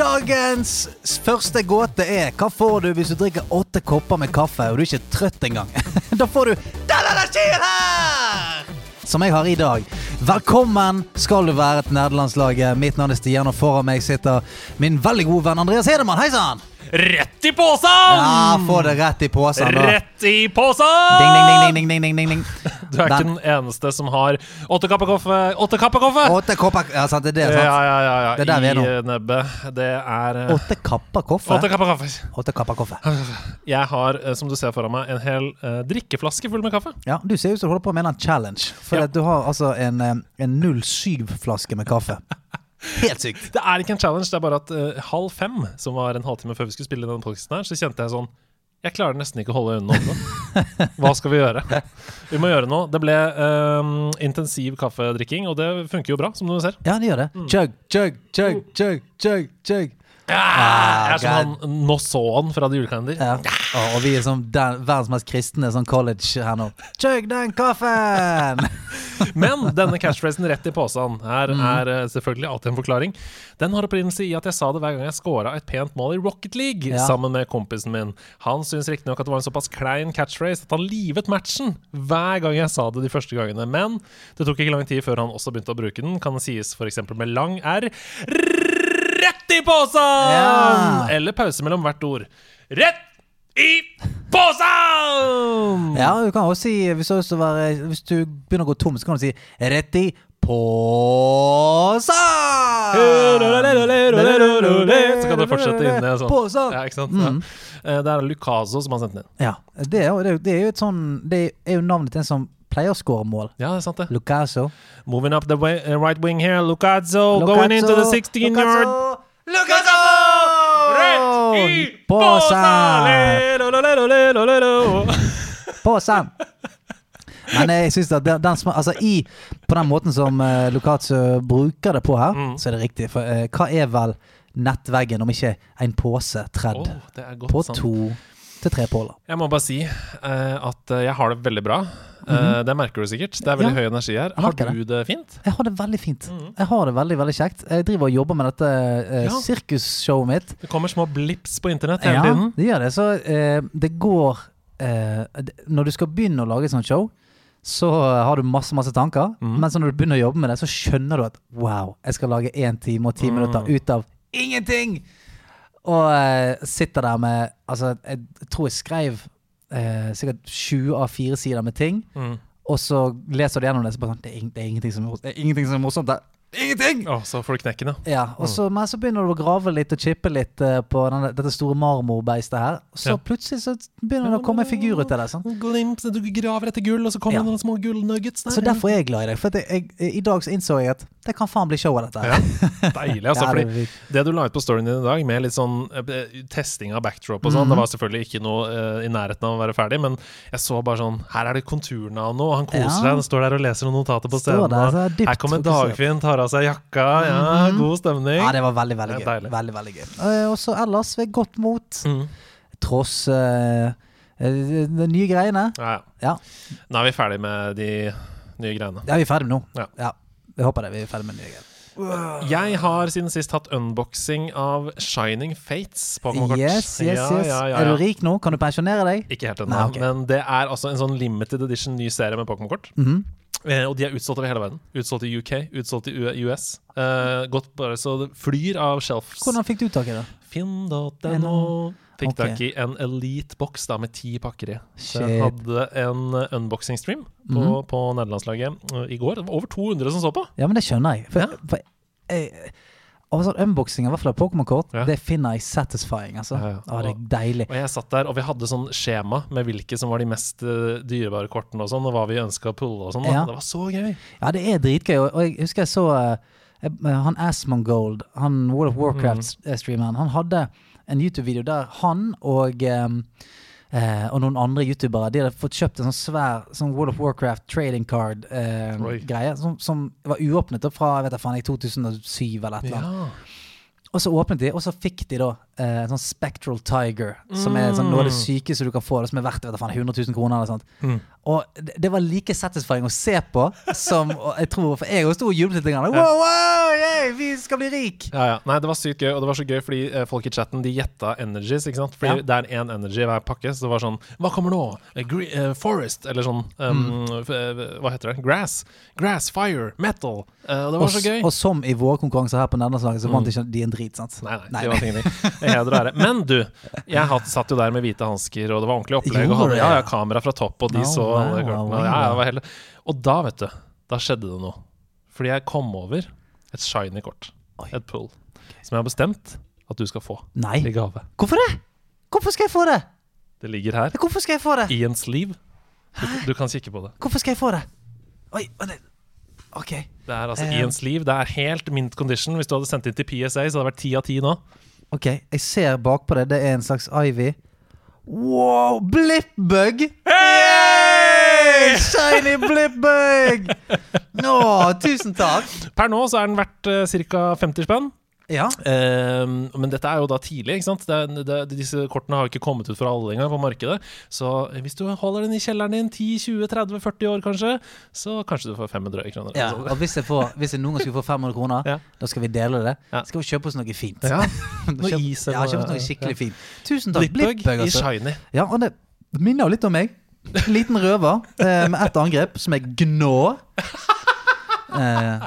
Dagens første gåte er hva får du hvis du drikker åtte kopper med kaffe og du er ikke trøtt engang? da får du Den energien her! Som jeg har i dag. Velkommen skal du være til nederlandslaget. Mitt navn er Stian, og foran meg sitter min veldig gode venn Andreas Hedemann. Hei sann! Rett i posen! Ja, få det rett i posen. Rett i posen! Ding, ding, ding, ding, ding, ding, ding. Du er ikke Den- eneste som har åtte kapper kaffe. Åtte kapper kaffe! Åtte kopper Ja, sant, det er det, sant? ja, ja, ja. Det er der vi er nå. I nebbet. Det er eh, Åtte kapper kaffe? åtte kapper kaffe. Åtte kapper kaffe. Jeg har, eh, som du ser foran meg, en hel eh, drikkeflaske full med kaffe. Ja, Du ser ut som du holder på med en challenge. For Ja. at du har altså en, eh, en 07-flaske med kaffe. Helt sykt. Det er ikke en challenge, det er bare at uh, halv fem, som var en halvtime før vi skulle spille denne podcasten her, så kjente jeg sånn Jeg klarer nesten ikke å holde øynene åpne. Hva skal vi gjøre? Vi må gjøre noe. Det ble um, intensiv kaffedrikking, og det funker jo bra, som du ser. Ja, det gjør det. Chug, chug, chug, chug, chug, chug. Ja, jeg er som han nå så han fra The Julekalender. Ja. Å, og vi er som den, verdens mest kristne sånn college her nå. Chug den kaffen! Men denne catchphrasen rett i posen her er eh, selvfølgelig alltid en forklaring. Den har opprinnelse i at jeg sa det hver gang jeg scora et pent mål i Rocket League Ja. sammen med kompisen min. Han syns riktignok at det var en såpass klein catchphrase at han livet matchen hver gang jeg sa det de første gangene. Men det tok ikke lang tid før han også begynte å bruke den. Kan sies f.eks. med lang R. Rett i posen! Ja. Eller pause mellom hvert ord. Rett i posen! Ja, du kan også si hvis lyst være, hvis du begynner å gå tom, så kan du si rett i påsa! Så kan du fortsette inn i en sånn. Påsa! Ja, ikke sant? Mm. Ja. Eh, Det er Lucaso som har sendt den inn. Ja, det er, jo- det, er, jo- et sånn Det er jo navnet til en som pleier å skåre mål. Ja, det er sant, det. Lucaso. Moving up the way, right wing here, Lucaso, going into the 16 yard. Lucaso! Rett i! Lelolelolelolelo. Påsa! Men jeg synes at den, altså i, på den måten som uh, Lucaso bruker det på her, Mm. så er det riktig. For uh, hva er vel nettveggen om ikke en pose tredd oh, på sant. to til tre påler? Jeg må bare si uh, at eh, jeg har det veldig bra. Eh, Det merker du sikkert. Det er veldig. Ja, høy energi her. Har du det fint? Jeg har det veldig fint. Mhm. Jeg har det veldig, veldig kjekt. Jeg driver og jobber med dette uh, Ja. sirkusshowet mitt. Det kommer små blips på internett hele Ja, tiden. det gjør det. Så det går Når du skal begynne å lage et sånt show, så har du masse masse tanker. Mhm. Men så når du begynner å jobbe med det, så skjønner du at wow, jeg skal lage én time og ti Mm. minutter ut av ingenting! Og eh, sitter der med Altså, jeg tror jeg skrev eh, sikkert 20 av fire sider med ting. Mm. Og så leser du gjennom det, så bare sånn Det er, det er, ingenting, som er, det er ingenting som er morsomt der. Ingenting! Å, så får du knekken, ja. Ja, og så, Men så begynner du å grave litt og chippe litt uh, på denne, dette store marmorbeistet her. Så Ja. plutselig så begynner det å komme en figur ut av det. Sånn. Glimt, du graver etter gull, og så kommer Ja. det noen små gullnuggets der. Så derfor er jeg glad i deg. For jeg, jeg, i dag så innså jeg at det kan faen bli show av dette. Ja. Deilig, altså. Fordi det du la ut på storyen din i dag, med litt sånn eh, testing av backdrop og sånn, mm. det var selvfølgelig ikke noe uh, i nærheten av å være ferdig, men jeg så bare sånn Her er det konturene av noe, og han koser seg. Han står der og leser noen notater på scenen. der, så og dypt her kommer. Dagfinn, tar av seg jakka. Ja, mm. god stemning. Ja, det var veldig, veldig gøy. deilig. Veldig, veldig gøy. Eh, Og så ellers ved godt mot, Mm. tross eh, de nye greiene. Ja, ja. Ja. Nå er vi ferdig med de nye greiene. Ja, vi er ferdig nå. Ja. Ja, jeg håper det. Vi er ferdig med nye greier. Jeg har siden sist hatt unboxing av Shining Fates Pokémon-kort. Yes, yes, Ja, yes. ja, ja, Er du rik nå? Kan du pensjonere deg? Ikke helt ennå, okay. men det er altså en sånn limited edition ny serie med Pokémon-kort. Mhm. Eh, og de er utsolgt over hele verden. Utsolgt i UK, utsolgt i US. Eh, gått bare så det flyr av shelves. Hvordan fikk du tak i det? Finn.no. Fikk okay. tak i en Elite-boks da med ti pakker i. Jeg hadde en eh, unboxing-stream på, Mhm. på nederlandslaget eh, i går. Det var over 200 som så på. Ja, men det skjønner jeg. For, Ja. for jeg, og sånn unboxing av Pokémon-kort, Ja. det finner jeg satisfying. Altså. Ja, ja. Å, det er deilig. Og jeg satt der, og vi hadde sånn skjema med hvilke som var de mest uh, dyrebare kortene og sånn, og hva vi ønska å pulle og sånn. Ja. Det var så gøy. Ja, det er dritgøy. Og, og jeg husker jeg så uh, han Asmongold, han World of Mm. Warcraft-streameren, han hadde en YouTube-video der han og eh, og noen andre youtubere De hadde fått kjøpt en sånn svær sånn World of Warcraft trading card-greie. som, som var uåpnet fra jeg vet da faen, i 2007 eller et eller annet. Ja. Og så åpnet de, og så fikk de da eh, sånn Spectral Tiger, som er sånn, noe av det sykeste du kan få, det som er verdt vet du, faen, 100 000 kroner. eller sånt. Mm. Og det, det var like satisfying å se på som jeg tror, For jeg også sto og jublet litt. Wow, wow, yay, vi skal bli rik! Ja, ja. Nei, det var sykt gøy, og det var så gøy fordi eh, folk i chatten De gjetta energies, ikke sant? Fordi Ja. det er én energy hver pakke, så det var sånn Hva kommer nå? Eh, gre uh, forest, eller sånn um, Mm. Hva heter det? Grass. Grass, fire, metal. Uh, det var Og, så gøy. og som i våre konkurranser her på Nederlandslaget, så vant Mm. ikke de en drit. sant? Nei, nei, det var ingenting. Heder og ære. Men du, jeg hatt, satt jo der med hvite hansker, og det var ordentlig opplegg. Og hadde ja, ja, kamera fra topp, og de så alle kortene. Ja, ja, det var hele. Og da, vet du, da skjedde det noe. Fordi jeg kom over et shiny kort. Et pull. Som jeg har bestemt at du skal få Nei. i gave. Hvorfor det? Hvorfor skal jeg få det? Det ligger her Hvorfor skal jeg få det? i en sleeve. Du, du kan kikke på det. Hvorfor skal jeg få det? Oi, nei. OK. Det er altså uh, i en sleeve. Det er helt mint condition. Hvis du hadde sendt inn til PSA, så hadde det vært ti av ti nå. Ok, Jeg ser bakpå det. Det er en slags Ivy. Wow! Blippbug! Hey! Shiny blippbug! Å, tusen takk. Per nå så er den verdt uh, ca. 50 spenn. Ja. Ehm, men dette er jo da tidlig. Det, er- det, disse kortene har jo ikke kommet ut for alle engang på markedet. Så hvis du holder den i kjelleren din 10-20-30-40 år, kanskje, så kanskje du får 500 kroner. ja. Og hvis jeg, får, hvis jeg noen gang skulle få 500 kroner, Ja. da skal vi dele det. Ja. Skal vi kjøpe oss noe fint. Ja, Noe is Ja, eller kjøpe oss noe skikkelig fint. Tusen takk. Blippbug altså. i shiny. Ja, og det minner jo litt om meg. Liten røver eh, med ett angrep, som er gnå. Eh,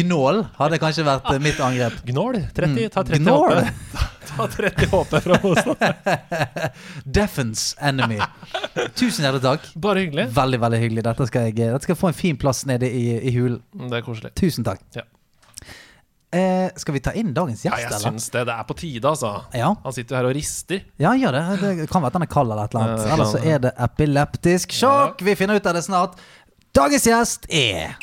gnål hadde kanskje vært eh, mitt angrep. Gnål. 30, Mm, ta 30 gnål. HP. Ta 30 HP fra Mosa. Defense enemy. Tusen hjertelig takk. Bare hyggelig. Veldig veldig hyggelig. Dette skal, jeg, dette skal få en fin plass nede i, i hulen. Det er koselig. Tusen takk. Ja. Eh, skal vi ta inn dagens Ja, jeg eller? syns det. Det er på tide, altså. Ja. Han sitter jo her og rister. ja, gjør det. Det kan være at han er kald eller et eller annet. Eller så er det epileptisk sjokk. Vi finner ut av det snart. Dagens gjest er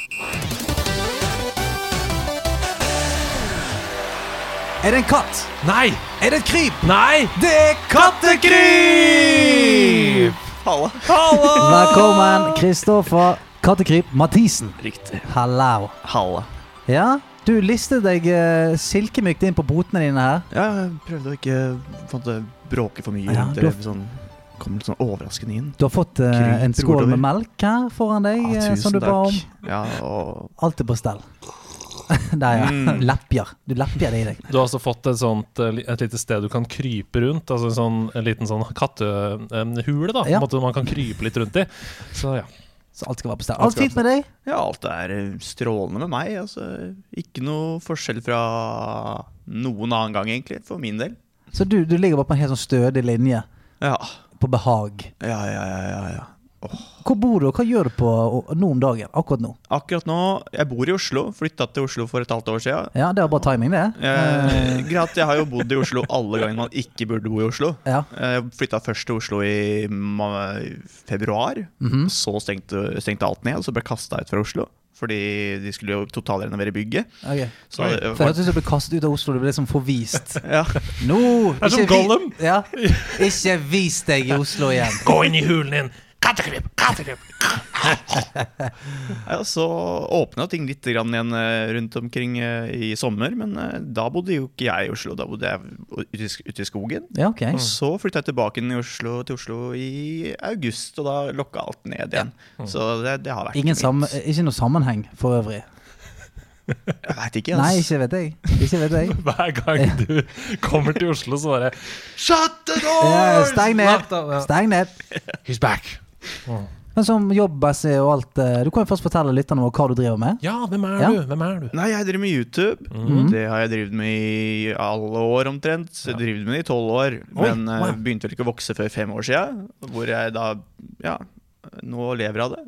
Er det en katt? Nei! Er det et kryp? Nei! Det er kattekryp! Halla. Velkommen, Kristoffer Kattekryp Mathisen. Riktig. Hallo. Halla. Ja, du listet deg uh, silkemykt inn på botene dine her. Ja, jeg prøvde å ikke en bråke for mye. Ja, rundt du har- sånn, kom litt sånn overraskende inn. Du har fått uh, en skål med melk her foran deg, Ja, eh, som du ba om. Ja, og Alt er på stell. Der, ja. Mm. Lepjer. Du lepjer det i deg. Du har også fått et, sånt, eh, et lite sted du kan krype rundt. Altså en, sånn, en liten sånn kattehule, da. Ja. en måte man kan krype litt rundt i. Så ja. Så alt skal være på stell. Alt Alt fint med deg? ja, alt er strålende med meg. Altså, ikke noe forskjell fra noen annen gang, egentlig, for min del. Så du, du ligger bare på en helt sånn stødig linje Ja, på behag. ja, ja, ja. ja, Oh. Hvor bor du, og hva gjør du på nå om dagen? Akkurat nå? Akkurat nå, jeg bor i Oslo. Flytta til Oslo for et halvt år siden. Ja, det var bare timing, det. Eh, greit, jeg har jo bodd i Oslo alle ganger man ikke burde bo i Oslo. Ja. Jeg flytta først til Oslo i februar. februar. -hmm. Så stengte, stengte alt ned, så ble kasta ut fra Oslo. Fordi de skulle jo totalrenovere bygget. Okay. Så det For hørtes du ble kastet ut av Oslo. Du ble liksom forvist. ja. Nå! er som ikke vi- Gollum. Ja. Ikke vis deg i Oslo igjen. Gå inn i hulen din! Kattekryp! Kattekryp! ja, så åpna ting litt grann igjen eh, rundt omkring eh, i sommer, men eh, da bodde jo ikke jeg i Oslo. Da bodde jeg ute i, sk- i skogen. Ja, ok. Så flytta jeg tilbake inn i Oslo, til Oslo i august, og da lokka alt ned igjen. Så det, det har vært Ingen sam ikke noe sammenheng for øvrig. Jeg veit ikke, Nei, ikke vet jeg. Ikke vet jeg. Hver gang du kommer til Oslo, så bare Shut the door! Ja, Steng ned! Ja. Steng ned! He's back. Men som jobbmessig og alt eh, Du kan jo først fortelle lytterne våre hva du driver med. Ja, hvem er Ja. du? Hvem er du? Nei, jeg driver med YouTube. Mm. Det har jeg drevet med i alle år omtrent. Så jeg drevet med det i tolv år. Oi, Men eh, wow. begynte vel ikke å vokse før fem år siden. Hvor jeg da ja, nå lever av det.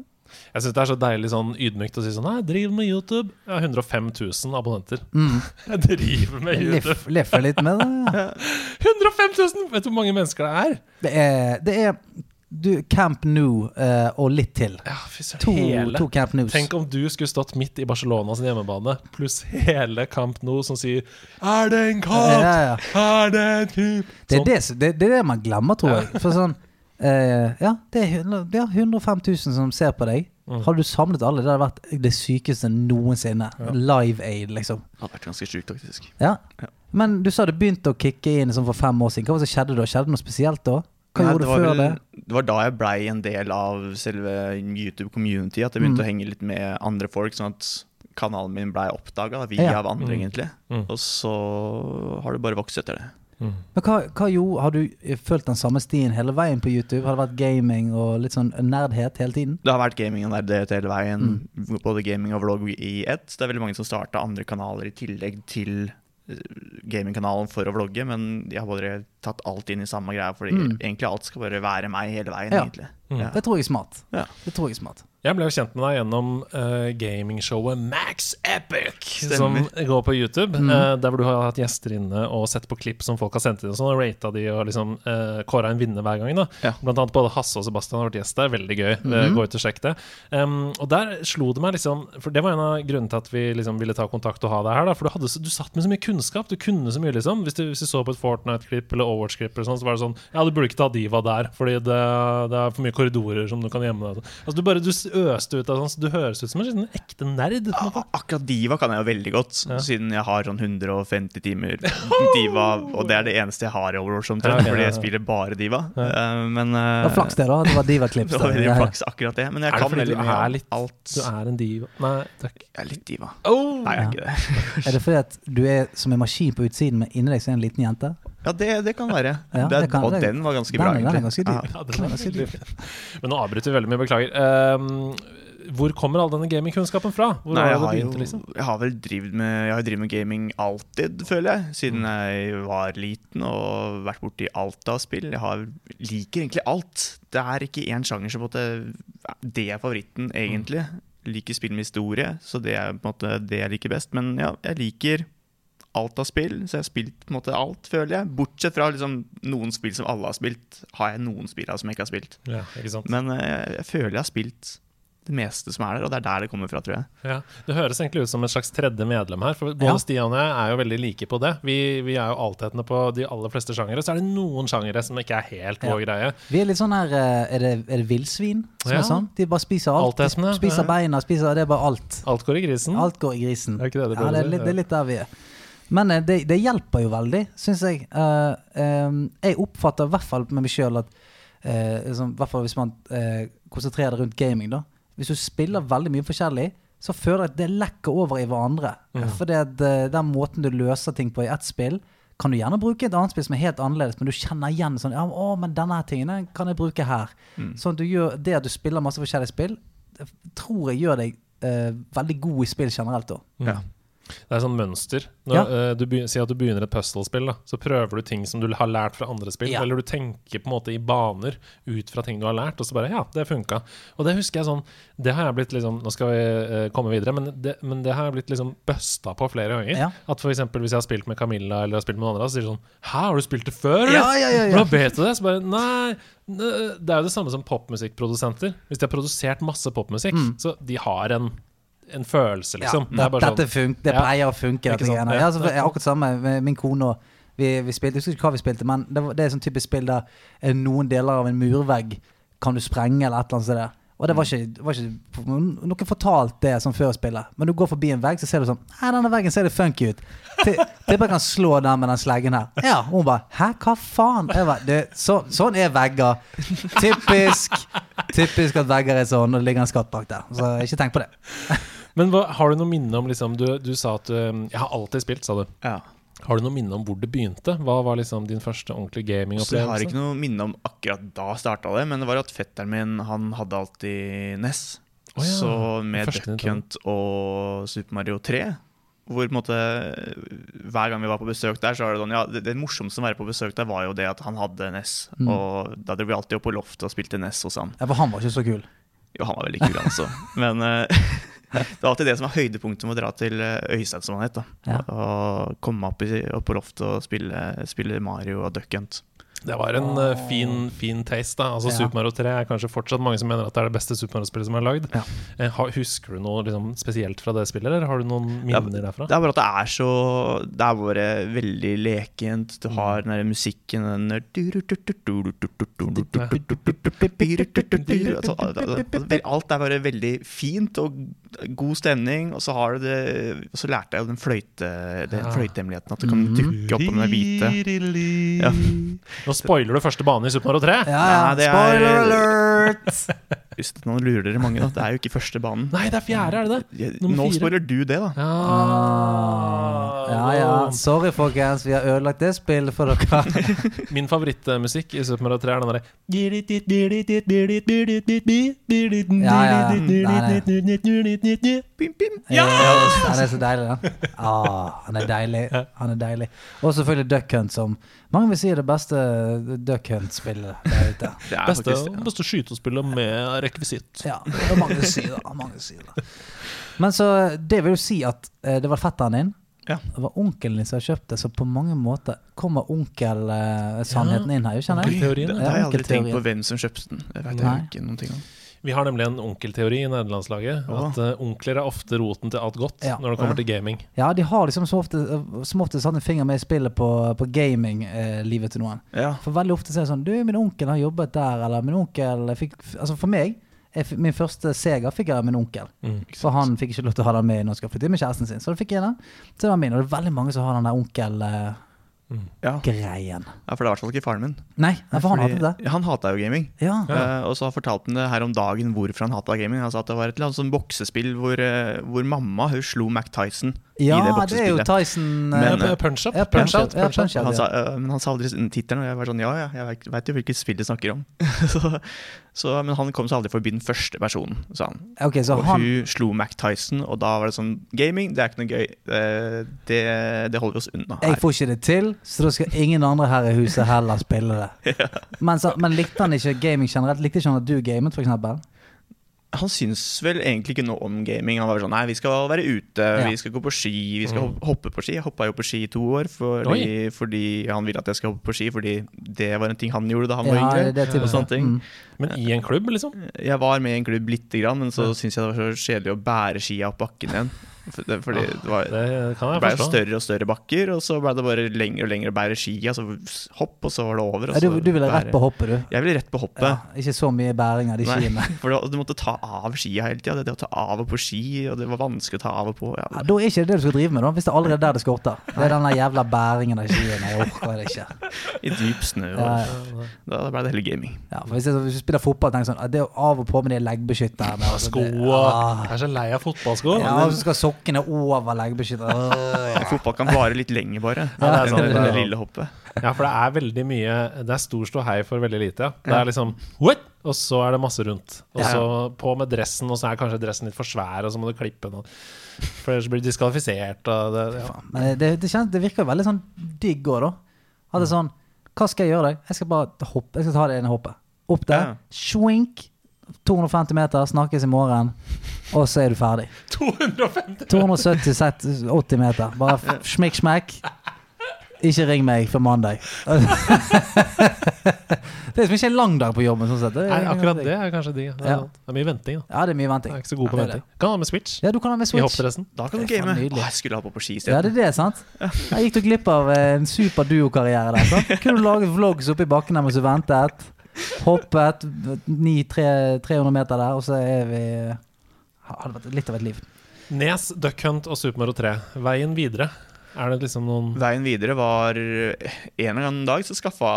Jeg syns det er så deilig sånn ydmykt å si sånn Nei, jeg driver med YouTube. Jeg har 105 000 abonnenter. Mm. Jeg driver med YouTube. Leff- Leffer litt med det. 105 000! Vet du hvor mange mennesker det er? Det er, det er du, Camp Nou eh, og litt til. Ja, fy. To, Hele. to Camp Nous. Tenk om du skulle stått midt i Barcelona sin hjemmebane, pluss hele Camp Nou som sier Er det en Ja, ja, ja. Er det en kamp?' Det, Sånn. det, det, det er det man glemmer, tror jeg. For sånn Eh, ja, det er 100 er 105 000 som ser på deg. Mm. Hadde du samlet alle, det hadde vært det sykeste noensinne. Ja. Live Aid, liksom. Det hadde vært ganske sjukt, faktisk. Ja. Ja. Men du sa det begynte å kicke inn sånn for fem år siden. Hva var det som skjedde da? Skjedde det noe spesielt da? Hva Nei, gjorde det du var før vel- det? Det var da jeg blei en del av selve YouTube-community. At jeg begynte Mm. å henge litt med andre folk, sånn at kanalen min blei oppdaga via Ja. av andre, Mm. egentlig. Mm. Og så har det bare vokst etter det. Mm. Men hva, hva gjorde, Har du følt den samme stien hele veien på YouTube? Har det vært gaming og litt sånn nerdhet hele tiden? Det har vært gaming og nerdhet hele veien. Mm. Både gaming og vlogg i ett. Det er veldig mange som starta andre kanaler i tillegg til eh, gamingkanalen for å vlogge, men de har bare tatt alt inn i samme greia, fordi Mm. egentlig alt skal bare være meg hele veien, Ja. egentlig. Mm. Ja. Det tror jeg er smart. Ja. Det tror jeg er smart. Jeg ble jo kjent med deg gjennom uh, gamingshowet Max Epic, Stemmer. som går på YouTube. Mm. Uh, der hvor du har hatt gjester inne og sett på klipp som folk har sendt inn, og sånn, og rata de og liksom uh, kåra en vinner hver gang. da Ja. Blant annet både Hasse og Sebastian har vært gjest der. Veldig gøy. Mm Mhm. Gå ut og sjekk det. Um, og der slo det meg liksom For det var en av grunnene til at vi liksom ville ta kontakt og ha deg her. da For du, hadde, så- du satt med så mye kunnskap. Du kunne så mye, liksom. Hvis du, hvis du så på et Fortnite-klipp eller Overwatch-klipp, eller sånn, så var det sånn Ja, du burde ikke ta Diva der, fordi det, det er for mye korridorer som du kan gjemme deg Altså Du bare du øste ut av sånn, så du høres ut som en sånn ekte nerd. Ah, Akkurat Diva kan jeg jo veldig godt, Ja. siden jeg har sånn 150 timer Diva, og det er det eneste jeg har i Overwatch Ja, omtrent, ok, fordi jeg ja. spiller bare Diva. Ja. uh, men Det eh, var flaks det, da. Det var Diva-klipp. Det var veldig Ja, ja. flaks, akkurat det. Men jeg Er det kan veldig du mye litt- alt. Du er en diva. Nei, takk. Jeg er litt diva. Oh! Nei, jeg Ja. er ikke det. Er det fordi at du er som en maskin på utsiden, men inni deg så er en liten jente? Ja, det, det kan være. Ja, det, det kan- og det- den var ganske bra, den egentlig. ganske dyp. Ja, Den er ganske dyp. Men nå avbryter vi veldig mye, beklager. Um, hvor kommer all denne gamingkunnskapen fra? Hvor Nei, jeg har, begynt, jo, liksom? jeg har vel drevet med, jeg har drevet med gaming alltid, føler jeg. Siden Mm. jeg var liten og vært borti alt av spill. Jeg har, liker egentlig alt. Det er ikke én sjanger som på en måte Det er favoritten, egentlig. Liker spill med historie, så det er på en måte det jeg liker best. Men ja, jeg liker alt av spill, så jeg har spilt på en måte alt, føler jeg. Bortsett fra liksom, noen spill som alle har spilt, har jeg noen spill som jeg ikke har spilt. Ja, ikke sant? Men uh, jeg føler jeg har spilt det meste som er der, og det er der det kommer fra, tror jeg. Ja, Det høres egentlig ut som et slags tredje medlem her. For både Ja. Stian og jeg er jo veldig like på det. Vi, vi er jo altetende på de aller fleste sjangere. Så er det noen sjangere som ikke er helt Ja. greie. Vi er litt sånn her eh, Er det, er det villsvin som Ja. er sånn? De bare spiser alt. De spiser beina, spiser Det er bare alt. Alt går i grisen. Alt går i grisen. Er ikke det det ja, det, er litt, det er litt der vi er. Men eh, det, det hjelper jo veldig, syns jeg. Uh, um, jeg oppfatter i hvert fall med meg sjøl at uh, liksom, hvert fall hvis man uh, konsentrerer det rundt gaming, da. Hvis du spiller veldig mye forskjellig, så føler jeg at det lekker over i hverandre. Mhm. For den måten du løser ting på i ett spill, kan du gjerne bruke i et annet spill som er helt annerledes, men du kjenner igjen sånn ja, å, men denne tingen kan jeg bruke her. Mm. Sånn at du gjør det at du spiller masse forskjellige spill, det tror jeg gjør deg eh, veldig god i spill generelt. da. Mm. Ja. Det er sånn mønster. Når Ja. uh, du begynner, sier at du begynner et puzzle-spill, så prøver du ting som du har lært fra andre spill. Ja. Eller du tenker på en måte i baner ut fra ting du har lært, og så bare Ja, det funka. Og det husker jeg sånn Det har jeg blitt liksom Nå skal vi uh, komme videre, men det, men det har jeg blitt liksom busta på flere ganger. Ja. At eksempel hvis jeg har spilt med Camilla eller har spilt med noen andre, så sier de sånn Hæ, har du spilt det før? Ja, ja, ja, ja. Hvordan vet du det? Så bare Nei. Det er jo det samme som popmusikkprodusenter. Hvis de har produsert masse popmusikk, Mm. så de har en, en følelse, liksom. Ja, det er bare dette sånn fun det pleier å funke. Dette sant? Ja. Altså, jeg akkurat samme med min kone og vi, vi spilte, Jeg husker ikke hva vi spilte, men det, var, det er sånn typisk spill der eh, noen deler av en murvegg kan du sprenge, eller et eller annet sånt. der. Og det var ikke, det var ikke noen fortalt det sånn før spillet. Men du går forbi en vegg, så ser du sånn Nei, denne veggen ser litt funky ut. Ti- Tipper jeg kan slå den med den sleggen her. Ja, og hun bare Hæ, hva faen? Bare, det, så, sånn er vegger. Typisk. Typisk at vegger er sånn, og det ligger en skatt bak der. Så ikke tenkt på det. Men hva, har du noe minne om liksom, du, du sa at du Jeg har alltid spilt, sa du. Ja. Har du noe minne om hvor det begynte? Hva var liksom din første ordentlige gamingopplevelse? jeg har ikke noe minne om akkurat da starta det, men det var at fetteren min han hadde alltid NES. Oh, ja, Så med Duck Hunt og Super Mario 3 hvor måte Hver gang vi var på besøk der, så var det sånn Ja, det, det morsomste å være på besøk der, var jo det at han hadde NES. Mm. Og da dro vi alltid opp på loftet og spilte NES hos han. Ja, For han var ikke så kul. Jo, han var veldig kul, altså. Men uh, det var alltid det som var høydepunktet med å dra til eh, Øystein, som han het. da Ja. Og komme opp, i, opp på loftet og spille, spille Mario og Duck Hunt. Det var en oh. fin, fin taste. da Altså Ja. Super Mario 3 er kanskje fortsatt mange som mener at det er det beste Super Mario-spillet som er lagd. Ja. Eh, husker du noe liksom, spesielt fra det spillet, eller har du noen minner derfra? Det er bare at det er så Det er bare veldig lekent. Du har den der musikken den der Altså, altså, Alt er bare veldig fint og god stemning. Og så har du det Og så lærte jeg jo den fløyte Den fløytehemmeligheten. At du kan dukke opp på den hvite Ja. Spoiler du første bane i Super Mario 3. Ja, ja. Nei, det er- Spoiler alert! Hvis nå lurer dere mange, da. Det er jo ikke første banen. Nei, det er fjerde, er det det? Nummer Nå fire. spoiler du det, da. Ah, ja, ja. Sorry, folkens. Vi har ødelagt det spillet for dere. Min favorittmusikk i Super Mario 3 er den derre ja, ja. Ja! Han er så deilig, den. Ah, han er deilig. Han er deilig. Og selvfølgelig Duck Hunt, som mange vil si er det beste Duck Hunt-spillet der ute. Det er Beste, faktisk beste skytespillet med rekvisitt. Ja, det er mange sider. Mange sider. Men så det vil jo si at eh, det var fetteren din. Ja. Det var onkelen din som kjøpte, så på mange måter kommer onkel-sannheten inn her. Kjenner jeg? Det, det har jeg aldri tenkt på hvem som kjøpte den. Det vet jeg ikke noen ting om. Vi har nemlig en onkelteori i nederlandslaget. Ja. At uh, onkler er ofte roten til alt godt Ja. når det kommer til gaming. Ja, de har liksom som ofte, som ofte satt en finger med i spillet på, på gaming-livet til noen. Ja. For veldig ofte så er det sånn Du, min onkel har jobbet der, eller min onkel fikk Altså for meg, jeg, min første Sega fikk jeg av min onkel. Mm. For han fikk ikke lov til å ha den med når han skal flytte inn med kjæresten sin. Så da fikk jeg den. Så det var min. Og det er veldig mange som har den der Ja. Mm. ja, for det er i hvert fall ikke faren min. Nei, for han hadde det. Ja, Han hata jo gaming. Ja. Uh, og så fortalte han det her om dagen hvorfor han hata gaming. Han sa at det var et eller annet sånn boksespill hvor, eh, hvor mamma hun slo Mac Tyson Ja, i det boksespillet. det er jo. Tyson Men, eh, eh, punch up. ja, punch punch out. ja, punch out. out. Han sa, men han sa aldri tittelen, og jeg var sånn ja, ja, jeg veit jo hvilket spill de snakker om. så, så, men han kom seg aldri forbi den første personen, sa han. Okay, så Og han hun slo Mac Tyson, og da var det sånn Gaming, det er ikke noe gøy. Det, det holder vi oss unna her. Jeg får ikke det til, så da skal ingen andre her i huset heller spille det. Men, så, men likte han ikke gaming generelt? Likte ikke han at du gamet, eksempel? Han syns vel egentlig ikke noe om gaming. Han var sånn Nei, vi skal være ute, Ja. vi skal gå på ski, vi skal Mm. hoppe på ski. Jeg hoppa jo på ski i to år fordi, fordi han ville at jeg skal hoppe på ski, fordi det var en ting han gjorde da han var yngre. det og sånne ting. Mm. Men i en klubb, liksom? Jeg var med i en klubb lite grann, men så Ja. syntes jeg det var så kjedelig å bære skia opp bakken igjen. Det, fordi det, var, det Det kan jeg ble jo større og større bakker, og så ble det bare lengre og lengre å bære skia. Så hopp, og så var det over. Og Ja, du, du ville rett på hoppet, du. Jeg ville rett på hoppet. Ja, ikke så mye bæring av de Nei, skiene. for du, du måtte ta av skia hele tida. Det, det å ta av og på ski, og det var vanskelig å ta av og på. Ja, Ja. da er ikke det det du skal drive med, da, hvis det er allerede der det skorter. Det er den jævla bæringen av skiene. Jeg orker det ikke. I dyp snø. Og, Ja, ja. Da ble det hele gaming. Ja, for hvis, jeg, hvis du spiller fotball, tenker sånn Det er av og på med de leggbeskytterne. altså, Sko det- ah. Jeg er så lei av fotballsko. Ja, og så skal sokkene over leggbeskytteren. Ja. Fotball kan vare litt lenger, bare. Ja, det er sant, det, det lille hoppet. Ja, for det er veldig mye Det er stor ståhei for veldig lite. Ja. Det er liksom what? Og så er det masse rundt. Og Ja. så på med dressen, og så er kanskje dressen litt for svær, og så må du klippe den. For ellers blir du diskvalifisert. Og det, ja. Men det, det, kjennes, det virker veldig sånn digg òg, da. At det er sånn Hva skal jeg gjøre? Jeg skal bare hoppe. Jeg skal ta det ene hoppet. Opp der. Ja. Swink. 250 meter. Snakkes i morgen. Og så er du ferdig. 250 270-80 meter. Bare f- smekk. Ikke ring meg før mandag. det er liksom ikke en lang dag på jobben. Sånn sett. Det Nei, akkurat det er kanskje digg. Det, Ja. det er mye venting. da Ja, det er mye venting. Jeg er ikke så god på Ja, det venting. Kan ha med Switch Ja, du kan ha med i hoppdressen. Da kan du game. Å, jeg skulle ha på på ski Ja, det er det, sant? Jeg gikk du glipp av eh, en super duokarriere der. sant? Kunne du laget vlogs oppe i bakken der mens du ventet. Hoppet 900-300 meter der, og så er vi Hadde vært litt av et liv. Nes, Duck Hunt og Super Mario 3. Veien videre. Er det liksom noen Veien videre var En eller annen dag så skaffa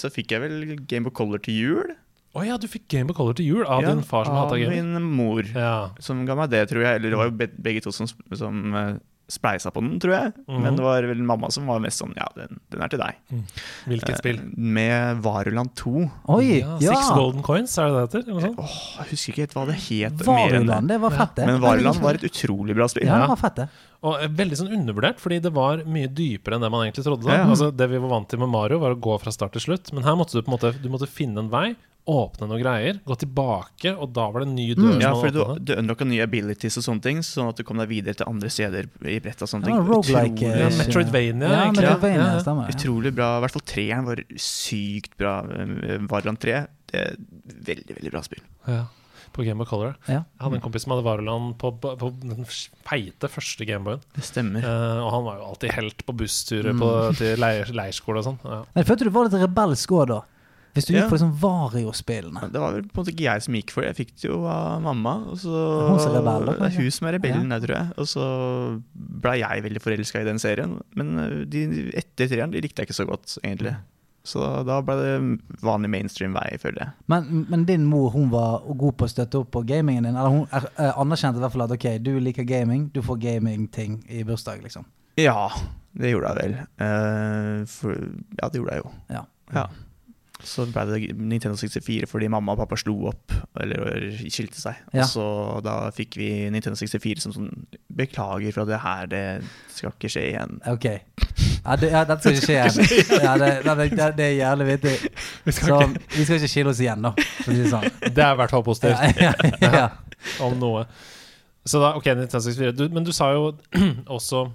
Så fikk jeg vel Gameboy Color til jul. Å ja, du fikk Game of Color til jul av Ja, din far som hata Av min mor, Ja. som ga meg det, tror jeg. Eller det var jo begge to som, som eh, spleisa på den, tror jeg. Mhm. Men det var vel mamma som var mest sånn Ja, den, den er til deg. Hvilket Eh, spill? Med Varuland 2. Oi! Ja, Ja! Six Golden Coins, er det det heter? Åh, jeg husker ikke helt hva det het. mer Varuland, det var fett, det. Men Varuland var et utrolig bra spill. Ja, det var fett, det. Og eh, veldig sånn undervurdert, fordi det var mye dypere enn det man egentlig trodde. Ja, ja. Altså, det vi var vant til med Mario, var å gå fra start til slutt. Men her måtte du på en måte Du måtte finne en vei, åpne noen greier, gå tilbake, og da var det en ny dør Ja, for du, du unlocka nye abilities og sånne ting, sånn at du kom deg videre til andre steder i brettet og sånne ting. Ja, Utrolig- Ja, Metroidvania, Ja, egentlig. Metroidvania, Ja, stemmer. Ja. Utrolig bra. I hvert fall treeren var sykt bra. Varland 3. Det er veldig, veldig bra spill. Ja, på Game of Color. Ja. Jeg hadde en kompis som hadde Varoland på, på, på den feite første Gameboyen. Det stemmer. Uh, og han var jo alltid helt på bussturer Mm. på, til leir, leirskole og sånn. Ja. Men følte du var litt rebelsk òg, da? Hvis du gikk Ja. for liksom Vario-spillene. Det var vel på en måte ikke jeg som gikk for det. Jeg fikk det jo av mamma. Og så, Hun som rebell, det er hun som er rebellen der, tror jeg. Og så ble jeg veldig forelska i den serien. Men eh, de, etter treeren de likte jeg ikke så godt, egentlig. Så da ble det vanlig mainstream vei, føler jeg. Men, men din mor hun var god på å støtte opp på gamingen din? Eller hun er, er, anerkjente i hvert fall at ok, du liker gaming, du får gamingting i bursdag, liksom? Ja, det gjorde jeg vel. Uh, for, ja, det gjorde jeg jo. Ja. Ja. Så ble det Nintendo 64 fordi mamma og pappa slo opp, eller skilte seg. Ja. Og så da fikk vi Nintendo 64 som sånn Beklager for at det her, det skal ikke skje igjen. Ok. Ja, det, ja, dette skal ikke skje igjen. Ja, det, det, det, det er jævlig vittig. Vi Så skal ikke, vi skal ikke skille oss igjen, da. For å si det sånn. det er i hvert fall positivt, Ja, ja, ja. om noe. Så da, ok, Nintendo 64. Du, men du sa jo også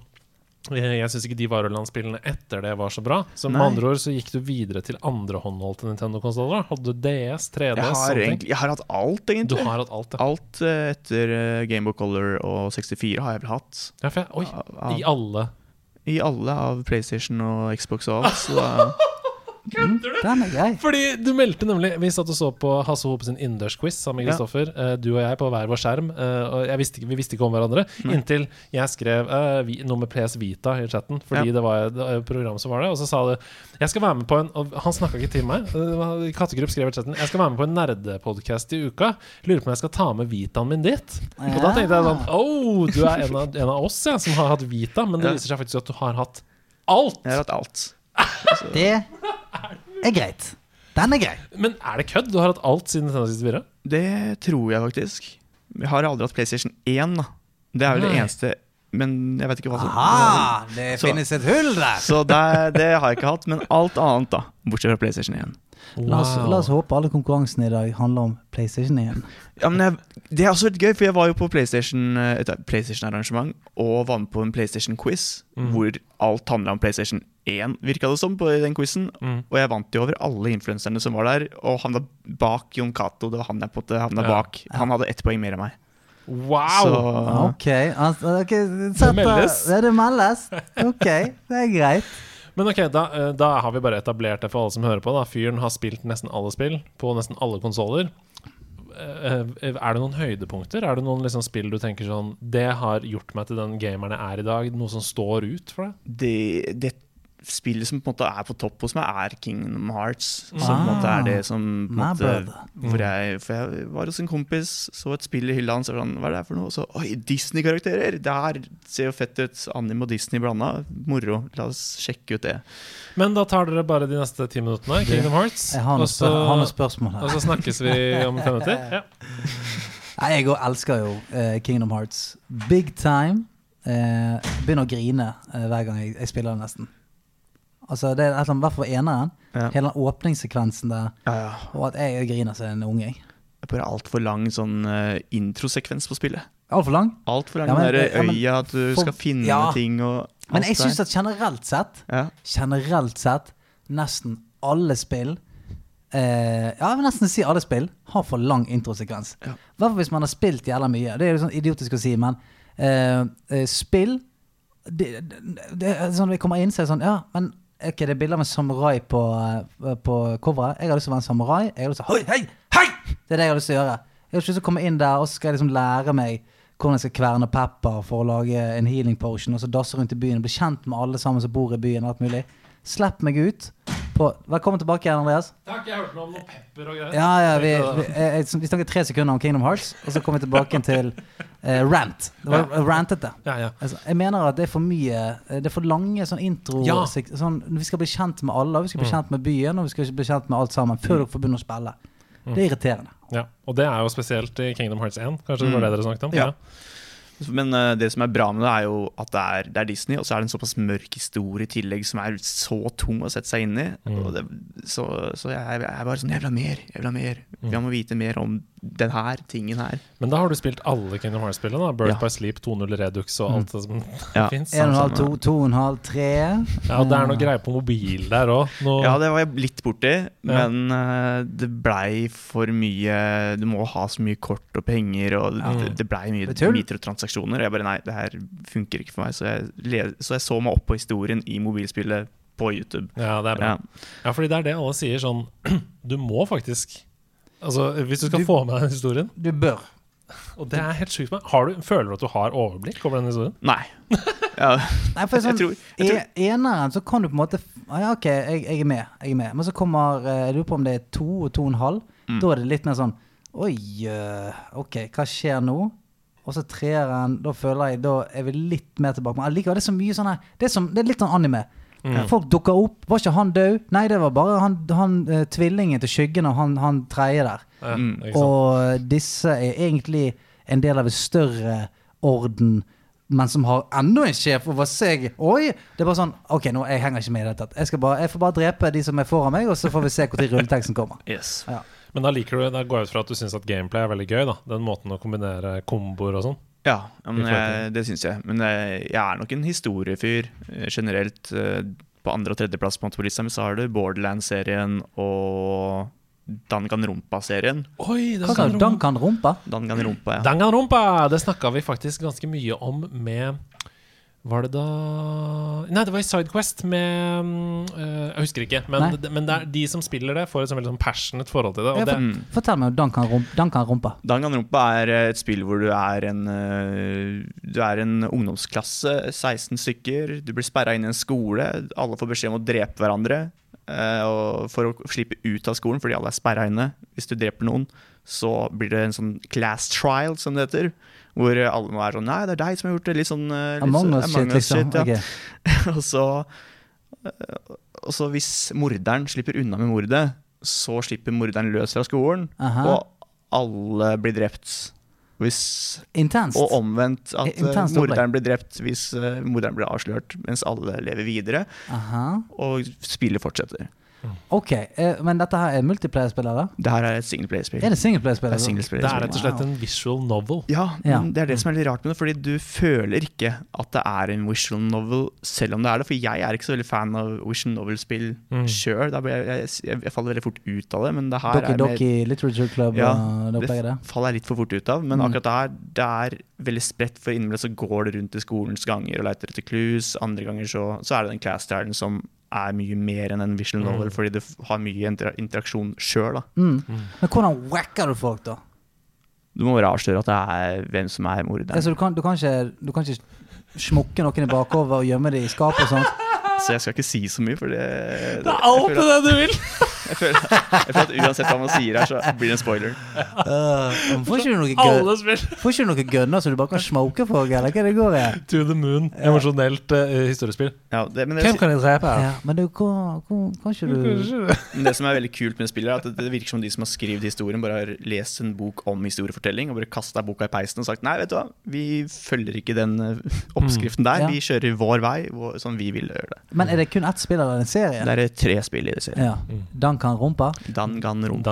jeg syns ikke de Varoland-spillene etter det var så bra. Så med andre ord så gikk du videre til andre håndholdte Nintendo-konsoller. Hadde du DS, 3DS, Jeg har, egentlig, jeg har hatt alt, Du har hatt alt, ja. Alt eh, etter Gamebook Color og 64 har jeg vel hatt. ja jeg, oi, av- I alle. I alle av PlayStation og Xbox og alt. Så da, Mm, den er grei. Fordi du meldte nemlig Vi satt og så på Hasse Hope sin innendørsquiz sammen med Ja. Kristoffer. eh, Du og jeg på hver vår skjerm. eh, Og jeg visste ikke, vi visste ikke om hverandre inntil jeg skrev eh, vi, noe med PS Vita i chatten. Fordi Ja. det var et et program som var det. Og så sa du Jeg skal være med på en Og han snakka ikke til meg. eh, Kattegrupp skrev i chatten Jeg skal være med på en nerdepodkast i uka. Lurer på om jeg skal ta med Vitaen min dit. Og da tenkte jeg sånn Oh, du er en av, en av oss ja, som har hatt Vita. Men det Ja. viser seg faktisk at du har hatt alt. jeg har hatt alt. Det er greit. Den er grei. Men er det kødd? Du har hatt alt siden Nintendo 64? Det tror jeg faktisk. Jeg har aldri hatt PlayStation 1, da. Det er vel det eneste Men jeg vet ikke hva som Aha! Det Så- finnes et hull der. Så det, det har jeg ikke hatt. Men alt annet, da. Bortsett fra PlayStation 1. La oss, la oss håpe alle konkurransene i dag handler om PlayStation 1. Ja, men jeg, Det er også litt gøy, for jeg var jo på PlayStation et PlayStation-arrangement og var med på en PlayStation-quiz, Mm. hvor alt handla om PlayStation 1, virka det som, på den quizen. Mm. Og jeg vant jo over alle influenserne som var der, og havna bak Jon Cato. Det var han jeg på det havna Ja. bak. Han hadde ett poeng mer enn meg. Wow! Så Ok, altså, okay Det meldes. Ja, det meldes. Ok, det er greit. Men ok, da, eh, da har vi bare etablert det for alle som hører på. da Fyren har spilt nesten alle spill på nesten alle konsoller. Er det noen høydepunkter? Er det noen liksom spill du tenker sånn Det har gjort meg til den gameren jeg er i dag? Noe som står ut for deg? det, det spillet som på en måte er på topp hos meg, er Kingdom Hearts. Som på en Ah, måte er det som på måte, hvor jeg, For jeg var hos en kompis, så et spill i hylla hans, og sånn, hva er det her for noe? Og så Oi, Disney-karakterer! Det her ser jo fett ut. Anime og Disney blanda. Moro. La oss sjekke ut det. Men da tar dere bare de neste ti minuttene. Kingdom Hearts. Jeg har Og noen, så, spør spørsmål og så snakkes vi om fem minutter. Ja. Nei, Jeg òg elsker jo uh, Kingdom Hearts. Big time. Uh, begynner å grine uh, hver gang jeg, jeg spiller det, nesten. Altså, det er et eller annet, hvert fall eneren. Ja. Hele den åpningssekvensen der. Ja, ja. Og at jeg griner som en unge. Det er bare altfor lang sånn uh, introsekvens på spillet. Altfor lang. Altfor lang Ja, men- den øya, ja, at du for- skal finne ting og Men jeg der. syns at generelt sett ja. generelt sett nesten alle spill eh, Ja, jeg vil nesten si alle spill har for lang introsekvens. I hvert fall hvis man har spilt jævla mye. Det er jo sånn idiotisk å si, men eh, eh, spill det, det, det sånn vi kommer inn, så er det sånn Ja, men ok, det er bilder med samurai på, eh, på coveret. Jeg har lyst til å være en samurai. Jeg har lyst til å Hei, hei, hei! Det er det jeg har lyst til å gjøre. Jeg har lyst til å komme inn der, og så skal jeg liksom lære meg hvordan jeg skal kverne pepper for å lage en healing potion, og så dasse rundt i byen og bli kjent med alle sammen som bor i byen. alt mulig. Slipp meg ut. På, velkommen tilbake igjen, Andreas. Takk, jeg hørte noe om noe pepper og greier. Ja, ja, vi, vi, jeg, jeg, vi snakket tre sekunder om Kingdom Hearts, og så kom vi tilbake til eh, rant. Det var Ja. rantete. Ja, ja. Altså, jeg mener at det er for mye eh, Det er for lange sånn intro Ja. sånn, Vi skal bli kjent med alle, vi skal bli Mm. kjent med byen, og vi skal bli kjent med alt sammen før dere får begynne å spille. Det er irriterende. ja. Og det er jo spesielt i Kingdom Hearts 1. Kanskje det var Mm. det dere snakket om? Ja. Men uh, det som er bra med det, er jo at det er, det er Disney, og så er det en såpass mørk historie i tillegg som er så tung å sette seg inn i. Mm. Og det, så så jeg, jeg er bare sånn Jeg vil ha mer! Jeg vil ha mer! Mm. Jeg må vite mer om den her tingen her. Men da har du spilt alle Kingdom Hearts-spillene? Birth Ja. by Sleep, 2.0 Redux og alt det som Ja. fins? En og en halv, samme. to, to og en halv, tre. Ja, og det er noe greier på mobil der òg. Ja, det var jeg litt borti, men uh, det blei for mye Du må ha så mye kort og penger, og Ja. det, det blei mye er mikrotransaksjoner. Og jeg bare nei, det her funker ikke for meg, så jeg, så jeg så meg opp på historien i mobilspillet på YouTube. Ja, det er bra. Ja. Ja, fordi det er det alle sier sånn Du må faktisk Altså, Hvis du skal Du- få med deg den historien, Du bør. og det er helt sykt meg har du, Føler du at du har overblikk over den historien? Nei. Ja, Nei, for jeg sånn, tror, jeg tror I eneren så kan du på en måte ah, Ja, OK, jeg, jeg er med. Jeg er med. Men så kommer eh, Jeg lurer på om det er to og to og en halv. Mm. Da er det litt mer sånn Oi, eh, OK, hva skjer nå? Og så treeren, da føler jeg Da er vi litt mer tilbake. Men allikevel, det er så mye sånn her Det er, som, det er litt sånn anime. Mm. Folk dukka opp. Var ikke han død? Nei, det var bare han, han uh, tvillingen til skyggen og han, han tredje der. Ja, Mm. Og disse er egentlig en del av en større orden, men som har enda en sjef over seg. Oi! Det er bare sånn OK, nå jeg henger ikke med i det hele tatt. Jeg, bare, jeg får bare drepe de som er foran meg, og så får vi se når rulleteksten kommer. Yes. Ja. Men da liker du Da går jeg ut fra at du syns at gameplay er veldig gøy. da Den måten å kombinere komboer og sånn. Ja, men jeg, det syns jeg. Men jeg, jeg er nok en historiefyr eh, generelt. eh, På andre- og tredjeplass på lista mi så har du Borderlands-serien og Danganronpa-serien. Oi, Hva sa du? Dankan-rumpa? Danganronpa, ja. Danganronpa! Det snakka vi faktisk ganske mye om med Var det da Nei, det var i Sidequest med øh, Jeg husker ikke. Men, det, men det er de som spiller det, får et sånn veldig sånn passionate forhold til det. Ja, for, det Mm. Fortell meg om. Dankan Danganronpa er eh, et spill hvor du er en eh, Du er en ungdomsklasse, 16 stykker. Du blir sperra inn i en skole. Alle får beskjed om å drepe hverandre. eh, og for å slippe ut av skolen, fordi alle er sperra inne. Hvis du dreper noen, så blir det en sånn class trial, som det heter. Hvor alle må være sånn Nei, det er deg som har gjort det. Litt sånn eh, litt Among sånn us-shit, liksom. shit, ja. okay. og, så, eh, og så hvis morderen slipper unna med mordet, så slipper morderen løs fra skolen, Aha. og alle blir drept. Hvis, og omvendt at eh, Intenst morderen blir drept hvis morderen blir avslørt, mens alle lever videre, Aha. og spillet fortsetter. Ok, eh, men dette her er multiplayer-spill. Det her er et singleplayerspill. Er det singleplayer-spill? Det er singleplayer det er rett og slett en visual novel. Ja, Ja. men det er det som er litt rart med det, fordi du føler ikke at det er en visual novel, selv om det er det. For jeg er ikke så veldig fan av visual novel-spill Mm. sjøl. Jeg, jeg, jeg faller veldig fort ut av det, men det her Doki er mer Doki Literature Club Ja, det opplegget der? faller jeg litt for fort ut av. Men Mm. akkurat det her, det er veldig spredt, for innimellom så går det rundt i skolens ganger og leter etter clues. Andre ganger så, så er det den class-stjernen som er mye mer enn en visual novel, Mm. fordi det har mye inter interaksjon sjøl. Mm. Mm. Men hvordan wacker du folk, da? Du må bare avsløre at det er hvem som er morderen. Altså, du, kan, du, kan ikke, du kan ikke smukke noen i bakover og gjemme det i skapet og sånt? Så jeg skal ikke si så mye, for det Det er alt det du vil! Jeg føler, jeg føler at uansett hva man sier her, så blir det en spoiler. Uh, får ikke du noe gønner så du bare kan smoke for? eller hva det går i? To the moon. Emosjonelt uh, historiespill. Ja, det, men, det, Hvem kan jeg drepe? Ja, men det, hvor, hvor, kan ikke du men det som er veldig kult med spillet, er at det, det virker som de som har skrevet historien, bare har lest en bok om historiefortelling og bare kasta boka i peisen og sagt nei, vet du hva, vi følger ikke den eh, oppskriften der, Ja. vi kjører vår vei, hvor- sånn vi vil gjøre det. Men er det kun ett spill eller en serie? Det er tre spill i det serien. Ja. Mm. Dankan rumpa.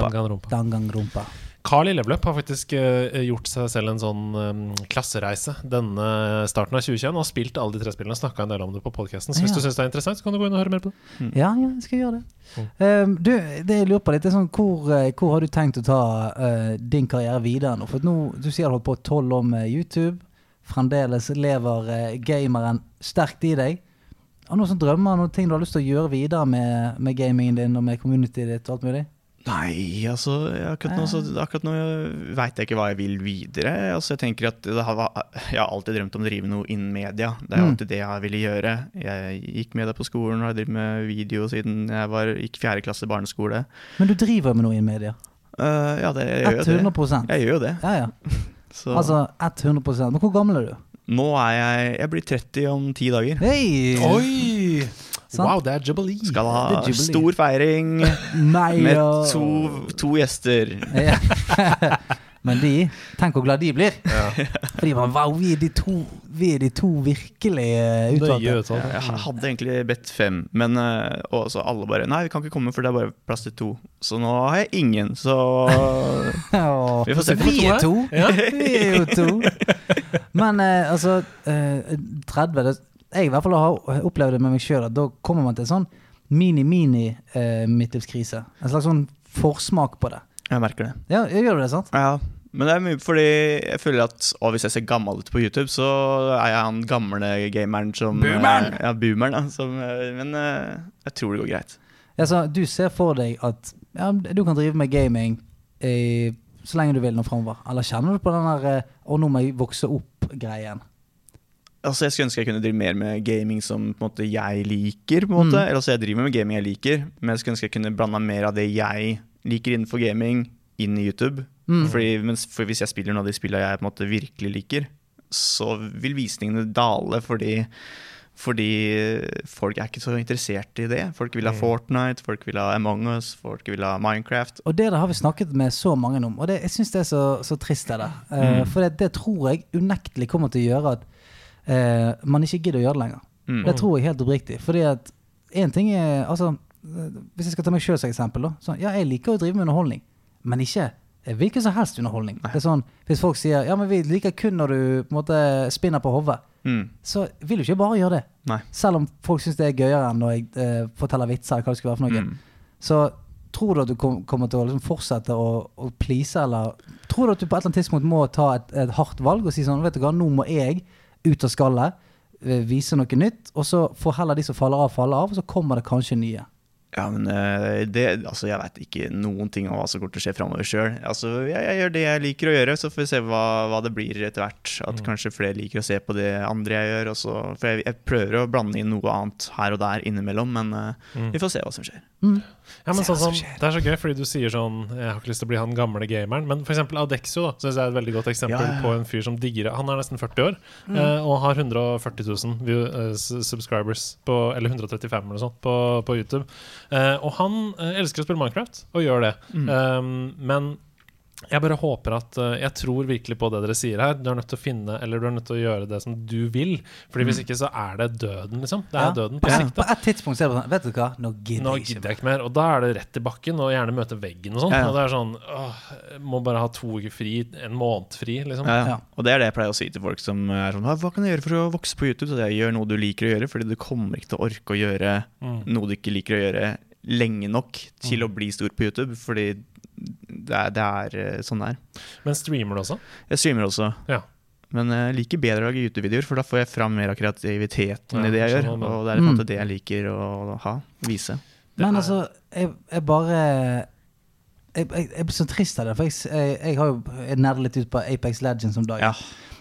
Danganronpa. Danganronpa. Carl i Leveløp har faktisk eh, gjort seg selv en sånn um, klassereise denne starten av 2021 og spilt alle de tre spillene og snakka en del om det på podkasten. Så hvis Ja. du syns det er interessant, så kan du gå inn og høre mer på det. Ja, ja, jeg skal gjøre det. Mm. Um, du, det jeg lurer på litt, er sånn, hvor, eh, hvor har du tenkt å ta uh, din karriere videre nå? For nå, Du sier du har holdt på tolv år med YouTube. Fremdeles lever uh, gameren sterkt i deg. Har du noen drømmer, noen ting du har lyst til å gjøre videre med, med gamingen din og med communityet ditt og alt mulig? Nei, altså akkurat nå, så, akkurat nå veit jeg ikke hva jeg vil videre. Altså, jeg tenker at har, Jeg har alltid drømt om å drive noe innen media. Det er Mm. alltid det jeg ville gjøre. Jeg gikk med deg på skolen og har drevet med video siden jeg var, gikk fjerde klasse barneskole. Men du driver med noe innen media? Uh, ja, det, jeg gjør jo det. 100 Jeg gjør jo det. Ja, ja. Så Altså 100 Men hvor gammel er du? Nå er jeg Jeg blir 30 om ti dager. Hey. Oi! Sant. Wow, det er jubilee. Skal ha jubilee. stor feiring med to, to gjester. Men de, tenk hvor glad de blir. Ja. For de bare Wow, vi er de to, vi er de to virkelig eh, utvalgte. Jeg hadde egentlig bedt fem, men eh, og så alle bare Nei, vi kan ikke komme, for det er bare plass til to. Så nå har jeg ingen, så Vi får se. Vi er to! Ja. Vi er jo to. Men eh, altså eh, 30 det, Jeg i hvert fall har opplevd det med meg sjøl at da kommer man til en sånn mini-mini-midtlivskrise. en slags sånn forsmak på det. Jeg merker det. Ja, jeg gjør det, sant? Ja, men det er mye fordi jeg føler at å, hvis jeg ser gammel ut på YouTube, så er jeg han gamle gameren som Boomeren! Ja, boomeren, da. Som, eh, men eh, jeg tror det går greit. Ja, så du ser for deg at ja, du kan drive med gaming i, så lenge du vil nå framover? Eller kjenner du på den der eh, 'å, nå må jeg vokse opp'-greien? Altså, Jeg skulle ønske jeg kunne drive mer med gaming som på en måte, jeg liker. på en måte. Mm. Eller altså, Jeg driver med gaming jeg liker, men jeg skulle ønske jeg kunne blanda mer av det jeg liker innenfor gaming, inn i YouTube. Mm. Fordi, mens, for Hvis jeg spiller noen av de spillene jeg på en måte virkelig liker, så vil visningene dale fordi fordi folk er ikke så interessert i det. Folk vil ha Mm. Fortnite, folk vil ha Among us, folk vil ha Minecraft. Og det der har vi snakket med så mange om, og det, jeg syns det er så, så trist. Det der. Eh, Mm. For det, det tror jeg unektelig kommer til å gjøre at uh, man ikke gidder å gjøre det lenger. Mm. Det tror jeg helt oppriktig. Fordi at én ting er altså, Hvis jeg skal ta meg sjøl som eksempel. Da, sånn, ja, jeg liker å drive med underholdning, men ikke hvilken som helst underholdning. Det er sånn, Hvis folk sier ja, men vi liker kun når du på en måte spinner på hodet, Mm. så vil du ikke bare gjøre det. Nei. Selv om folk syns det er gøyere enn når jeg eh, forteller vitser. eller hva det skulle være for noe. Mm. Så tror du at du kom, kommer til å liksom fortsette å, å please, eller tror du at du på et eller annet tidspunkt må ta et, et hardt valg og si sånn Vet du hva, nå må jeg ut av skallet, eh, vise noe nytt, og så får heller de som faller av, falle av, og så kommer det kanskje nye. Ja, men eh, det, altså, jeg veit ikke noen ting om hva som kommer til å skje framover sjøl. Altså, jeg, jeg gjør det jeg liker å gjøre, så får vi se hva, hva det blir etter hvert. At Mm. kanskje flere liker å se på det andre jeg gjør. Også. for jeg, jeg prøver å blande inn noe annet her og der innimellom, men eh, Mm. vi får se hva som skjer. Mm. Ja, men sånn som. Det er så gøy fordi du sier sånn Jeg har ikke lyst til å bli han gamle gameren. Men eksempel Adexio da, synes jeg er et veldig godt eksempel Ja, ja, på en fyr som digger. Han er nesten 40 år Mm. eh, og har 140 000 view, uh, subscribers, på, eller 135 eller noe sånt, på, på YouTube. Uh, og han eh, elsker å spille Minecraft, og gjør det. Mm. Um, men jeg bare håper at eh, Jeg tror virkelig på det dere sier her. Du er nødt til å finne Eller du er nødt til å gjøre det som du vil. Fordi hvis ikke så er det døden, liksom. Det er Ja. døden På, sikt. på et tidspunkt ser er det sånn Vet du hva, nå gidder Nå jeg ikke. gidder jeg ikke mer. Og da er det rett i bakken, og gjerne møte veggen og sånn. Ja, ja. Og det er sånn åh, Må bare ha to uker fri, en måned fri, liksom. Ja, Ja. Og det er det jeg pleier å si til folk som er sånn Hva, kan jeg gjøre for å vokse på YouTube? Så jeg gjør noe du liker å gjøre, fordi du kommer ikke til å orke å gjøre Mm. noe du ikke liker å gjøre lenge nok til å bli stor på YouTube. Fordi det er, det er eh, sånn det er. Men streamer du også? Jeg streamer også. Ja. Men jeg liker bedre å lage YouTube-videoer, for da får jeg fram mer av kreativiteten Ja, i det jeg gjør. Og det er Mm. det jeg liker å ha. Vise. Det Men er- altså, jeg, jeg bare jeg, jeg, jeg blir så trist av det, for jeg, jeg, jeg har jo nerdet litt ut på Apex Legends om dagen. Ja.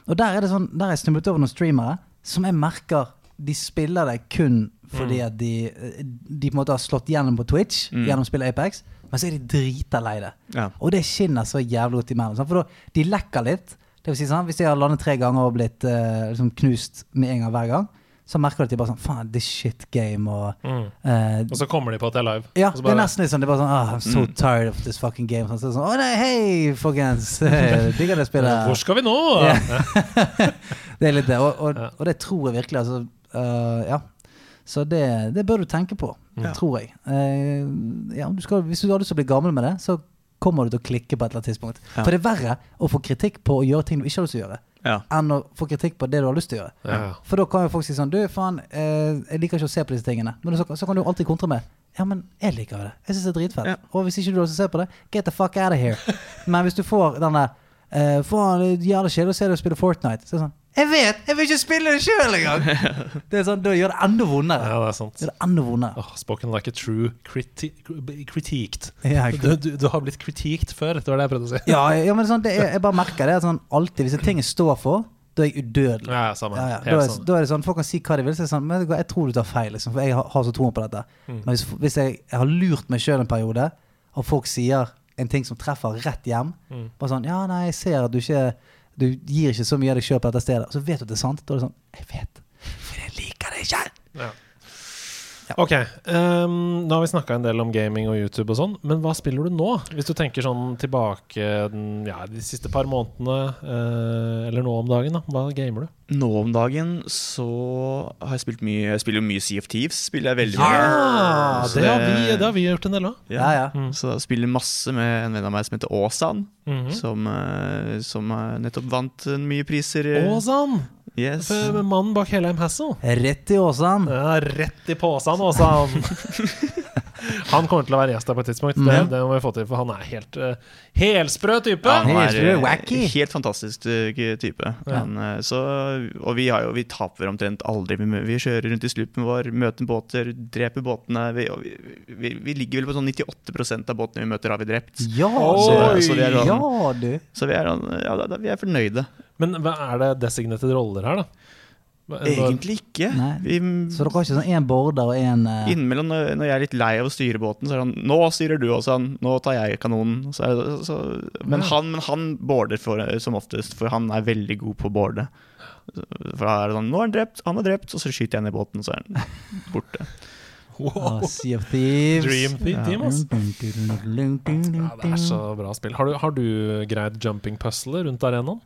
Og der er det sånn, der har jeg stumlet over noen streamere som jeg merker de spiller det kun fordi Mm. at de, de på en måte har slått gjennom på Twitch Mm. gjennom spillet Apex, men så er de drita lei det. Ja. Og det skinner så jævlig godt imellom. For da, de lekker litt. Det vil si sånn, Hvis de har landet tre ganger og blitt uh, liksom knust med en gang hver gang, så merker du at de bare sånn Faen, this shit game og Mm. uh, Og så kommer de på at det er live. ja, bare, det er nesten litt sånn. Det er bare sånn oh, I'm so Mm. tired of this fucking game. Sånn, så sånn, Å nei, hei, folkens! Digger det spillet. Hvor skal vi nå? Det er litt det. Og, og, og det tror jeg virkelig. Altså, uh, ja. Så det, det bør du tenke på, Ja. tror jeg. Eh, ja, du skal, hvis du har lyst til å bli gammel med det, så kommer du til å klikke på et eller annet tidspunkt. Ja. For det er verre å få kritikk på å gjøre ting du ikke har lyst til å gjøre, Ja. enn å få kritikk på det du har lyst til å gjøre. For da kan jo folk si sånn Du, faen, eh, jeg liker ikke å se på disse tingene. Men så, så kan du alltid kontre med Ja, men jeg liker det. Jeg syns det er dritfett. Ja. Og hvis ikke du har lyst til å se på det, get the fuck out of here. men hvis du får den der eh, Faen, det er jævlig kjedelig å se deg spille Fortnite. Så er det sånn Jeg vet! Jeg vil ikke spille det sjøl engang! det er sånn, Da gjør det enda vondere. ja, det er sant. Det gjør det enda vondere. Oh, spoken like a true criti critiqued. Ja, Du, du, du har blitt critiqued før, det var det jeg prøvde å si. ja, ja, men sånn, det er, jeg bare merker det. at Sånn, alltid, Hvis ting jeg står for, da er jeg udødelig. Ja, ja, samme. Ja, ja. Da, er, da er det sånn, Folk kan si hva de vil. Så er det sånn, men jeg tror du tar feil, liksom, for jeg har, har så troen på dette. Mm. Men hvis, hvis jeg, jeg har lurt meg sjøl en periode, og folk sier en ting som treffer rett hjem Mm. Bare sånn Ja, nei, jeg ser at du ikke Du gir ikke så mye av deg sjøl på dette stedet. Så vet du at det er sant. Da er det sånn Jeg vet. For jeg liker det ikke. Ja. Ok, um, nå har vi snakka en del om gaming og YouTube og sånn, men hva spiller du nå? Hvis du tenker sånn tilbake den, ja, de siste par månedene, uh, eller nå om dagen, da. Hva gamer du? Nå om dagen så har jeg spilt mye Jeg spiller jo mye Sea of Thieves. Spiller jeg veldig Ja, mye. Så det har vi, det har vi gjort en del av. Ja, ja. Mm. Så jeg spiller masse med en venn av meg som heter Åsan. Mhm. Som, eh, som eh, nettopp vant mye priser. Å sann! Yes. For Mannen bak Helheim Hassel. Rett i Åsan. Ja, rett i påsan, Åsan! han kommer til å være gjest der på et tidspunkt. Det, det må vi få til, for han er helt uh, helsprø type. Ja, han Helt er eh, wacky. helt fantastisk eh, type. Ja. Men, eh, så, og vi, har jo, vi taper omtrent aldri. Vi, vi kjører rundt i slupen vår, møter båter, dreper båtene. Vi, og vi, vi, vi ligger vel på sånn 98% av båtene vi møter, har vi drept. Ja. Så, så vi er sånn, ja, du. så vi er, sånn- ja, da, da, vi er fornøyde. Men hva er det designated roller her, da? Egentlig ikke. Vi, Så dere har ikke sånn én border og én uh, Innimellom når jeg er litt lei av å styre båten, så er han 'Nå styrer du også, han. Nå tar jeg kanonen.' Så er det, så, men, han, men han border for, som oftest, for han er veldig god på å boarde. For da er det sånn 'Nå er han drept, han er drept', og så skyter jeg ned båten, så er han borte. Wow. Sea of Thieves. Dream Team, altså. Ja, Ja, det er så bra spill. Har du, har du greid jumping puzzler rundt arenaen?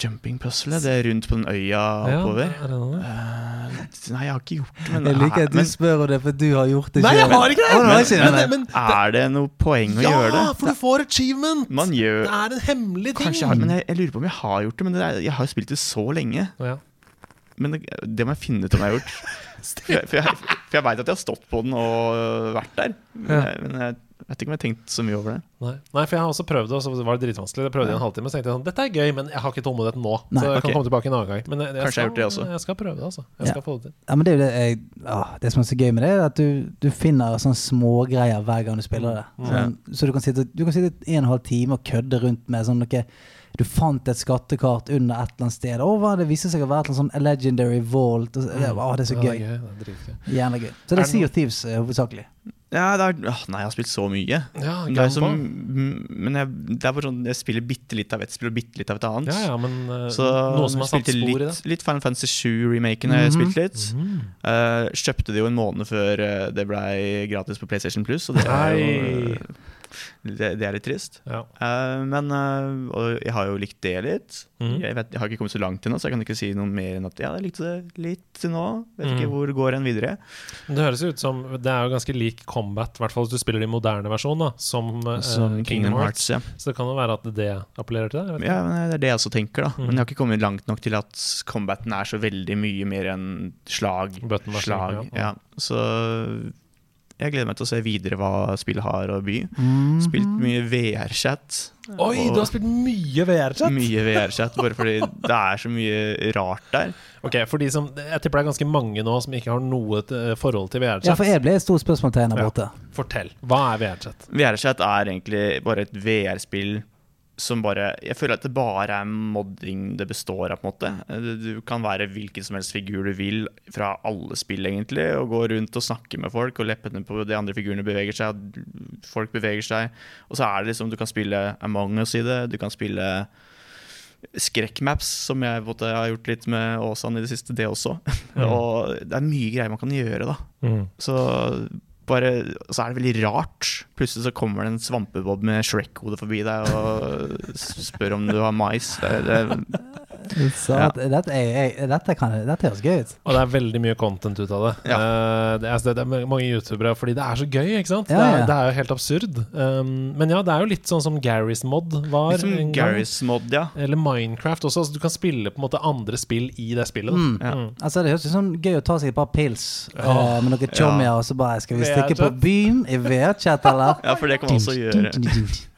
Jumping puzzle, det er rundt på den øya oppover. Ja, uh. Eh, nei, jeg har ikke gjort det, men, Jeg liker at du men spør om det, for du har gjort det Nei, jeg har ikke det! Men- er det noe poeng å ja, gjøre det? Ja, for du får achievement! Man gjør Det er en hemmelig ting. Kanskje jeg har, men jeg, jeg lurer på om jeg har gjort det. Men det er, jeg har jo spilt det så lenge. Ja. Men det, det må jeg finne ut om jeg har gjort. For jeg, for jeg, for jeg veit at jeg har stått på den og vært der. Men Ja. jeg, men jeg vet ikke om jeg har tenkt så mye over det. Nei. Nei, for jeg har også prøvd det, og så var det dritvanskelig. Jeg prøvde i en halvtime, så tenkte jeg sånn Dette er gøy, men jeg har ikke tålmodighet nå. Nei. så jeg kan komme tilbake en annen gang. Men jeg, jeg, skal, jeg skal, det også. Jeg skal prøve det, altså. Jeg Ja. skal få det til. Ja, men det er jo det jeg ah, Det som er så gøy med det, er at du, du finner sånne smågreier hver gang du spiller det. Mm. Sånn, Så du kan sitte Du kan sitte en og en halv time og kødde rundt med sånn noe Du fant et skattekart under et eller annet sted. Å, det viste seg å være et eller annet sånn Legendary Vault. Og, så- det, å, det er så Ja, gøy. Det er gøy. Det er. Gjerne gøy. Så det Er Sea of Thieves hovedsakelig. hovedsakelig. Ja, er, åh, nei, jeg har spilt så mye. Ja, Det er som, mm, men jeg, det er bare sånn, jeg spiller bitte litt av ett spill og bitte litt av et annet. Ja, ja, men eh, Så noe som har satt spor i det. litt, litt Final Fantasy 7-remaken har jeg spilt litt. Mhm. Eh, kjøpte det jo en måned før eh, det blei gratis på PlayStation Plus, og det er jo det, det er litt trist. Ja. Uh, men uh, Og jeg har jo likt det litt. Mm. Jeg, vet, jeg har ikke kommet så langt ennå, så jeg kan ikke si noe mer enn at ja, jeg likte det litt til nå. Vet ikke Mhm. hvor går en videre. Det høres ut som Det er jo ganske lik combat, i hvert fall hvis du spiller de moderne versjonene, som, som, uh, Kingdom Hearts. Ja. Så det kan jo være at det appellerer til deg. ja, men Det er det jeg også tenker, da. Mm. Men jeg har ikke kommet langt nok til at combaten er så veldig mye mer enn slag. Slag ja. ja. Så jeg gleder meg til å se videre hva spillet har å by. Mm. Spilt mye VR-chat. Oi, du har spilt mye VR-chat! Mye VR-chat, bare fordi det er så mye rart der. Ok, for de som Jeg tipper det er ganske mange nå som ikke har noe forhold til VR-chat. Ja, for jeg ble et stort spørsmålstegn der Ja. borte. Fortell. Hva er VR-chat? VR-chat er egentlig bare et VR-spill som bare Jeg føler at det bare er modding det består av, på en måte. Du kan være hvilken som helst figur du vil fra alle spill, egentlig, og gå rundt og snakke med folk, og leppene på de andre figurene beveger seg, og folk beveger seg. Og så er det liksom Du kan spille Among us i det, du kan spille skrekkmaps, som jeg måtte, har gjort litt med Åsan i det siste, det også. og det er mye greier man kan gjøre, da. Så bare, så er det veldig rart. Plutselig så kommer det en svampebob med Shrek-hode forbi deg og spør om du har mais. Det, det, Så Ja. dette, er, dette, kan, dette høres gøy ut. Og det er veldig mye content ut av det. Ja. Uh, det, er, det er mange youtubere fordi det er så gøy, ikke sant? Ja, det, er, det er jo helt absurd. Um, men ja, det er jo litt sånn som Garys mod var. litt som en gang. Garys mod, ja. Eller Minecraft også. Altså, du kan spille på en måte andre spill i det spillet. Mm. Ja. Mm. Altså Det høres ut som gøy å ta seg et par pils Ja. eh, med noen chommier, og så bare Skal vi stikke på byen i VR-chat, eller? Ja, for det kan man også gjøre.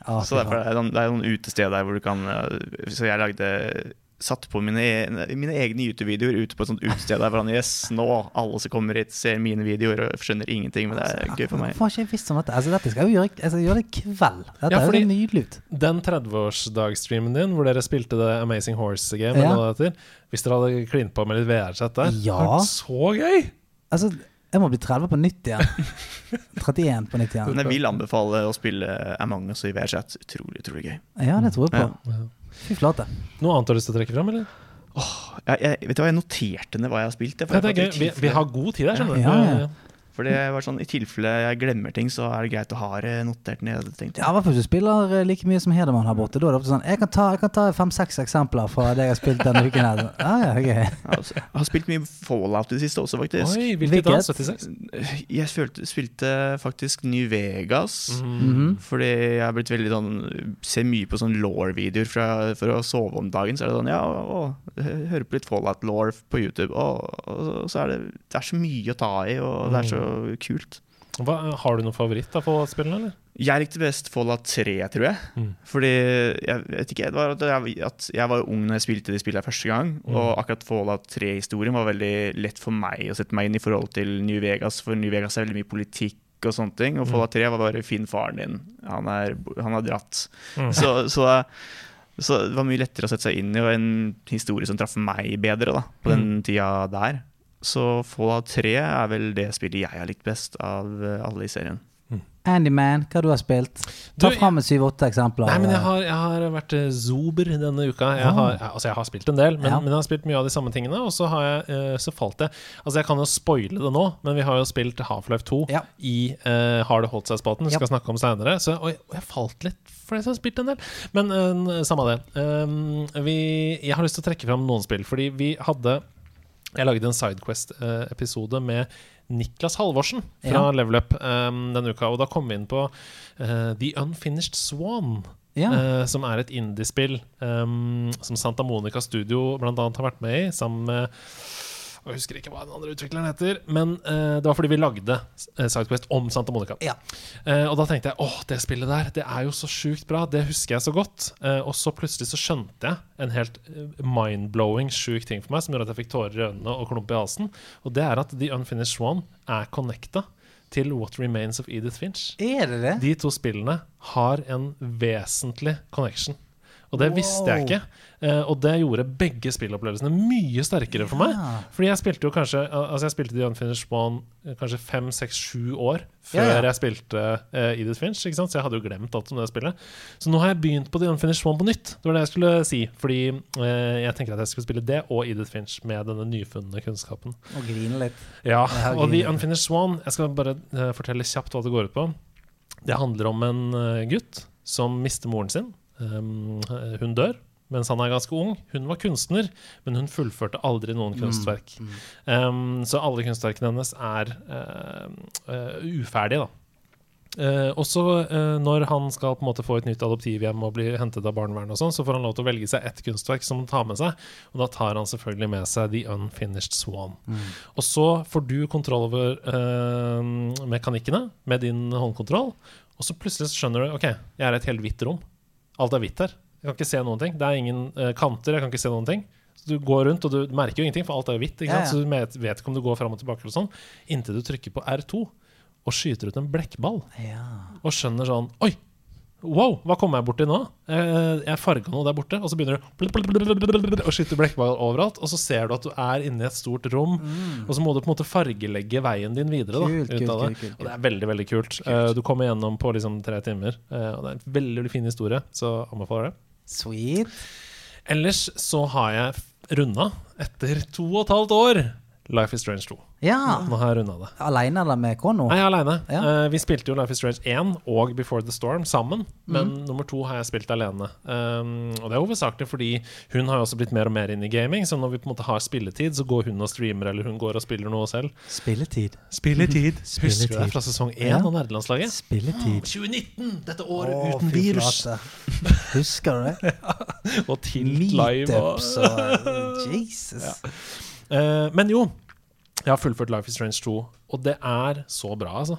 Ah, Så derfor er det, noen- det er noen utested der hvor du kan eh, Så jeg lagde Satt på mine, e- mine egne YouTube-videoer ute på et sånt utested der Hvordan Yes, nå alle som kommer hit, ser mine videoer og skjønner ingenting, men det er gøy for meg. Har ikke visst om dette? Altså, dette skal jeg jo gjøre, skal gjøre det i kveld. Dette Ja, er jo nydelig ut. Den 30-årsdagsstreamen din hvor dere spilte The Amazing Horse Game, Ja. det Hvis dere hadde klint på med litt VR-sett der, Ja. vært så gøy! Altså, jeg må bli 30 på nytt igjen. 31 på nytt igjen. Men jeg vil anbefale å spille Among us i VR-chat. Utrolig, utrolig gøy. Ja, det tror jeg på. Ja. Fy flate. Noe annet du har lyst til å trekke fram, eller? Jeg, jeg, vet du hva, jeg noterte ned hva jeg har spilt. jeg, for Ja, det er gøy. Vi, vi har god tid her, skjønner du. Ja, ja. For det var sånn, i tilfelle jeg glemmer ting, så er det greit å ha det notert ned. tenkte. Ja, hvert fall hvis du spiller eh, like mye som Hedemann her borte. Da er det ofte sånn Jeg kan ta, jeg kan ta fem-seks eksempler fra det jeg har spilt denne uken. her ah, ja, okay. Jeg har- Jeg har spilt mye Fallout i det siste også, faktisk. Oi, hvilket da? 76? Jeg følte, spilte faktisk New Vegas. Mm -hmm. Fordi jeg har blitt veldig sånn Ser mye på sånn law-videoer for å sove om dagen. Så er det sånn Ja, å, hø- hører på litt Fallout-law på YouTube. Og, og så er det Det er så mye å ta i, og det er så kult. Hva, har du noen favoritt av Fallout-spillene, eller? Jeg likte best Fallout 3, tror jeg. Mm. Fordi jeg vet ikke, det var at jeg, at jeg var jo ung når jeg spilte de spillene første gang. Mm. Og akkurat Fallout 3-historien var veldig lett for meg å sette meg inn i forhold til New Vegas. For New Vegas er veldig mye politikk og sånne ting. Og Mm. Fallout 3 var bare 'finn faren din'. Han, er, han har dratt. Mm. Så, så, så det var mye lettere å sette seg inn i, og en historie som traff meg bedre da, på den Mm. tida der. Så Fallout 3 er vel det spillet jeg har likt best av eh, alle i serien. Andyman, hva du har spilt? Ta fram syv-åtte eksempler. Nei, men jeg har, jeg har vært eh, zober denne uka. Jeg Ah. har, altså jeg har spilt en del, men, Ja. men jeg har spilt mye av de samme tingene. Og så har jeg eh, så falt jeg Altså Jeg kan jo spoile det nå, men vi har jo spilt Half-Life 2 Ja. i uh, Har det holdt seg-spalten. Vi Ja. skal snakke om seinere. Og, og jeg falt litt fordi jeg har spilt en del. Men uh, samme det. Um, vi, jeg har lyst til å trekke fram noen spill, fordi vi hadde Jeg lagde en Sidequest-episode med Niklas Halvorsen fra Ja. Level Up um, denne uka. Og da kom vi inn på uh, The Unfinished Swan. Ja. Uh, som er et indiespill um, som Santa Monica Studio annet har vært med i, sammen med Jeg husker ikke hva den andre utvikleren heter, men eh, det var fordi vi lagde eh, Sidequest om Santa Monica. Ja. Eh, og da tenkte jeg åh, det spillet der, det er jo så sjukt bra. Det husker jeg så godt. Eh, og så plutselig så skjønte jeg en helt eh, mind-blowing sjuk ting for meg, som gjorde at jeg fikk tårer i øynene og klump i halsen. Og det er at The Unfinished One er connecta til What Remains of Edith Finch. Er det det? De to spillene har en vesentlig connection. Og det visste jeg ikke. Eh, og det gjorde begge spillopplevelsene mye sterkere for meg. Ja. Fordi jeg spilte jo kanskje Altså jeg spilte The Unfinished One eh, kanskje fem, seks, sju år før Ja, ja. jeg spilte uh, Edith Finch. Så jeg hadde jo glemt alt om det spillet. Så nå har jeg begynt på The Unfinished One på nytt. Det var det jeg skulle si. Fordi uh, jeg tenker at jeg skulle spille det og Edith Finch med denne nyfunne kunnskapen. Og grine litt. Ja, og The. Unfinished One, Jeg skal bare uh, fortelle kjapt hva det går ut på. Det handler om en gutt som mister moren sin. Um, hun dør mens han er ganske ung. Hun var kunstner, men hun fullførte aldri noen kunstverk. Um, så alle kunstverkene hennes er uh, uh, uferdige, da. Uh, eh, når han skal på en måte få et nytt adoptivhjem og bli hentet av barnevernet, og sånn, så får han lov til å velge seg ett kunstverk som han tar med seg. Og da tar han selvfølgelig med seg The Unfinished Swan. Og så får du kontroll over mekanikkene med din håndkontroll. Og så plutselig skjønner du OK, jeg er i et helt hvitt rom. Alt er hvitt her. Jeg kan ikke se noen ting. Det er ingen eh, kanter. Jeg kan ikke se noen ting. Så Du går rundt, og du merker jo ingenting, for alt er jo hvitt. Ja, ja. Så du vet, vet ikke om du går fram og tilbake, eller sånn, inntil du trykker på R2 og skyter ut en blekkball. Ja. Og skjønner sånn Oi! Wow, hva kommer jeg borti nå? Eh, Jeg farga noe der borte, og så begynner du å skyte blekkball overalt. Og så ser du at du er inne i et stort rom, og så må du på en måte fargelegge veien din videre. Da, Mm. Kult, ut kult, det. kult, kult, Og det er veldig veldig kult. Eh, Du kommer gjennom på liksom tre timer, eh, og det er en veldig, veldig fin historie, så anbefaler det. Sweet. Ellers så har jeg runda, etter to og et halvt år, Life is Strange 2. Ja. Nå har jeg runda det. Aleine eller med kona? Nei, aleine. Ja. vi spilte jo Life is Strange 1 og Before the Storm sammen, men mm. nummer to har jeg spilt alene. Um, og det er hovedsakelig fordi hun har jo også blitt mer og mer inn i gaming, så når vi på en måte har spilletid, så går hun og streamer, eller hun går og spiller noe selv. Spilletid. Spilletid. Husker du det fra sesong 1 Ja. av nerdelandslaget? Spilletid. 2019! Dette året Åh, uten virus! Husker du det? Og Tilt Live og Meetups og Jesus. Eh, Men jo, jeg har fullført Life is Strange 2, og det er så bra, altså.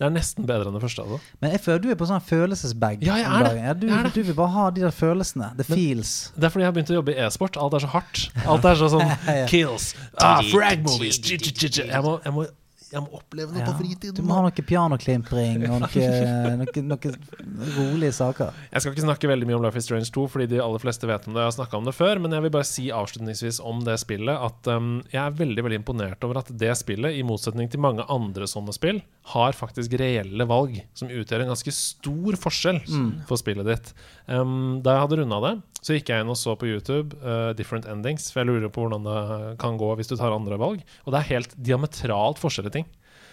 Det er nesten bedre enn det første. altså Men jeg føler du er på sånn følelsesbag. Ja, jeg er det. Ja, du, Jeg er det. du vil bare ha de der følelsene. The Men- feels. Det er fordi jeg har begynt å jobbe i e-sport. Alt er så hardt. Alt er så sånn Ja. kills. Ah, frag movies. Jeg må, jeg, må, jeg må oppleve noe Ja. på fritiden. Du må ha noe pianoklimpring og noe, noe, noe rolige saker. Jeg skal ikke snakke veldig mye om Life is Strange 2, fordi de aller fleste vet om det. Jeg har snakket om det før, men jeg vil bare si avslutningsvis om det spillet at um, jeg er veldig veldig imponert over at det spillet, i motsetning til mange andre sånne spill, har faktisk reelle valg som utgjør en ganske stor forskjell for spillet ditt. Um, da jeg hadde runda det, så gikk jeg inn og så på YouTube uh, Different Endings, for jeg lurer på hvordan det kan gå hvis du tar andre valg. Og det er helt diametralt forskjellige ting.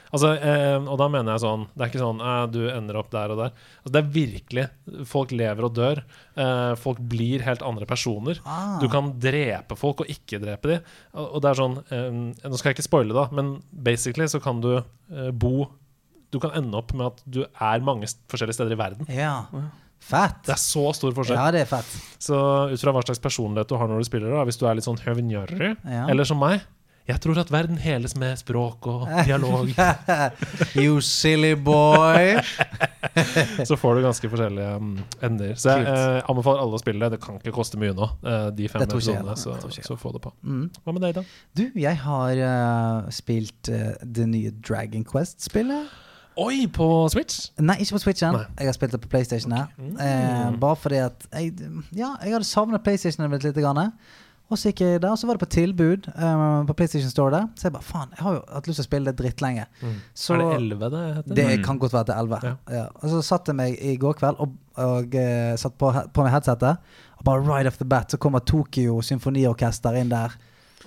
Altså, eh, og da mener jeg sånn Det er ikke sånn eh, du ender opp der og der. Altså, det er virkelig Folk lever og dør. Eh, folk blir helt andre personer. Ah. Du kan drepe folk og ikke drepe dem. Og, og det er sånn eh, Nå skal jeg ikke spoile, da, men basically så kan du eh, bo Du kan ende opp med at du er mange forskjellige steder i verden. Ja. Fett. Det er så stor forskjell. Ja, det er fett. Så ut fra hva slags personlighet du har når du spiller, da, hvis du er litt sånn høvnjørrig, Ja. eller som meg Jeg tror at verden heles med språk og dialog. you silly boy. så får du ganske forskjellige um, ender. Så jeg eh, anbefaler alle å spille det. Det kan ikke koste mye nå, eh, de fem episodene. Så, så få det på. Mm. Hva med deg, da? Du, jeg har uh, spilt uh, det nye Dragon Quest-spillet. Oi, på Switch? Nei, ikke på Switchen. Nei. Jeg har spilt det på PlayStation. her Mm. eh, Bare fordi at jeg, Ja, jeg hadde savnet PlayStation litt. Grann. Og så gikk jeg der, og så var det på tilbud um, på PlayStation Store der. Så jeg bare faen, jeg har jo hatt lyst til å spille det drittlenge. Så er det 11 det heter? det Mm. kan godt være til 11. Ja. Ja. Og så satt jeg meg i går kveld og, og uh, satt på, på meg headsetet. Og bare right off the bat så kommer Tokyo symfoniorkester inn der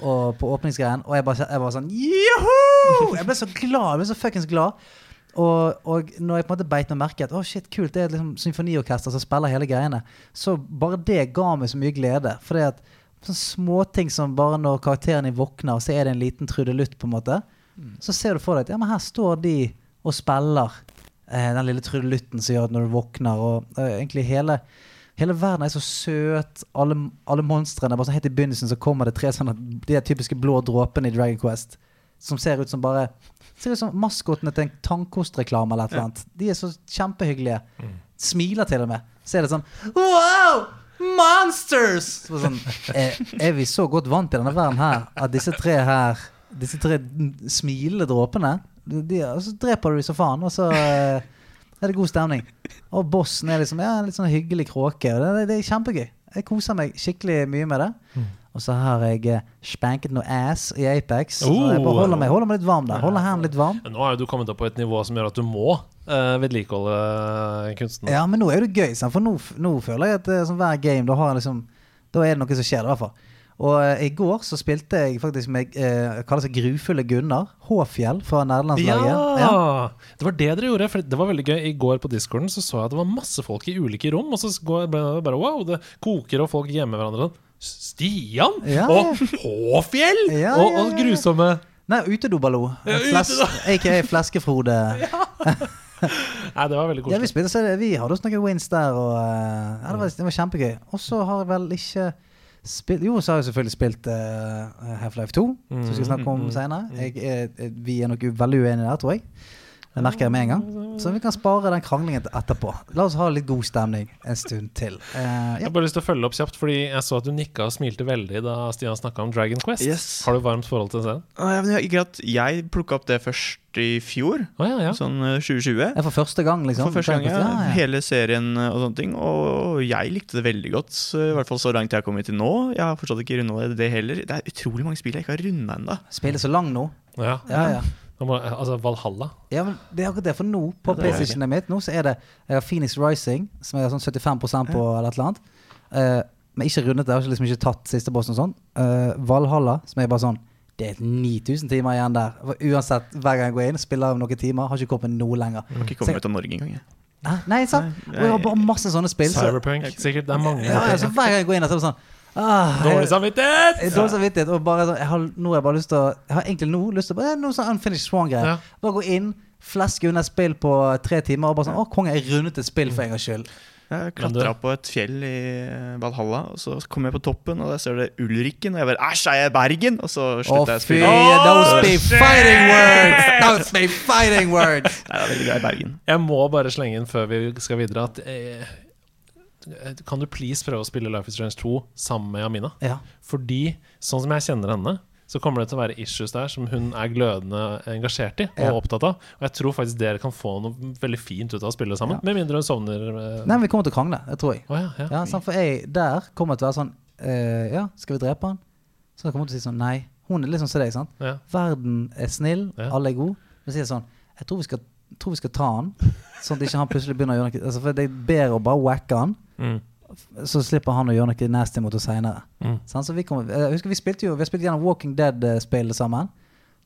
og på åpningsgreien. Og jeg bare, jeg bare sånn Joho! Jeg ble så glad. Jeg ble så fuckings glad. Og, og når jeg på en måte beit meg merke at å shit, kult, det er liksom symfoniorkester som spiller hele greiene, så bare det ga meg så mye glede. Fordi at sånne småting som bare når karakteren din våkner, så er det en liten trudelutt, på en måte. Så ser du for deg at ja, men her står de og spiller eh, den lille trudelutten som gjør at når du våkner, og eh, egentlig hele Hele verden er så søt. Alle, alle monstrene bare sånn Helt i begynnelsen så kommer det tre sånne De typiske blå dråpene i Dragon Quest. Som ser ut som bare Ser ut som maskotene til en tannkostreklame eller et eller annet. De er så kjempehyggelige. Smiler til og med. Så er det sånn Wow! Monsters! Så sånn, er, er vi så godt vant til denne verden her at disse tre her Disse tre smilende dråpene de, så dreper du dem så faen, og så eh, er det god stemning. Og bossen er liksom ja, en litt sånn hyggelig kråke. Og det, det, er kjempegøy. Jeg koser meg skikkelig mye med det. Og så har jeg eh, spanket noe ass i Apex. Så jeg bare Oh. holder meg, holder meg litt varm der. Holder hendene litt varm. Nå har du kommet opp på et nivå som gjør at du må eh, vedlikeholde kunsten. Ja, men nå er det gøy, for nå, nå føler jeg at sånn, hver game, da, har liksom, da er det noe som skjer. i hvert fall. Og eh, i går så spilte jeg faktisk med uh, kaller seg Grufulle Gunnar. Håfjell fra Ja! ja! Det var det dere gjorde. For det var veldig gøy. I går på discorden så, så jeg at det var masse folk i ulike rom. Og så ble det bare wow, det koker, og folk gjemmer hverandre. Stian! Ja, og Håfjell! Ja, og, ja, og ja. grusomme Nei, utedoballo. Ja, Fles, AKA Fleskefrode. Nei, det var veldig Ja, vi, koselig. så vi hadde også noen wins der, og eh, ja, det, var, det var kjempegøy. Og så har jeg vel ikke spilt Jo, så har jeg selvfølgelig spilt uh, Half-Life 2, som vi skal snakke om Mm, mm, senere. Jeg, er- vi er nok veldig uenige der, tror jeg. Det merker jeg med en gang. Så vi kan spare den kranglingen etterpå. La oss ha litt god stemning en stund til. Eh, Jeg ja. har bare lyst til å følge opp kjapt, fordi jeg så at du nikka og smilte veldig da Stian snakka om Dragon Quest. Yes. Har du varmt forhold til den? serien? ja, jeg, ikke at jeg plukka opp det først i fjor, Oh, ja, ja. sånn eh, 2020. Er for første gang, liksom. For første gang, ja. ja, ja. Hele serien eh, og sånne ting. Og jeg likte det veldig godt. I hvert fall så langt jeg har kommet til nå. Jeg har fortsatt ikke runda det heller. Det er utrolig mange spill jeg ikke har runda ennå. Spiller så lang nå. ja. Ja, ja. Nå må, altså Valhalla. Ja, men det er akkurat det. For nå, på er PlayStationet mitt, nå så er det Jeg har Phoenix Rising, som jeg har sånn 75% på, eller et eller annet. Uh, men ikke rundet det. Jeg har liksom ikke tatt siste bossen og sånn. Uh, Valhalla, som er bare sånn Det er 9000 timer igjen der. For uansett, hver gang jeg går inn, spiller jeg noen timer, har ikke kommet noe lenger. Jeg har ikke kommet ut av Norge engang. jeg. Hæ? Nei, sant? Nei, Og jeg har bare masse sånne spill. Så, Cyberpunk. Sikkert. Det er mange. ja, ja, så hver gang jeg går inn, så er det sånn ah, Dårlig samvittighet! jeg- Dårlig samvittighet. Og bare sånn, jeg har, nå har jeg bare lyst til å Jeg har egentlig nå lyst til å bare, Noe sånn Unfinished Swan-greier. Ja. Bare gå inn, fleske unna et spill på tre timer og bare sånn Å, konge, jeg rundet et spill for en gangs skyld. Jeg klatra på et fjell i eh, Valhalla, og så kom jeg på toppen, og der ser det Ulrikken. Og jeg bare Æsj, er jeg i Bergen? Og så slutta jeg å spille. Those be fighting words! Those be fighting words! Nei, jeg er veldig glad i Bergen. Jeg må bare slenge inn før vi skal videre at eh, Kan du please prøve å spille Life is Strange 2 sammen med Amina? Ja. Fordi sånn som jeg kjenner henne, så kommer det til å være issues der som hun er glødende engasjert i og Ja. opptatt av. Og jeg tror faktisk dere kan få noe veldig fint ut av å spille sammen. Ja. Med mindre hun sovner. eh. Nei, men vi kommer til å krangle, det tror jeg. Oh, ja, ja. Ja, sant, for jeg der kommer til å være sånn eh, Ja, skal vi drepe han? Så kommer hun til å si sånn Nei. Hun er sånn som deg, sant. Verden er snill, alle er gode. Men sier sånn Jeg tror vi skal, tror vi skal ta han, sånn at ikke han plutselig begynner å gjøre noe altså, For det er bedre å bare wacke han, Mm. så slipper han å gjøre noe nasty mot oss seinere. Mm. Så vi, jeg husker vi spilte jo Vi har spilt gjennom Walking Dead-spillet sammen.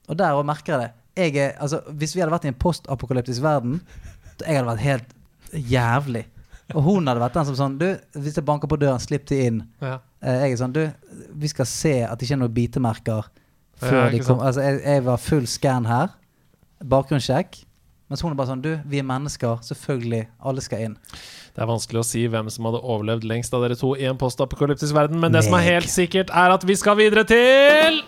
Og der òg merker jeg det. jeg er, altså, Hvis vi hadde vært i en postapokalyptisk verden, jeg hadde vært helt jævlig. Og hun hadde vært den som sånn Du, hvis jeg banker på døren, slipp de inn. Ja. Eh, jeg er sånn Du, vi skal se at det ikke er noen bitemerker Ja, de kom. Altså, jeg, jeg var full scan her. Bakgrunnssjekk. Mens hun er bare sånn Du, vi er mennesker. Selvfølgelig. Alle skal inn. Det er vanskelig å si hvem som hadde overlevd lengst av dere to i en postapokalyptisk verden, men det som er helt sikkert, er at vi skal videre til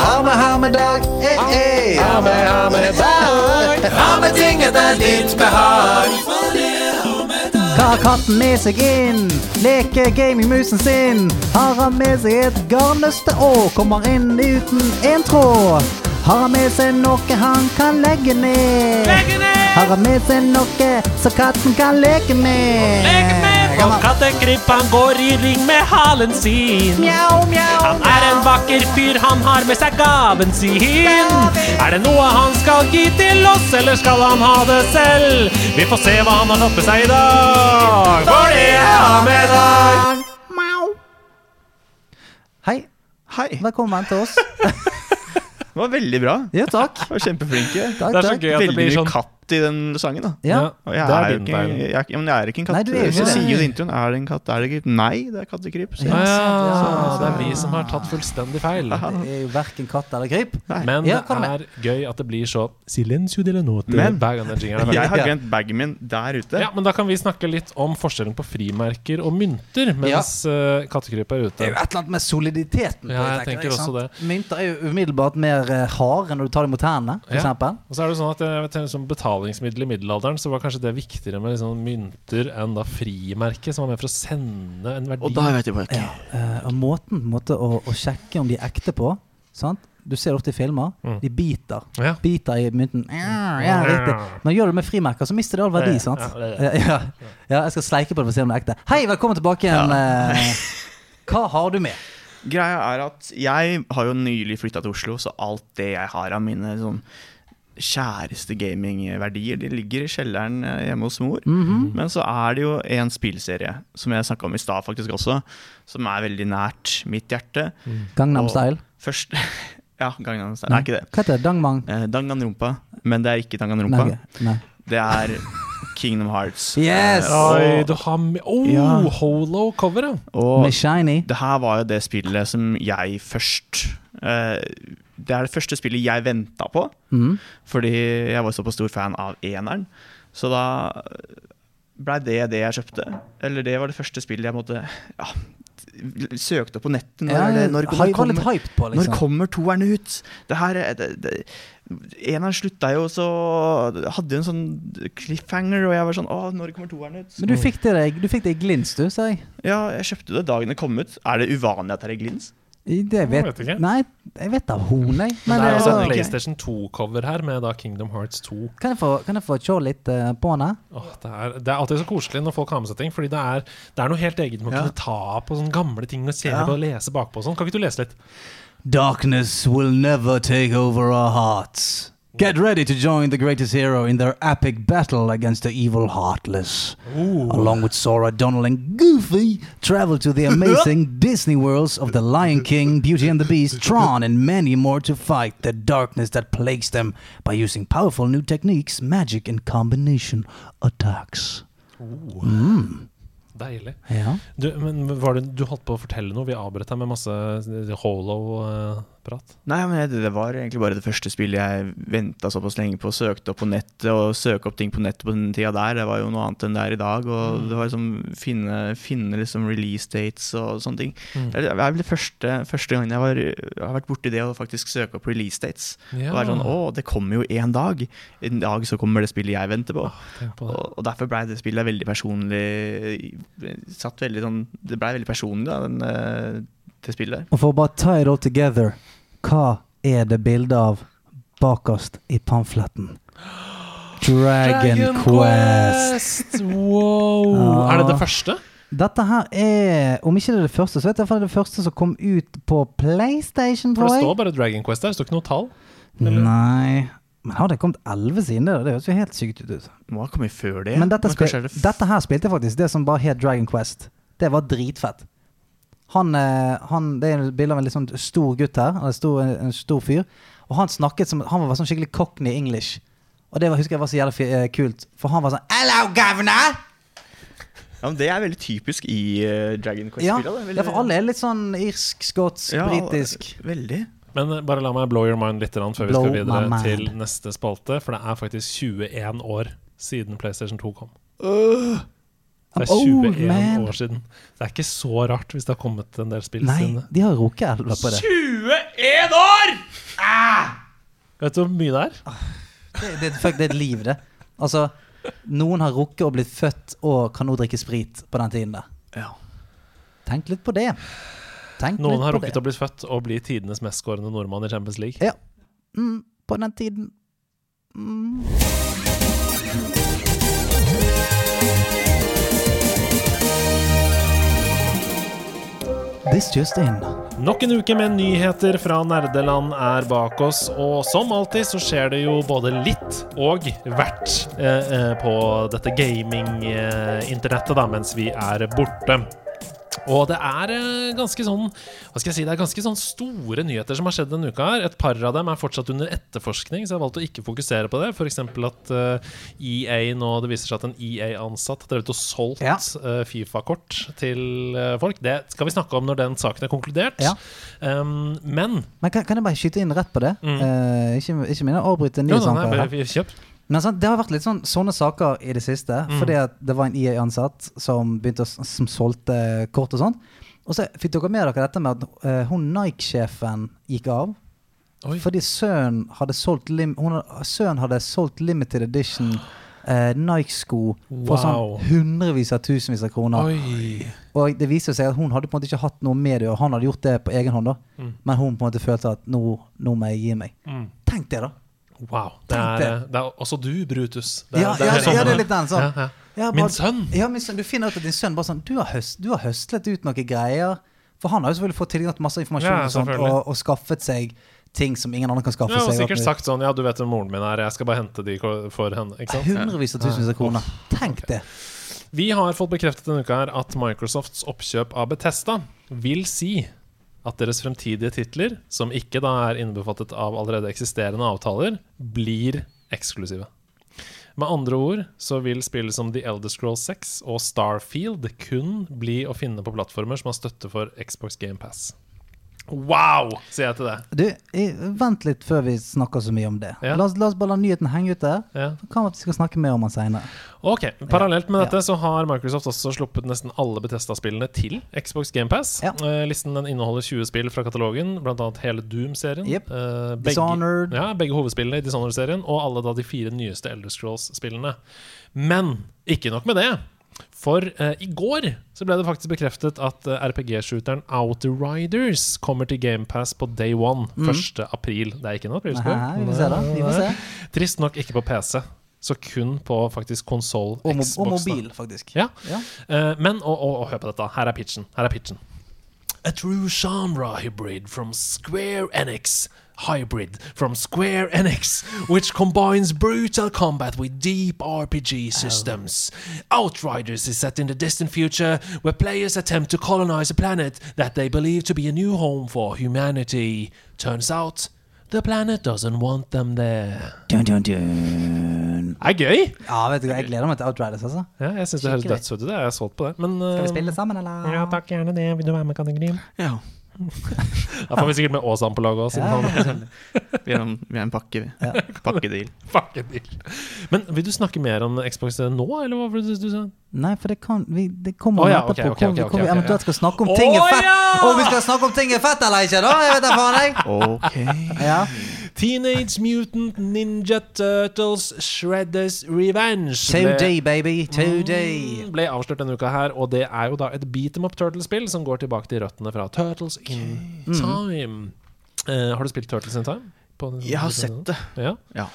Ha med, ha med dag. Hey, hey. Ha med, ha med dag. Ha med ting etter ditt behag. Hva har katten med seg inn? Leker gamingmusen sin. Har han med seg et garnnøste og kommer inn uten en tråd. Har han med seg noe han kan legge ned? Legge ned! Har han med seg noe så katten kan leke med? Leke med, for an. kattekryp han går i ring med halen sin. Mjau, mjau, Han er en vakker fyr, han har med seg gaven sin. Er det noe han skal gi til oss, eller skal han ha det selv? Vi får se hva han har tatt med seg i dag, for det er han med dag. Hei, Hei. velkommen til oss. Det var veldig bra. Ja, takk. Det var Kjempeflinke. Takk, Det er så gøy at det blir sånn katt i den sangen, da. Ja. Og jeg det er, er ikke, jeg, er ikke- ja, men jeg er ikke en katt. Nei, du er jo så det. sier jo det i introen. Er det en katt? Er det ikke Nei, det er kattekryp. Så Ja. Ja, det er vi som har tatt fullstendig feil. Det er jo verken katt eller kryp. Men Ja, det kom er gøy at det blir så silencio de note Men- hver gang den jingeren er Jeg har glemt bagen min der ute. Ja, men da kan vi snakke litt om forskjellen på frimerker og mynter mens ja. kattekryp er ute. Det er jo et eller annet med soliditeten. på Ja, jeg tenker ikke også sant? Mynter er jo umiddelbart mer eh, harde når du tar dem mot hendene, for Ja. eksempel. Og så er det sånn at jeg vet, Som betalingsmiddel i middelalderen Så var kanskje det viktigere med liksom mynter enn da frimerket, som var med for å sende en verdi. Og da vet jeg. Ja, eh, og måten måte, å, å sjekke om de er ekte på sant? Du ser ofte i filmer. Mm. De biter. Ja. Biter i mynten. Ja, ja. Men gjør du det med frimerker, så mister det all verdi. sant? Ja, ja, Ja, ja, jeg skal sleike på det for å se om det er ekte. Hei, velkommen tilbake igjen. eh, Hva har du med? Greia er at jeg har jo nylig flytta til Oslo, så alt det jeg har av mine sånn kjæreste gamingverdier, de ligger i kjelleren eh, hjemme hos mor. Mhm. Men så er det jo en spillserie, som jeg snakka om i stad faktisk også, som er veldig nært mitt hjerte. Gangnam Og- Style. Først Ja, Gangnam Style. Nei, ikke det. Hva heter det? Dangmang? Eh, Danganronpa. Men det er ikke Danganronpa. Nei. nei. Det er Kingdom Hearts. Yes! Eh, Oi, og, du har med Oh, Ja. holo cover, Med Shiny. det her var jo det spillet som jeg først eh, Det er det første spillet jeg venta på, mm. fordi jeg var såpass stor fan av eneren. Så da blei det det jeg kjøpte. Eller det var det første spillet jeg måtte ja, søkte på nettet. Når, Ja, det, når, når, litt kommer, hyped på, når liksom. kommer toeren ut? Det her er- det, det, Eneren slutta jo, så hadde jo en sånn cliffhanger, og jeg var sånn Å, når kommer toeren ut? Men du fikk det deg, du fikk det i glins, du, sa jeg. Ja, jeg kjøpte det dagen det kom ut. Er det uvanlig at det er glins? Det vet, vet ikke. Nei, jeg vet av hun, jeg. Men det er også en. PlayStation 2-cover her, med da Kingdom Hearts 2. kan, jeg få, kan jeg få se litt uh, på henne? Åh, det, er, det er alltid så koselig når folk har med seg ting, fordi det er, det er noe helt eget med å Ja. kunne ta på sånne gamle ting og se Ja. på og lese bakpå og sånn. Kan ikke du lese litt? Darkness will never take over our hearts. Get ready to join the greatest hero in their epic battle against the evil Heartless. Along with Sora, Donald, and Goofy, travel to the amazing Disney worlds of The Lion King, Beauty and the Beast, Tron, and many more to fight the darkness that plagues them by using powerful new techniques, magic, and combination attacks. Mm. Deilig. Ja. Du, men var det, du holdt på å fortelle noe? Vi avbrøt deg med masse holo-prat. Nei, men det, det var egentlig bare det første spillet jeg venta såpass lenge på. Søkte opp på nettet, og søke opp ting på nettet på den tida der. Det var jo noe annet enn det er i dag. Og det var liksom finne, finne liksom release dates og sånne ting. Det er vel første, første gangen jeg, var, jeg har vært borti det å faktisk søke opp release dates. Ja. Og være sånn Å, det kommer jo én dag. En dag så kommer det spillet jeg venter på. Ah, på. Og, og derfor blei det spillet veldig personlig Satt veldig sånn Det blei veldig personlig, da, den, det spillet. Og for å bare tie it all together, hva er det bildet av bakerst i pamfletten? Dragon, Quest. Wow! Ja. Er det det første? Dette her er, om ikke det er det første, så vet jeg det det første som kom ut på PlayStation, For det står bare Dragon Quest der. Det står ikke noe tall. eller? Nei Men har det kommet elleve siden det? Det høres jo helt sykt ut. Må ha kommet før det. Men dette, Men spil, det dette her spilte jeg faktisk, det som bare het Dragon Quest. Det var dritfett. Han, eh, han, det er et bilde av en litt sånn stor gutt her, En stor, en stor fyr. Og han snakket som Han var sånn skikkelig cockney English. Og det var, husker jeg var så jævlig eh, kult, for han var sånn Hello, governor! Ja, men Det er veldig typisk i uh, Dragon Ja, Quest-spillet. ja, for alle er litt sånn irsk, skotsk, Ja, britisk. Veldig. Men bare la meg blow your mind litt før vi skal videre til neste spalte. For det er faktisk 21 år siden PlayStation 2 kom. Det er 21 oh, år siden. Det er ikke så rart hvis det har kommet en del spill Nei, siden de har rukket elva på det. 21 år! Vet du hvor mye det er? Det, det, fuck, det er et liv, det. Altså, noen har rukket å blitt født og kan nå drikke sprit på den tiden der. Ja. Tenk litt på det. Tenk Noen litt har på rukket å bli født og bli tidenes mestskårende nordmann i Champions League. Ja. Mm, på den tiden. Mm. This just in. Nok en uke med nyheter fra nerdeland er bak oss, og som alltid så skjer det jo både litt og hvert eh, eh, på dette gaming-internettet da, mens vi er borte. Og det er eh, ganske sånn Hva skal jeg si, det er ganske sånn store nyheter som har skjedd denne uka. her Et par av dem er fortsatt under etterforskning, så jeg har valgt å ikke fokusere på det. F.eks. at eh, EA nå Det viser seg at en EA-ansatt har drevet og solgt Ja. eh, Fifa-kort til folk. Det skal vi snakke om når den saken er konkludert. Ja. Um, men Men kan, kan jeg bare skyte inn rett på det? Mm. Uh, ikke, ikke mine avbryte nyhetsanker. bare kjøp. Men sånn, det har vært litt sånn sånne saker i det siste. Mm. Fordi at det var en EA-ansatt som begynte å, som solgte kort og sånn. Og så fikk dere med dere dette med at uh, hun Nike-sjefen gikk av. Oi. Fordi sønnen hadde lim, hadde- solgt limited edition uh, Nike-sko for Wow. sånn hundrevis av tusenvis av kroner. Oi. Og det viste seg at hun hadde på en måte ikke hatt noe med det og. Han hadde gjort det på egen hånd, da. Mm. Men hun på en måte følte at nå, nå må jeg gi meg. Mm. Tenk det, da. Wow. Det er, det. er også du, Brutus. Det er- Ja, det er ja, sånn- ja, det er litt den sånn. Ja, ja. Min sønn. Ja, min sønn, Du finner ut at din sønn bare sånn Du har, høst, du har høstlet ut noen greier. For han har jo selvfølgelig fått tilgang til masse informasjon og, sånt, og, og skaffet seg ting som ingen andre kan skaffe Ja, og seg. sikkert sagt sånn Ja, du vet hvem moren min er, jeg skal bare hente de for henne. Hundrevis av tusenvis av kroner. Tenk det. Vi har fått bekreftet denne uka her at Microsofts oppkjøp av Betesta vil si at deres fremtidige titler, som ikke da er innbefattet av allerede eksisterende avtaler, blir eksklusive. Med andre ord så vil spill som The Elder Scrolls 6 og Starfield kun bli å finne på plattformer som har støtte for Xbox Game Pass. Wow, sier jeg til det. Du, eh, Vent litt før vi snakker så mye om det. Ja. La, oss, la oss bare la nyheten henge ute. Ja. Kan vi skal snakke mer om den seinere. Ok, Parallelt med Ja. dette så har Microsoft også sluppet nesten alle Bethesda-spillene til Xbox GamePass. Ja. Uh, listen den inneholder 20 spill fra katalogen, bl.a. hele Doom-serien. Yep. Uh, begge, Dishonored. Ja, begge hovedspillene i Dishonored-serien, og alle da de fire nyeste Elder Scrolls-spillene. Men ikke nok med det. For eh, i går så ble det faktisk bekreftet at eh, RPG-shooteren Outriders kommer til GamePass på day one. 1. april. Det er ikke noe aprilspøk. Trist nok ikke på PC, så kun på faktisk konsoll, Og, Xbox. og da. mobil, faktisk. Ja. Ja. Eh, men, og, og, og hør på dette. Her er pitchen. Her er pitchen. A true genre hybrid from Square Enix. Hybrid from Square Enix, which combines brutal combat with deep RPG systems. Outriders is set in the distant future where players attempt to colonize a planet that they believe to be a new home for humanity. Turns out the planet doesn't want them there. Dun, dun, dun. Det er gøy! Ja, vet du hva, jeg gleder meg til Outriders, altså. Ja, jeg syns det høres Skikkelig. dødsfett ut. Jeg er solgt på det. Men Skal vi eh, spille sammen, eller? Ja, takk, gjerne det. Vil du være med, kategorien? Ja. Da får vi sikkert med Åsan på laget òg, Ja, Vi er en, vi er en pakke, vi. Pakkedeal. Pakkedeal. deal. Men vil du snakke mer om Xbox nå, eller hva var det du sa? Nei, for det kan vi, Det kommer oh, ja, etterpå. okay, okay, okay, hvor vi eventuelt skal snakke om ting er fett. ja! Om vi skal snakke om ting er fett eller ikke, da! Jeg vet da faen, jeg. Ok. Ja. Teenage Mutant Ninja Turtles Shredders Revenge 2D, baby. 2D. Mm, ble avslørt denne uka her, og det er jo da et beat em up Turtles-spill som går tilbake til røttene fra Turtles in Mm. Time. Uh, har du spilt Turtles in Time? På- Jeg har sett det. Ja. Ja.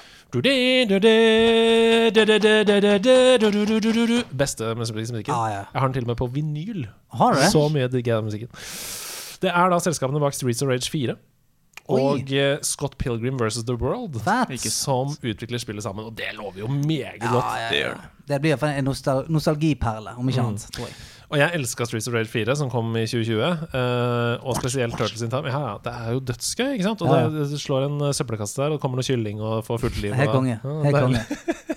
Beste musikken. Ah, ja. Jeg har den til og med på vinyl. Har du det? Så mye digger jeg den musikken. Det er da selskapene bak Streets of Rage 4 Oi. Og eh, Scott Pilgrim versus The World. Ikke som utvikler spillet sammen. Og det lover jo meget Ja, godt. ja, Det ja. gjør det. Det blir iallfall en nostal nostalgiperle, om ikke Mm. annet. tror jeg. Og jeg elska Streets of Rage 4, som kom i 2020. Uh, og spesielt Turtles in Time. Ja, ja, det er jo dødsgøy, ikke sant? Og Ja, ja. det, det slår en eh, søppelkasse der, og det kommer noe kylling og får fullt liv. Helt og- konge.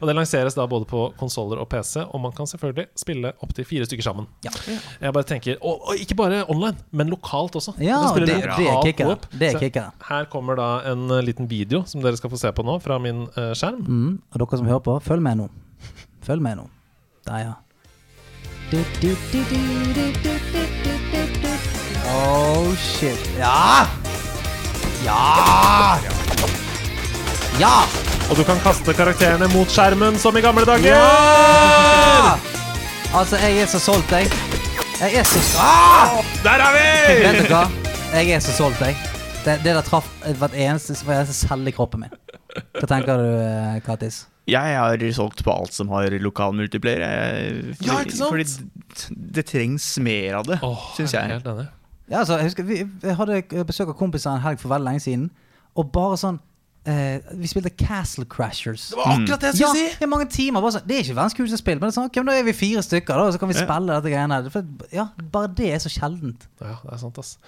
Og det lanseres da både på konsoller og PC, og man kan selvfølgelig spille opptil fire stykker sammen. Ja. Jeg bare tenker, og, og ikke bare online, men lokalt også. Ja, det, det er Det er kicka. Her kommer da en eh, liten video som dere skal få se på nå, fra min uh, skjerm. Mm. Og dere som hører på, følg med nå. Følg med nå. Der, ja. Oh shit. Ja! Ja! Ja! Og du kan kaste karakterene mot skjermen som i gamle dager! Ja! Altså, jeg er så solgt, jeg. Jeg er så ah! Der er Vet vi! du hva? Jeg er så solgt, jeg. Det, det der traff hvert eneste, hver eneste celle i kroppen min. Hva tenker du, Katis? Kattis? Jeg har solgt på alt som har lokal multiplayer. jeg- Ja, ikke sant? Fordi det trengs mer av det, oh, syns jeg jeg. helt enig. Ja, altså, jeg husker, vi, jeg hadde besøk av kompiser en helg for veldig lenge siden, og bare sånn eh, Vi spilte Castle Crashers. Det var akkurat det jeg Ja, skulle si! i mange timer. Bare sånn, det er ikke verdens kuleste spill, men det er sånn, okay, da er vi fire stykker, da, så kan vi Ja. spille dette greiene. For, ja, bare det er så sjeldent. Ja, det er sant, ass.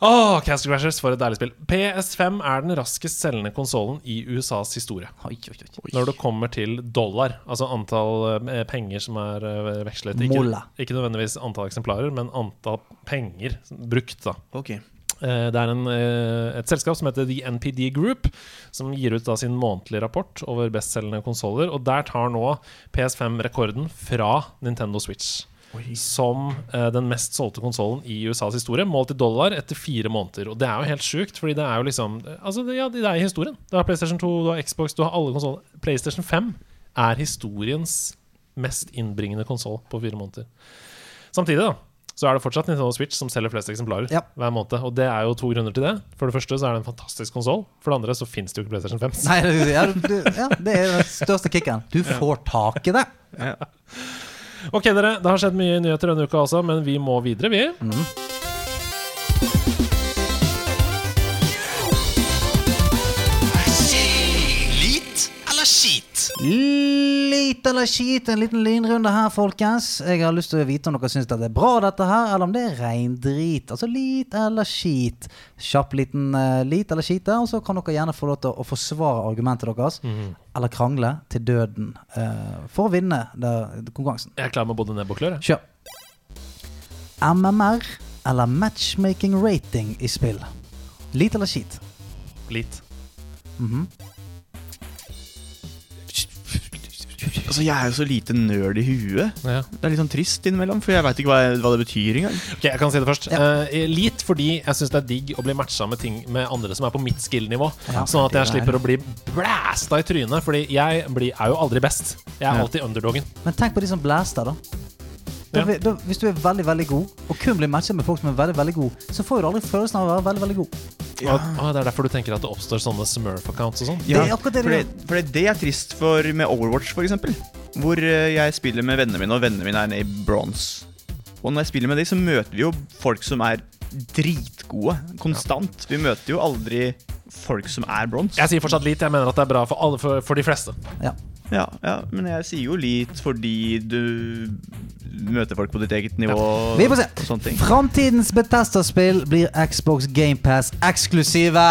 Åh, Castle Crashers, for et deilig spill. PS5 er den raskest selgende konsollen i USAs historie. Oi, oi, oi. Når det kommer til dollar, altså antall eh, penger som er eh, vekslet. Ikke, ikke nødvendigvis antall eksemplarer, men antall penger brukt, da. Ok. Eh, Det er en, et selskap som heter The NPD Group, som gir ut sin månedlige rapport over bestselgende konsoller. Og der tar nå PS5 rekorden fra Nintendo Switch. Som eh, den mest solgte konsollen i USAs historie, målt i dollar etter fire måneder. Og det er jo helt sjukt, fordi det er jo liksom Altså, det, ja, det er historien. Du har PlayStation 2, du har Xbox, du har alle konsoller. PlayStation 5 er historiens mest innbringende konsoll på fire måneder. Samtidig, da så er det fortsatt Nintendo Switch som selger flest eksemplarer Ja. hver måned. Og det er jo to grunner til det. For det første så er det en fantastisk konsoll. For det andre så fins det jo ikke PlayStation 5. Nei, ja, ja, det er den største kicken. Du får tak i det. Ok, dere. Det har skjedd mye nyheter denne uka også, men vi må videre, vi. Lit eller skit? Lit eller skit, en liten lynrunde her, folkens. Jeg har lyst til å vite om dere syns det er bra, dette her, eller om det er reindrit. Altså lit eller skit. Kjapp liten uh, lit eller skit der, og så kan dere gjerne få lov til å forsvare argumentet deres. Eller krangle til døden uh, for å vinne der, konkurransen. Jeg er klar med både nebb og klør. Kjør. MMR eller matchmaking rating i spill? Lit eller skit? Lit. Altså, Jeg er jo så lite nerd i huet. Ja. Det er litt sånn trist innimellom, for jeg veit ikke hva, hva det betyr engang. Ok, jeg kan si det først. Ja. Uh, lit fordi jeg syns det er digg å bli matcha med ting med andre som er på mitt skill-nivå. Ja, sånn at jeg er slipper å bli blæsta i trynet. Fordi jeg blir, er jo aldri best. Jeg er Ja. alltid underdogen. Men tenk på de som blaster, da. Da, Ja. da. Hvis du er veldig veldig god, og kun blir matchet med folk som er veldig veldig god, så får du aldri følelsen av å være veldig veldig god. Og, Ah, det er derfor du tenker at det oppstår sånne Smurf-accounts og sånn? Det er det for det for det, er trist for med Overwatch, for eksempel. Hvor eh, jeg spiller med vennene mine, og vennene mine er nede i bronze. Og når jeg spiller med dem, så møter vi jo folk som er dritgode. Konstant. Vi møter jo aldri folk som er bronze. Jeg sier fortsatt lite, Jeg mener at det er bra for, alle, for, for de fleste. Ja. Ja, ja, men jeg sier jo litt fordi du møter folk på ditt eget nivå. Vi får se. Framtidens Betesta-spill blir Xbox GamePass eksklusive.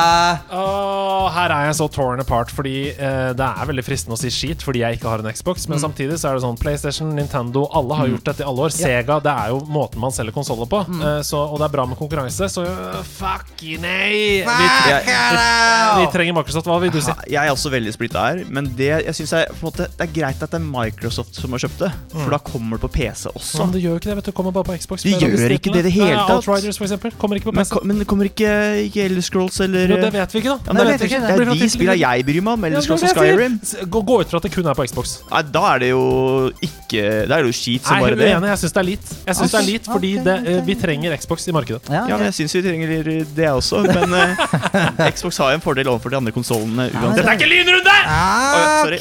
Åh, her er jeg så torn apart, fordi eh, det er veldig fristende å si skit fordi jeg ikke har en Xbox, men samtidig så er det sånn PlayStation, Nintendo, alle har gjort dette i alle år. Sega, det er jo måten man selger konsoller på, eh, så, og det er bra med konkurranse, så uh, fuck nei! Vi, Jeg, vi trenger Microsoft. Hva vil du si? jeg er også veldig splitta her, men det, jeg synes er, måte, det er greit at det er Microsoft som har kjøpt det. For da kommer det på PC også. Men det gjør ikke det, vet du. Kommer bare på Xbox. De gjør ikke det i det hele tatt. Outriders, for eksempel. Kommer ikke på PC. Men, men det kommer ikke, ikke Elder Scrolls eller Jo, det vet vi ikke, da. ja, men det, vet vi ikke det. det er de spillene jeg bryr meg om. Elder Scrolls og Skyrim. Gå, gå ut fra at det kun er på Xbox. Nei, da er det jo ikke Da er det jo skit som bare er det. uenig. Jeg syns det er litt. Jeg synes det er litt Fordi det, eh, vi trenger Xbox i markedet. Ja, Ja, men jeg syns vi trenger det også. Men eh, Xbox har jo en fordel overfor de andre konsollene men uansett. Dette er ikke lynrunde! Ah, sorry.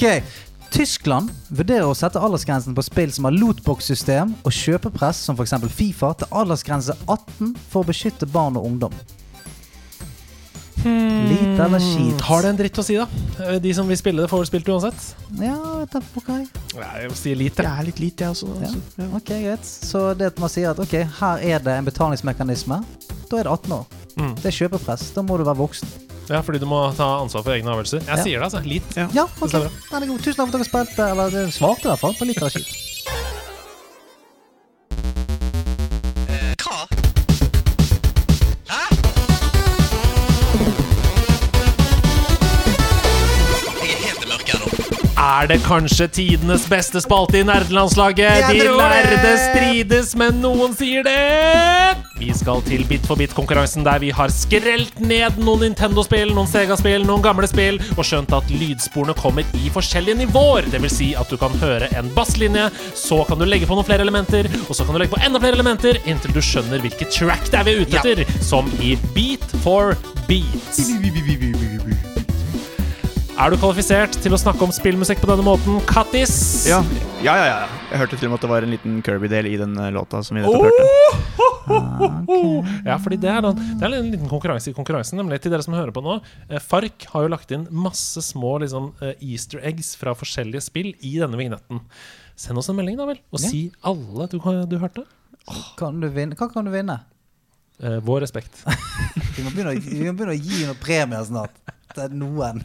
Tyskland vurderer å sette aldersgrensen på spill som har lootbox-system og kjøpepress, som f.eks. Fifa, til aldersgrense 18 for å beskytte barn og ungdom. Lite eller skit? Har det en dritt å si, da? Eh, De som vil spille det, får vel spilt uansett. Ja, vet du, ok. Jeg sier lite. Jeg er litt lite, jeg også. Ja. Altså. Ja. ok, greit. Så det at man sier at ok, her er det en betalingsmekanisme, da er det 18 år. Mm. Det er kjøpepress. Da må du være voksen. Ja, fordi du må ta ansvar for egne avgjørelser. Jeg Ja. sier det, altså. Litt. Ja. Ja, ok. Den er god. Tusen takk for at dere spilte, eller svarte i hvert fall, på litt av skitt. Er det kanskje tidenes beste spalte i nerdelandslaget? De lærde strides, men noen sier det! Vi skal til Bit for bit-konkurransen, der vi har skrelt ned noen Nintendo-spill, noen Sega-spill, noen gamle spill, og skjønt at lydsporene kommer i forskjellige nivåer. Det vil si at du kan høre en basslinje, så kan du legge på noen flere elementer, og så kan du legge på enda flere elementer, inntil du skjønner hvilket track det er vi er ute etter, som i Beat for beat. Er du kvalifisert til å snakke om spillmusikk på denne måten? Kattis? Ja. ja, ja, ja. Jeg hørte til og med at det var en liten Kirby-del i den eh, låta som vi nettopp hørte. Ja, fordi det er, noen, det er en liten konkurranse i konkurransen, nemlig til dere som hører på nå. Eh, Fark har jo lagt inn masse små liksom, easter eggs fra forskjellige spill i denne vignetten. Send oss en melding, da vel, og Ja. si alle du, du hørte. Kan du vinne? Hva kan du vinne? Eh, vår respekt. Vi må begynne, å- vi må begynne å gi noen premier snart. Til noen.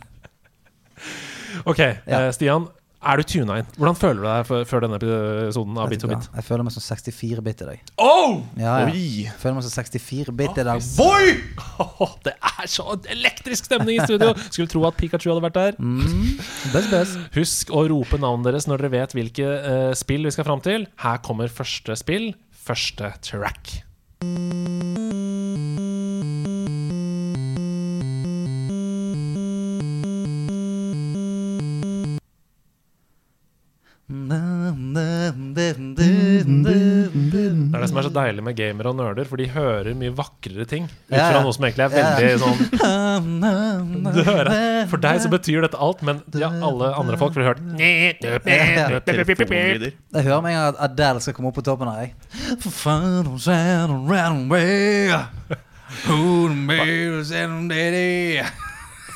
Ok, Ja. eh, Stian. Er du tuna inn? Hvordan føler du deg før, denne episoden av Bit for bit? Jeg føler meg som 64 bit i dag. Oh! Ja, ja. Jeg føler meg som 64 bit i dag. Boy! det er så elektrisk stemning i studio! Skulle tro at Pikachu hadde vært der. Mm. Best, best. Husk å rope navnet deres når dere vet hvilke uh, spill vi skal fram til. Her kommer første spill, første track. Det er det som er så deilig med gamere og nerder, for de hører mye vakrere ting ut fra noe som egentlig er veldig sånn Du hører. For deg så betyr dette alt, men ja, alle andre folk ville hørt Jeg hører med en gang at Adele skal komme opp på toppen her. jeg.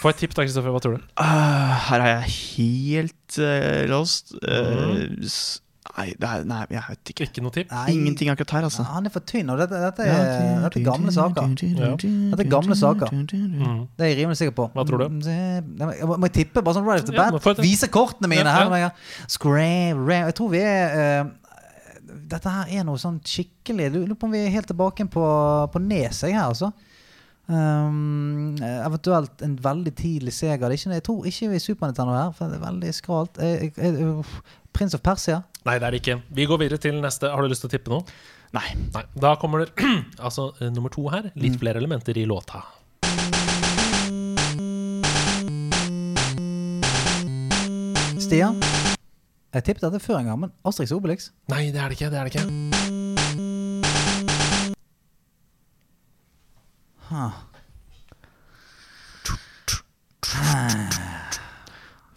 Få et tipp da, Kristoffer. Hva tror du? Uh, her er jeg helt uh, lost. Uh, mm. nei, det er, nei, jeg vet ikke. Ikke noe tipp? Nei, Ingenting akkurat her, altså. Han er for tynn, og dette, dette, er, dette er gamle saker. Dette er gamle saker. Mm. Det er jeg rimelig sikker på. Hva tror du? Det- jeg Må må jeg tippe? Bare sånn right off the bat? Vise kortene mine Ja, her. ja. ram. Jeg tror vi er uh, Dette her er noe sånn skikkelig lurer på om vi er helt tilbake på, på Nes, jeg her, altså. Um, eventuelt en veldig tidlig Sega. Er ikke, jeg tror ikke vi er Super Nintendo her, for det er veldig skralt. Prins of Persia. Nei, det er det ikke. Vi går videre til neste. Har du lyst til å tippe noe? Nei. Nei. Da kommer det altså eh, nummer to her. Litt flere elementer i låta. Stian. Jeg tippet dette før en gang, men Asterix Obelix. Nei, det er det ikke. Det er det ikke. Huh.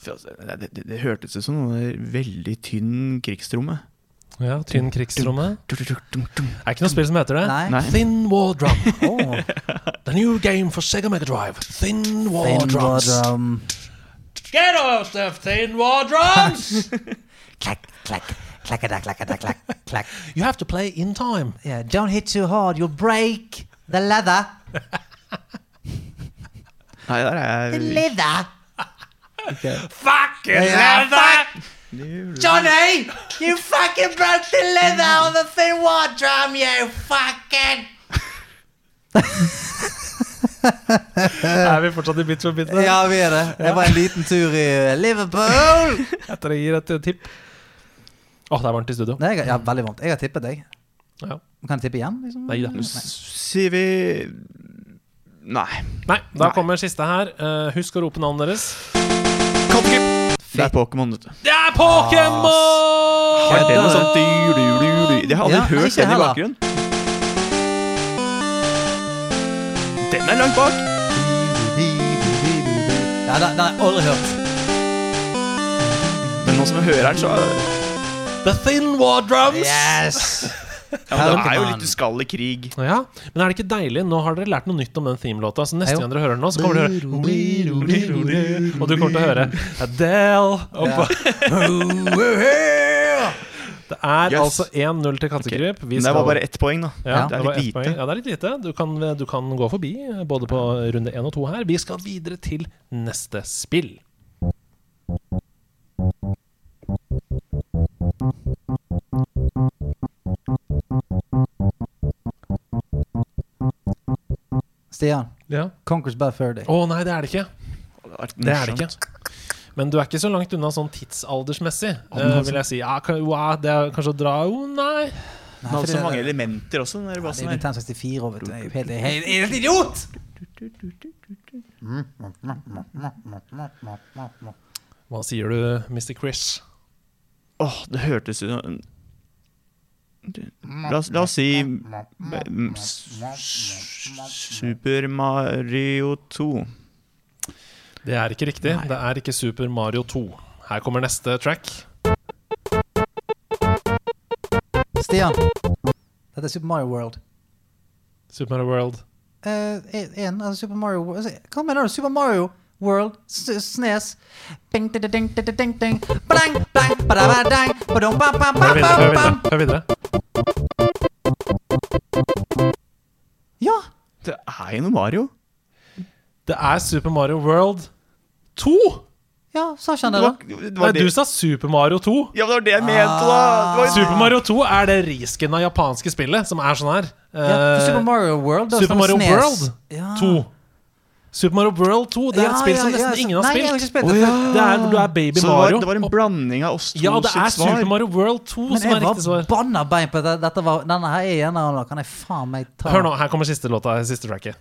Altså, Det, det, det, det hørtes ut som noe veldig tynn krigstromme. Ja, Tynn krigstromme. Det er ikke noe spill som heter det. Nei. Nei. Thin Wall Drum. Oh, The new game for Sega Mega Drive. Thin Wall Thin Drums. War Drum. Get off the Thin Wall Drums! Clack, clack, clack, clack, clack, clack, clack. you have to play in time. Yeah, don't hit too hard, you'll break the leather. Nei, der er The jeg leather. Fucking Yeah, leather! Johnny, you fucking broke the leather on the thin wall drum, you fucking. Er vi fortsatt i bit for bit? Ja, vi er det. Det var en liten tur i Liverpool. Etter jeg gir et eh, tipp. Åh, det er varmt i studio. Nei, jeg, ja, veldig varmt. Jeg har tippet deg. Ja. Kan jeg tippe igjen? Liksom? Nei da. Sier vi Nei. Nei, da Nei. kommer siste her. Uh, husk å rope navnet deres. Det er Pokémon, vet du. Det er Pokémon! Har det noe sånn dyr, dyr, dyr, dyr. Jeg har aldri Ja, hørt den i bakgrunnen. Den er langt bak. Ja, den har jeg aldri hørt. Men nå som jeg hører den, så The Thin War Drums. Yes! Ja, men det er jo litt du skal i krig. Ja, Men er det ikke deilig? Nå har dere lært noe nytt om den themelåta. Så neste gang dere hører den nå, så kommer dere til å høre Og du kommer til å høre Adele oppå. Det er Yes. altså 1-0 til Kattekryp. Men det var bare ett poeng, da. ja, det er litt lite. Ja, det er litt lite. Du kan, du kan gå forbi både på runde 1 og 2 her. Vi skal videre til neste spill. Stian. Ja. Conquers Bad Fur Å nei, det er det ikke. Det Det er det ikke. Men du er ikke så langt unna sånn tidsaldersmessig, eh, vil jeg si. Ja, kan, wow, det er kanskje å dra Jo, nei. Den hadde så mange elementer også. Den der Det er bassen her. Nintendo 64 år, vet du. Jeg er helt, helt, helt idiot! Hva sier du, Mr. Chris? Åh, det hørtes ut som La la oss si Super Mario 2. Det er ikke riktig. Det er ikke Super Mario 2. Her kommer neste track. Stian. Dette er Super Mario World. Super Mario World. Uh, en, altså Super Mario World altså, Hva mener du? Super Mario World Snes Ding, ding, ding, ding, ding, ding. Blang, blang, Hør videre. Hør videre. Ja! Det er jo noe Mario. Det er Super Mario World 2! Ja, sa ikke han Det det, var, da? det Nei, det. du sa Super Mario 2. Ja, det var det jeg mente, da! Det var Super Mario 2 er det risken av japanske spillet som er sånn her. Ja, for Eh, Super Mario World da Super Mario World ja. 2. Super Mario World 2 Det er Ja, et spill som ja, nesten så- ingen har Nei, jeg har spilt. ikke spilt det. ja. Det er hvor du er baby Så det var, Mario. det var en blanding av oss to ja, det er sitt svar. Super Mario World 2 Men som er riktig riktig svar. var banna bein på at dette var Denne her er en av dem. Kan jeg faen meg ta Hør nå, her kommer siste låta. Siste tracket.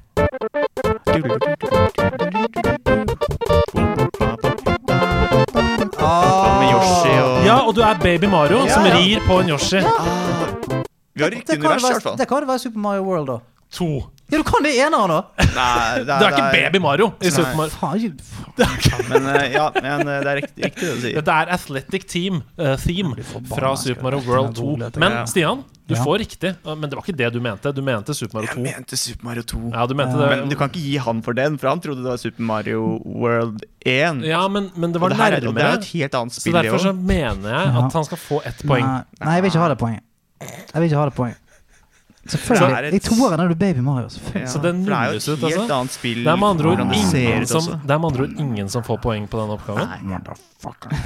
Ah. Med Yoshi og Ja, og du er baby Mario Ja, som ja. rir på en Yoshi. ah, Vi har Det riktig kan univers, i være- hvert fall. Det kan jo være Super Mario World, da. To. Ja, du kan det i eneren, da! er- det er ikke baby Mario i Super Mario. Faen, Men eh, ja, men eh, det er riktig, riktig det du sier. Dette er Athletic Team eh, Theme fra Super Mario World 2. Men Stian, du Ja. får riktig. eh, Men det var ikke det du mente. Du mente Super Mario Jeg 2. mente Super Mario 2. Ja, du mente Men du det. kan ikke gi han for den, for han trodde det var Super Mario World 1. Ja, men, men det var det, her er, og det er nærmere. et helt annet Så spill, det derfor så òg. mener jeg Ja. at han skal få ett poeng. Nei, nei, jeg vil ikke ha det poenget. Jeg vil ikke ha det poenget. Så er Selvfølgelig. det- I toeren er du baby Mario. selvfølgelig. Så det for det er jo nulles ut, et helt altså. annet spill. Det er med andre ord hvordan det ser ingen ut som, også. det er med andre ord ingen som får poeng på denne oppgaven. Nei, motherfucker.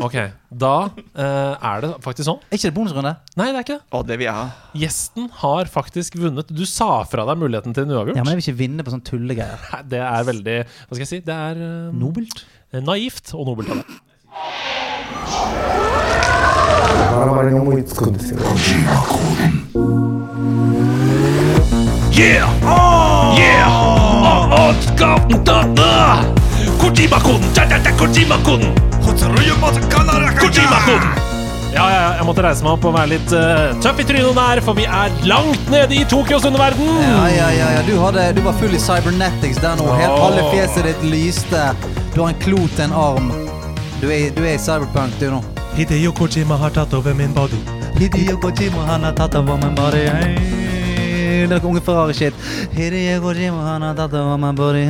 Ok, Da eh, er det faktisk sånn. Er ikke det bonusrunde? Nei, det er ikke det. Å, det vil jeg ha. Gjesten har faktisk vunnet. Du sa fra deg muligheten til en uavgjort. Ja, men jeg vil ikke vinne på sånne tullegreier. Nei, Det er veldig Hva skal jeg si? Det er eh, Nobelt. naivt og nobelt av deg. バラバラに思いつくんですよ Yeah! Yeah! Oh, oh, skal da, da. Kojima-kun! Ja-ja-ja, Kojima-kun! Kojima-kun! Ja, ja, ja, jeg måtte reise meg opp og være litt eh, tøff i trynet der, for vi er langt nede i Tokyos underverden. Ja, ja, ja, ja. Du, hadde, du var full i cybernetics der nå. Helt Åh. alle fjeset ditt lyste. Du har en klo til en arm. Du er, du er i cyberpunk, du nå. Hideo Kojima har tatt over min body. Hideo Kojima, han har tatt over min body. Hey. Det er unge Ferrari-shit. Hideo Kojima, han har tatt over min body.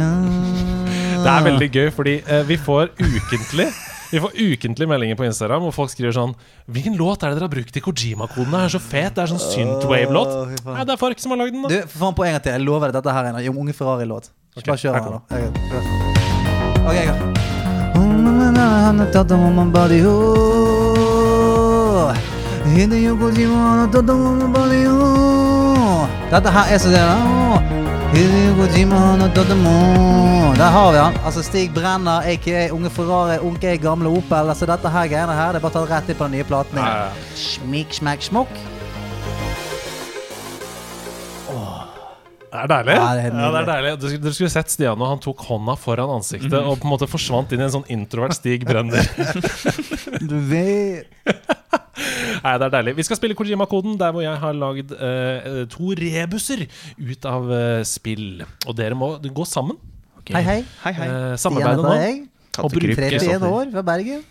Det er veldig gøy, fordi eh, vi får ukentlig Vi får ukentlig meldinger på Instagram hvor folk skriver sånn Hvilken låt er det dere har brukt i Kojima-koden? Det er så fet. Det er sånn synthwave-låt. Fy. Nei, det er Fark som har lagd den, Du, da. for faen på en gang til. Jeg lover deg, dette her er en unge Ferrari-låt. Bare kjør her da. Ok, Ok, jeg Han har tatt over min body. oh. Hideo Kojima, han har tatt over min body. oh. Dette her er så det oh. Hideo Kojima, han har Der har vi han. Altså Stig Brenner, aka Unge Ferrari, Unge gamle Opel. Altså Dette her greiene her, det er bare tatt rett inn på den nye platen. Smikk, smekk, smokk. Det er deilig. Ja, det er Ja, det er deilig. Du, du, skulle sett Stian når han tok hånda foran ansiktet og på en måte forsvant inn i en sånn introvert Stig Brenner. Du vet Nei, det er deilig. Vi skal spille Kojima-koden, der hvor jeg har lagd eh, to rebuser ut av eh, spill. Og dere må gå sammen. Hei, hei. Hei, hei. Eh, samarbeide nå. Og bruke 31 år fra Bergen.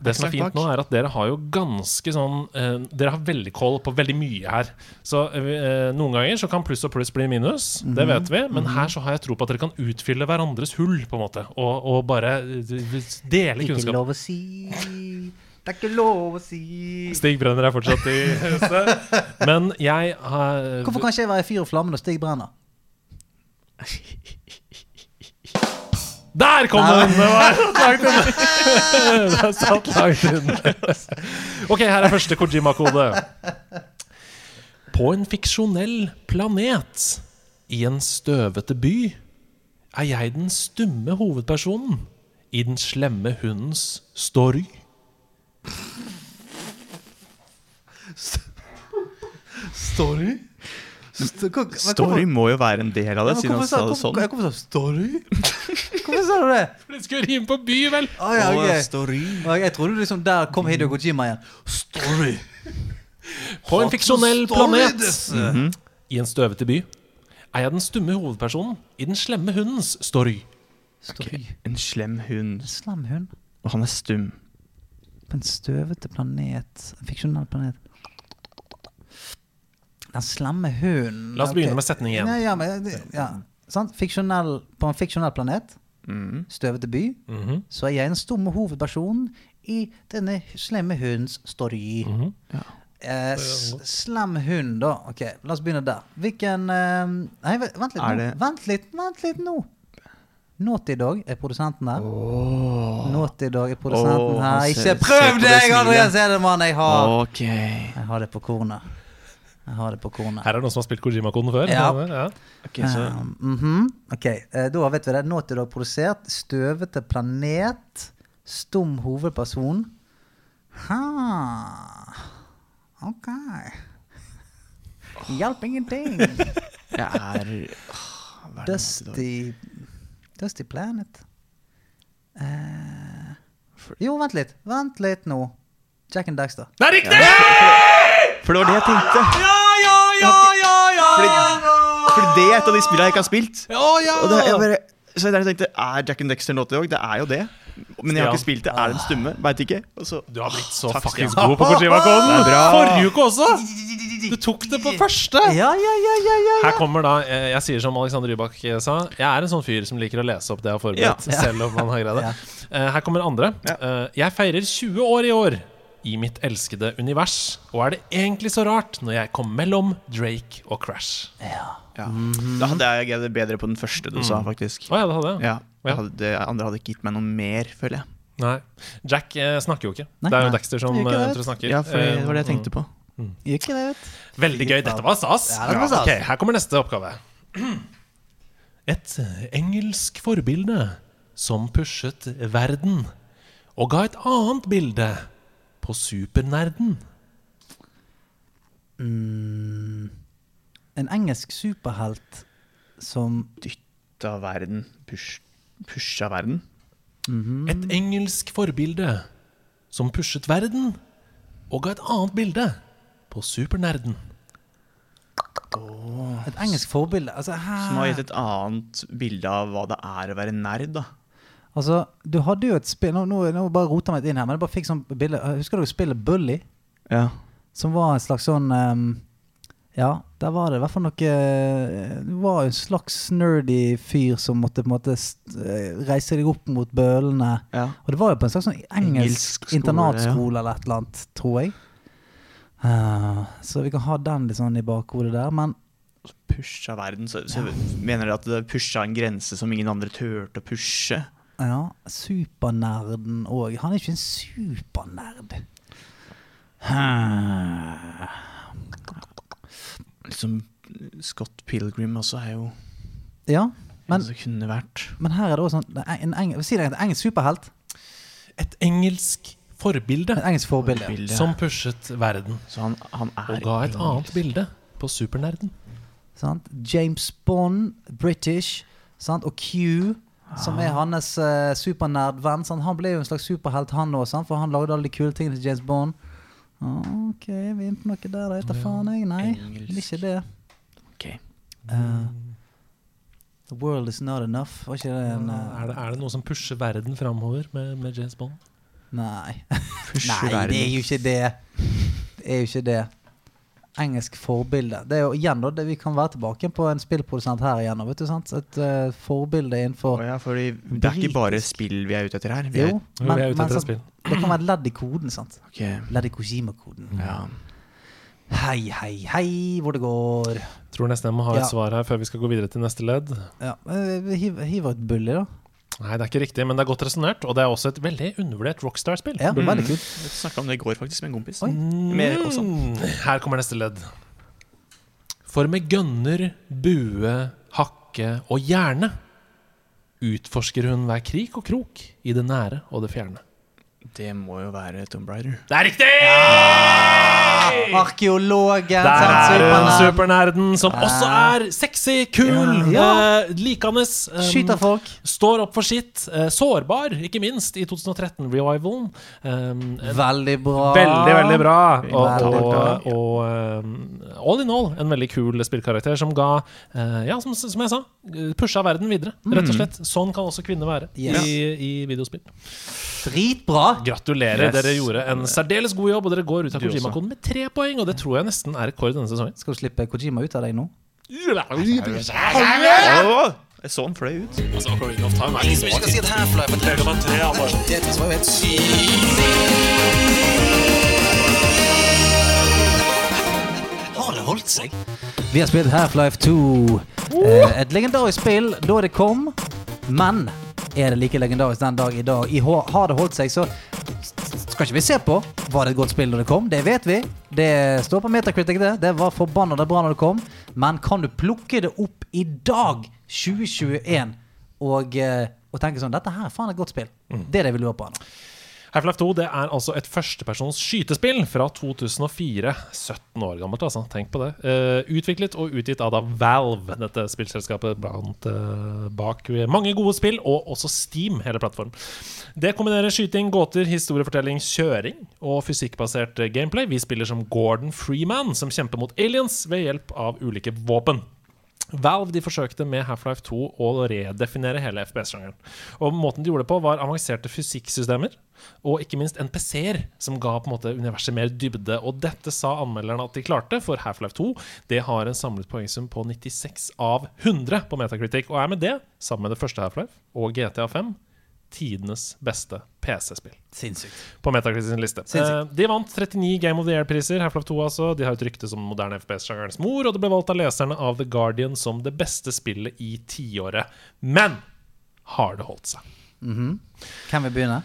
Det som er fint nå, er at dere har jo ganske sånn eh, Dere har veldig koll på veldig mye her. Så eh, noen ganger så kan pluss og pluss bli minus, det Mhm. vet vi. Men her så har jeg tro på at dere kan utfylle hverandres hull, på en måte. Og, og bare eh, dele Ikke kunnskap. lov å si Det er ikke lov å si Stig Brenner er fortsatt i huset. Men jeg har Hvorfor kan ikke jeg være i fyr og flamme når Stig brenner? Der kom den! Det var langt inne. Det satt langt inne. Ok, her er første Kojima-kode. På en fiksjonell planet i en støvete by er jeg den stumme hovedpersonen i den slemme hundens story. Story? Story må jo være en del av det, siden han sa det sånn. Hvorfor sa du story? Hvorfor sa du det? Det skulle rime på by, vel? Oh, ja, okay. ok. story. Å, Jeg trodde liksom der kom Hideo Kojima igjen. Story. På en fiksjonell planet disse. i en støvete by er jeg den stumme hovedpersonen i den slemme hundens story. Story. En slem hund. Slem hund Og han er stum. på en støvete planet. En fiksjonell planet. Den slemme hunden La oss begynne okay. med setning Ja, igjen. ja, ja. På en fiksjonell planet, Mm. støvete by, Mhm, så er jeg den stumme hovedpersonen i denne slemme hundens story. mhm. Eh, slem hund, da. Ok, La oss begynne der. Hvilken eh, Nei, vent litt nå. det- Vent litt, vent litt nå. Naughty Dog er produsenten her. Naughty Dog er produsenten oh, her. Ikke prøv det deg. Andreas Hedemann! Jeg har, okay. jeg har det på kornet. Jeg har det på kornet. Her er det noen som har spilt Kojima-koden før. Ja. ja. Ok, så mm -hmm. Ok, eh, da vet vi det. Nå til du har produsert. Støvete planet. Stum hovedperson. Ha. Ok. Hjalp ingenting. jeg er til Dusty Dusty Planet. Uh, jo, vent litt. Vent litt nå. Jack and Daxter. Det er riktig! For det var det jeg tenkte. Ja, ja, ja, ja! Fordi, fordi det er et av de spillene jeg ikke har spilt. Ja, ja! Og det, jeg bare, så jeg tenkte, Er Jack and Dexter Naughty Dog? Det er jo det. Men jeg har ikke spilt det. Er den stumme? Veit ikke. Så, Du har blitt så fuckings god på Kojima-koden. Det. Forrige uke også! Du tok det på første. Ja, ja, ja, ja, ja. Her kommer da, eh, Jeg sier som Alexander Rybak eh, sa, jeg er en sånn fyr som liker å lese opp det jeg har forberedt. Ja. Selv om man har greid det. Ja. Eh, Her kommer andre. Ja. Eh, Jeg feirer 20 år i år i mitt elskede univers. Og er det egentlig så rart når jeg kom mellom Drake og Crash? ja. ja. Da hadde jeg greid det bedre på den første du sa, faktisk. Å ja, det hadde jeg. Ja, Ja. hadde, Det andre hadde ikke gitt meg noe mer, føler jeg. Nei. Jack eh, snakker jo ikke. Nei. det er jo Nei. Dexter som Det eh, det. snakker. Ja, for det var det jeg Eh, tenkte på. Ikke det, vet. Veldig gøy. Dette var stas. Ja, det var stas. Ok, Her kommer neste oppgave. Et eh, engelsk forbilde som pushet verden og ga et annet bilde på supernerden. Mm, en engelsk superhelt som Dytta verden. Push, pusha verden. Et engelsk forbilde som pushet verden og ga et annet bilde på supernerden. Et engelsk forbilde. Altså, Som har gitt et annet bilde av hva det er å være nerd, da. Altså du hadde jo et spill Nå, nå, nå bare roter jeg meg inn her, men jeg bare fikk sånn bilde Husker du spillet Bully? Ja. Som var en slags sånn um, Ja, der var det i hvert fall noe Du Det var en slags nerdy fyr som måtte på en måte eh, reise deg opp mot bølene. ja. Og det var jo på en slags sånn engelsk, Engelsk skole, internatskole eller et eller annet, tror jeg. Uh, så vi kan ha den litt sånn i bakhodet der, men Pusha verden. Så, så mener dere at det pusha en grense som ingen andre turte å pushe? Ja, supernerden òg. Han er ikke en supernerd. Liksom Scott Pilgrim også er jo Ja, Men- en som kunne vært. men her er det også sånn det er en, Si det en engelsk superhelt. Et engelsk forbilde Et engelsk forbilde. forbilde. som pushet verden Så han, han er og ga et engelsk. annet bilde på supernerden. Sant? James Bond, British, sant? og Q, som er hans uh, supernerdvenn. sant? Han ble jo en slags superhelt, han òg, for han lagde alle de kule tingene til James Bond. Ok, vi er inne på noe der, da. Vet da faen jeg. Nei, Engelsk. det er ikke det. Ok. Uh, the world is not enough. Var ikke det en uh, er, det, er det noe som pusher verden framover med, med James Bond? Nei. Nei, det er jo ikke det. Det er jo ikke det. Engelsk forbilde. Det er jo igjen da, det, Vi kan være tilbake på en spillprodusent her igjen. Vet du, sant? Et uh, forbilde innenfor oh, ja, fordi det er ikke bare spill vi er ute etter her. Vi er, Jo, men, vi er ute men etter et sant, spill. det kan være et ledd i koden. sant? Okay. Ledd i Kojima-koden. ja. Hei, hei, hei, hvor det går. Tror nesten jeg må ha et Ja. svar her før vi skal gå videre til neste ledd. Ja, Hiv, vi hiver, hiver et bully, da. Nei, det er ikke riktig, men det er godt resonnert. Og det er også et veldig undervurdert Rockstar-spill. Ja, Mm. veldig kult. Vi snakka om det i går faktisk med en kompis. Med også. Mm. Her kommer neste ledd. For med gønner, bue, hakke og hjerne utforsker hun hver krik og krok i det nære og det fjerne. Det må jo være Tomb Raider. Det er riktig! Arkeologen. Der er hun supernerden, som også er sexy, kul, Ja. eh, likende. Um, Skyter folk. Står opp for sitt. eh, sårbar, ikke minst, i 2013-revivalen. Um, Veldig bra. Veldig, veldig bra. Og, Veldig bra. og um, all in all en veldig kul spillkarakter som ga uh, Ja, som, som jeg sa, pusha verden videre. Rett og slett. Sånn kan også kvinner være Yes. i, i videospill. Dritbra. Gratulerer, Yes. dere gjorde en særdeles god jobb, og dere går ut av. Kojima-koden med tre poeng. Og det tror jeg nesten er rekord denne sesongen. Skal du slippe Kojima ut av deg nå? Jeg så han fløy ut. Har det holdt seg? Vi har spilt Half-Life 2. Eh, et legendarisk spill da det kom, men er det like legendarisk den dag i dag? I har det holdt seg, så skal ikke vi se på var det et godt spill når det kom. Det vet vi. Det står på Metacritic, det. Det var forbanna bra når det kom. Men kan du plukke det opp i dag, 2021, og, eh, og tenke sånn Dette her er faen et godt spill. Det er det vi lurer på nå. Half-Life 2 det er altså et førstepersons skytespill fra 2004. 17 år gammelt, altså. Tenk på det. Uh, utviklet og utgitt av da Valve, dette spillselskapet blant, uh, bak mange gode spill, og også Steam, hele plattformen. Det kombinerer skyting, gåter, historiefortelling, kjøring og fysikkbasert eh, gameplay. Vi spiller som Gordon Freeman, som kjemper mot aliens ved hjelp av ulike våpen. Valve de forsøkte med Half-Life 2 å redefinere hele FPS-sjangeren. Og Måten de gjorde det på, var avanserte fysikksystemer og ikke minst NPC-er, som ga på en måte universet mer dybde. Og dette sa anmelderne at de klarte, for Half-Life 2 det har en samlet poengsum på 96 av 100 på Metacritic, og er med det, sammen med det første Half-Life og GTA 5, tidenes beste PC-spill Sinnssykt. på Metacritic liste. Sinnssykt. Eh, de vant 39 Game of the Year-priser. Half-Life 2 altså. De har et rykte som moderne FPS-sjangerens mor, og det ble valgt av leserne av The Guardian som det beste spillet i tiåret. Men har det holdt seg? Kan vi begynne?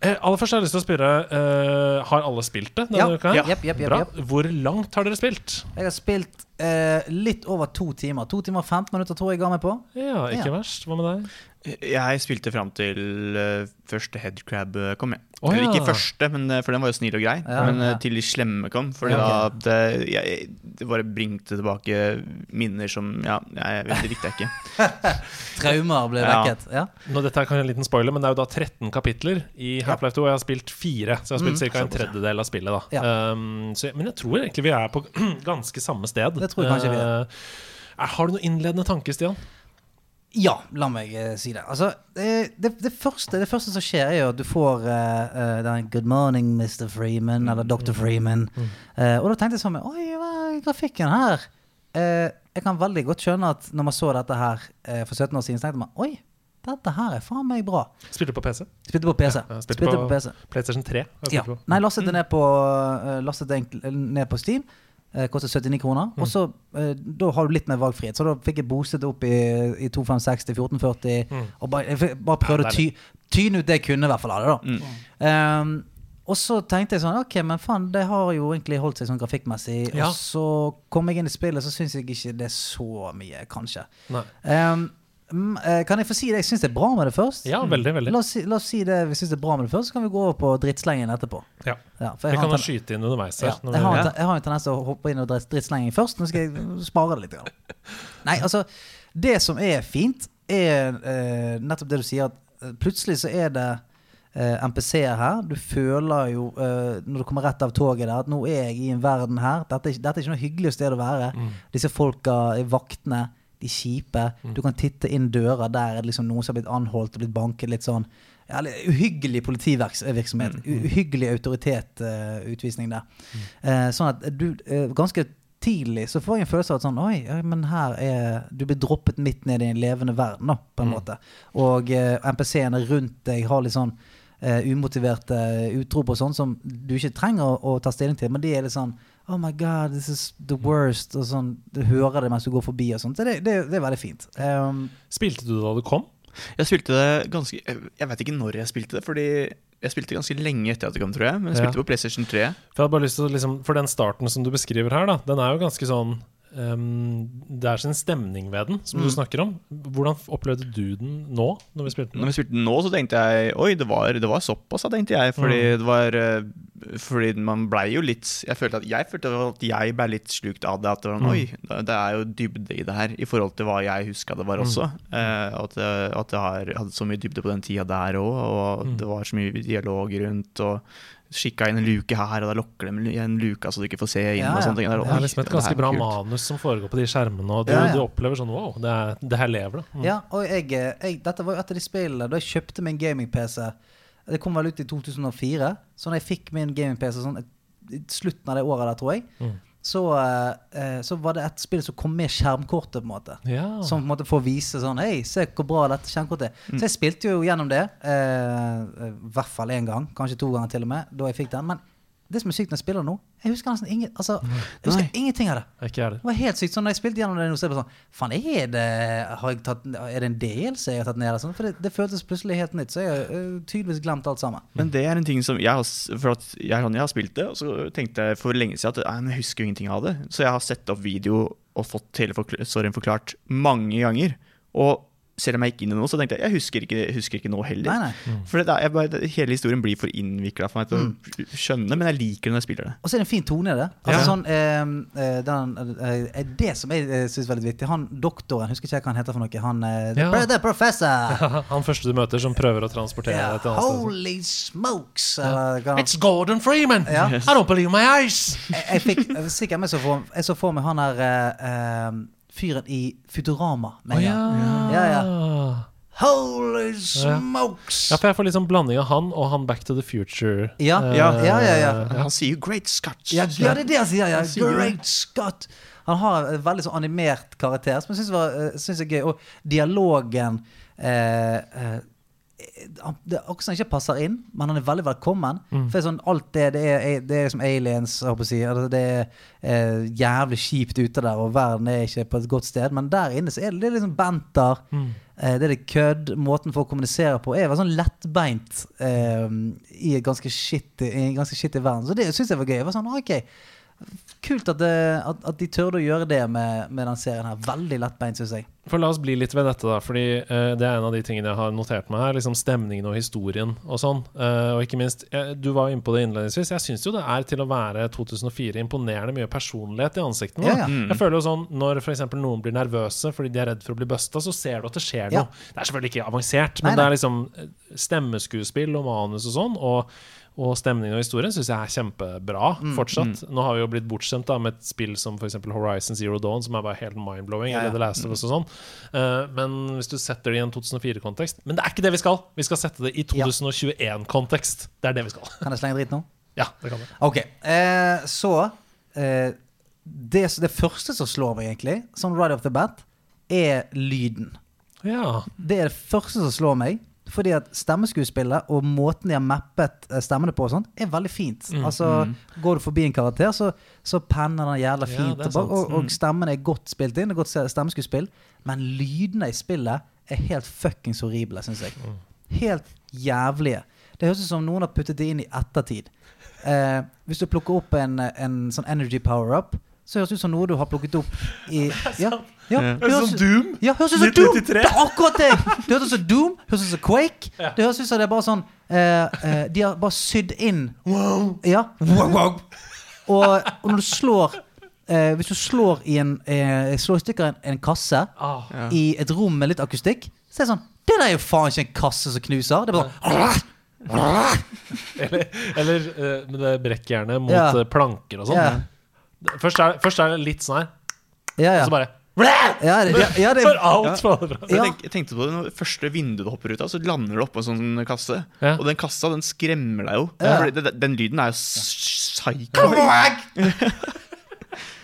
Eh, aller først har jeg lyst til å spørre eh, Har alle spilt det Ja. her? yep, Bra. jepp. Hvor langt har dere spilt? Jeg har spilt eh, litt over to timer. To timer og 15 minutter tror jeg ga meg på. Ja, ikke Ja. verst. Hva med deg? Jeg spilte fram til eh, første headcrab eh, kom. Jeg. Oh, ja. ikke første, men, eh, for den var jo snill og grei. Ja, men ja. til de slemme kom. Fordi Ja, da det, jeg, det bare bringte tilbake minner som Ja, jeg vet, det likte jeg ikke. Traumer ble Ja. vekket. Ja. Nå, dette er kanskje en liten spoiler, men det er jo da 13 kapitler i Half-Life 2. Og jeg har spilt fire, så jeg har spilt Mm. ca. en tredjedel av spillet. da Ja. um, så, Men jeg tror egentlig vi er på ganske samme sted. Det tror jeg kanskje vi er. Uh, har du noen innledende tanker, Stian? Ja, la meg eh, si det. Altså, det, det, det, første, det første som skjer, er jo at du får eh, eh, den 'Good morning, Mr. Freeman', eller 'Dr. Freeman'. Eh, og da tenkte jeg sånn Oi, hva er grafikken her? Eh, jeg kan veldig godt skjønne at når man så dette her for 17 år siden, så tenkte man Oi, dette her er faen meg bra. Spilte du på PC? Spilte på PC. Ja, spilte Spilte på- på PC. PlayStation 3? Ja. på. Nei, lastet det ned på, uh, ned på Steam. Eh, Kostet 79 kroner. Og så eh, Da har du litt mer valgfrihet. Så da fikk jeg boostet opp i, i 2560, 1440. Og bare, jeg bare prøvde å ty, tyne ut det jeg kunne, i hvert fall av det. da Ehm, Og så tenkte jeg sånn Ok, men faen, det har jo egentlig holdt seg sånn grafikkmessig. Ja. Og så kom jeg inn i spillet, så syns jeg ikke det er så mye, kanskje. Nei. Mm, eh, kan jeg få si det? Jeg syns det er bra med det først. Ja, veldig, veldig. La oss, si, la oss si det vi syns det er bra med det først, så kan vi gå over på drittslengen etterpå. Ja. Ja, jeg har kan jo skyte inn underveis her. Ja, jeg, har en, jeg har en tendens til å hoppe inn og dritt- drittslenging først. Nå skal jeg spare det litt. Grann. Nei, altså Det som er fint, er eh, nettopp det du sier, at eh, plutselig så er det eh, NPC-er her. Du føler jo, eh, når du kommer rett av toget der, at nå er jeg i en verden her. Dette er, dette er ikke noe hyggelig sted å være. Mm. Disse folka, vaktene, de kjipe. Mm. Du kan titte inn døra der er det liksom noen som har blitt anholdt og blitt banket litt sånn ja, Uhyggelig politivirksomhet. Mm. Uhyggelig uh, der. Uh, sånn at du uh, ganske tidlig så får jeg en følelse av at sånn Oi, men her er Du blir droppet midt ned i en levende verden, da, på en Mm. måte. Og eh, NPC-ene rundt deg har litt sånn eh, umotiverte utrop og sånn som du ikke trenger å, å ta stilling til, men de er litt sånn Oh my god, this is the worst. Og sånn, Du hører det mens du går forbi og sånt. Så det, det, det er veldig fint. Um, Spilte du det da du kom? Jeg spilte det ganske Jeg vet ikke når jeg spilte det, fordi jeg spilte ganske lenge etter at det kom, tror jeg. Men jeg Ja. spilte på PlayStation 3. For jeg hadde bare lyst til å liksom For den starten som du beskriver her, da, den er jo ganske sånn ehm, Det er sin stemning ved den, som du Mm. snakker om. Hvordan opplevde du den nå, når vi spilte den? Når vi spilte den nå, så tenkte jeg Oi, det var, det var såpass, tenkte jeg. Fordi Mm. det var eh, Fordi man blei jo litt Jeg følte at jeg følte at jeg ble litt slukt av det. At det var Mm. Oi, det er jo dybde i det her, i forhold til hva jeg huska det var også. Mm. Eh, at det, at det har, hadde så mye dybde på den tida der òg, og Mm. det var så mye dialog rundt. og Skikka inn en luke her, og da lokker de i en luke så du ikke får se inn. Ja, og sånne ting. Det er liksom et ganske bra kult. manus som foregår på de skjermene, og du, Ja, ja. du opplever sånn wow, det, er, det her lever, da. Mm. Ja, og jeg, jeg, dette var jo et av de spillene da jeg kjøpte min gaming-PC. Det kom vel ut i 2004. Så da jeg fikk min gaming-PC sånn, i slutten av det året der, tror jeg, Mm. Så, eh, eh, så var det et spill som kom med skjermkortet. på en måte Ja. Som på en måte får vise sånn Hei, se hvor bra dette skjermkortet er. Så jeg spilte jo gjennom det. eh, I hvert fall én gang. Kanskje to ganger til og med. Da jeg fikk den. Men det som er sykt når jeg spiller nå Jeg husker nesten ingen, altså, jeg husker ingenting av det. Ikke jeg det? Var helt sykt. sånn Når jeg spilte gjennom det nå, så er det sånn Faen, er det har jeg tatt, Er det en DLC jeg har tatt ned? eller Sånn? For det, det føltes plutselig helt nytt. Så jeg har øh, tydeligvis glemt alt sammen. Men det er en ting som jeg har, for at jeg, sånn, jeg har spilt det, og så tenkte jeg for lenge siden at jeg husker ingenting av det. Så jeg har sett opp video og fått hele forkl- storyen forklart mange ganger. Og selv om jeg gikk inn i noe, så tenkte jeg jeg husker ikke, husker ikke nå heller. Nei, nei. For det jeg bare, hele historien blir for innvikla for meg til Mm. å skjønne, men jeg liker det når jeg spiller det. Og så er det en fin tone i det. Altså Ja. sånn eh, eh, den, eh, Det som jeg eh, syns er veldig viktig Han doktoren, husker ikke hva han heter for noe. Han eh, the, Ja. the professor! Han første du møter som prøver å transportere Ja, deg til et annet sted. holy smokes! It's Gordon Freeman! Ja. I don't believe my eyes! jeg, jeg fikk sikkert meg så for, jeg så for meg han der eh, eh, fyren i Futurama. med Å ja. Ja, ja. Holy smokes! Ja, for jeg får litt sånn blanding av han og han Back to the Future. Ja, eh, ja, ja, ja, ja. Han sier jo 'great Scott'. Ja, ja, det er det han sier. Ja. Great Scott. Han har en veldig sånn animert karakter som jeg syns var- eh, er gøy. Og dialogen eh, eh, Det er akkurat ikke passer inn, men han er veldig velkommen. Mm. For det er sånn, alt det, det er, det er som aliens. Å si. Altså, Det er eh, jævlig kjipt ute der, og verden er ikke på et godt sted. Men der inne så er det, det er liksom banter. Mm. Eh, det er det kødd. Måten folk kommuniserer på er sånn lettbeint eh, i, ganske shitty, i en ganske shitty verden. Så det syns jeg var gøy. Jeg var sånn, ok Kult at, det, at, at de tørde å gjøre det med, med den serien her. Veldig lettbeint, syns jeg. For la oss bli litt ved dette, da. Fordi uh, det er en av de tingene jeg har notert meg her. Liksom Stemningen og historien og sånn. Uh, og ikke minst, jeg, du var inne på det innledningsvis. Jeg syns jo det er til å være 2004 imponerende mye personlighet i ansiktene. Ja, ja. Mm. Jeg føler jo sånn Når for eksempel noen blir nervøse fordi de er redd for å bli busta, så ser du at det skjer Ja. noe. Det er selvfølgelig ikke avansert, Nei, men det er liksom eh, stemmeskuespill og manus og sånn. Og og stemningen og historien syns jeg er kjempebra Mm, fortsatt. Nå har vi jo blitt bortskjemt med et spill som f.eks. Horizon Zero Dawn, som er bare helt mind-blowing. Ja, ja. Eller The Last of Us og sånn. Uh, men hvis du setter det i en 2004-kontekst Men det er ikke det vi skal! Vi skal sette det i 2021-kontekst. Det er det vi skal. Kan jeg slenge dritt nå? Ja, det kan du. Ok, uh, så uh, det, det første som slår meg, egentlig, sånn right off the bat, er lyden. Ja. Det er det første som slår meg. Fordi at stemmeskuespillet og måten de har mappet eh, stemmene på, og sånt, er veldig fint. Mm, altså, Går du forbi en karakter, så, så penner den jævla fint. Ja, og, sant. Mm. og stemmen er godt spilt inn. Det er godt stemmeskuespill. Men lydene i spillet er helt fuckings horrible, syns jeg. Mm. Helt jævlige. Det høres ut som noen har puttet det inn i ettertid. Eh, hvis du plukker opp en, en sånn energy power-up, så høres det ut som noe du har plukket opp i ja, ja, høres- Doom? ja, høres ut som Doom! 1993. Det er akkurat det! Det høres ut som Doom, høres ut som Quake. Ja. Det høres ut som det er bare sånn eh, eh, De har bare sydd inn Wow! Ja. Og, og når du slår eh, Hvis du slår i en eh, Slår i stykker en, en kasse Ah. Ja. i et rom med litt akustikk, så er det sånn Det der er jo faen ikke en kasse som knuser. Det er bare sånn Eller, eller eh, med det brekkjernet mot Ja. eh, planker og sånn. Ja. Først, er, først er det litt sånn her, Ja, og så bare Ja, det, ja, ja, det, For alt faller fra. Jeg, Ja. tenk, jeg tenkte på det når første vinduet du hopper ut av, så lander du oppå en sånn kasse. Ja. Og den kassa den skremmer deg jo. Ja. Fordi det, den lyden er jo psycho.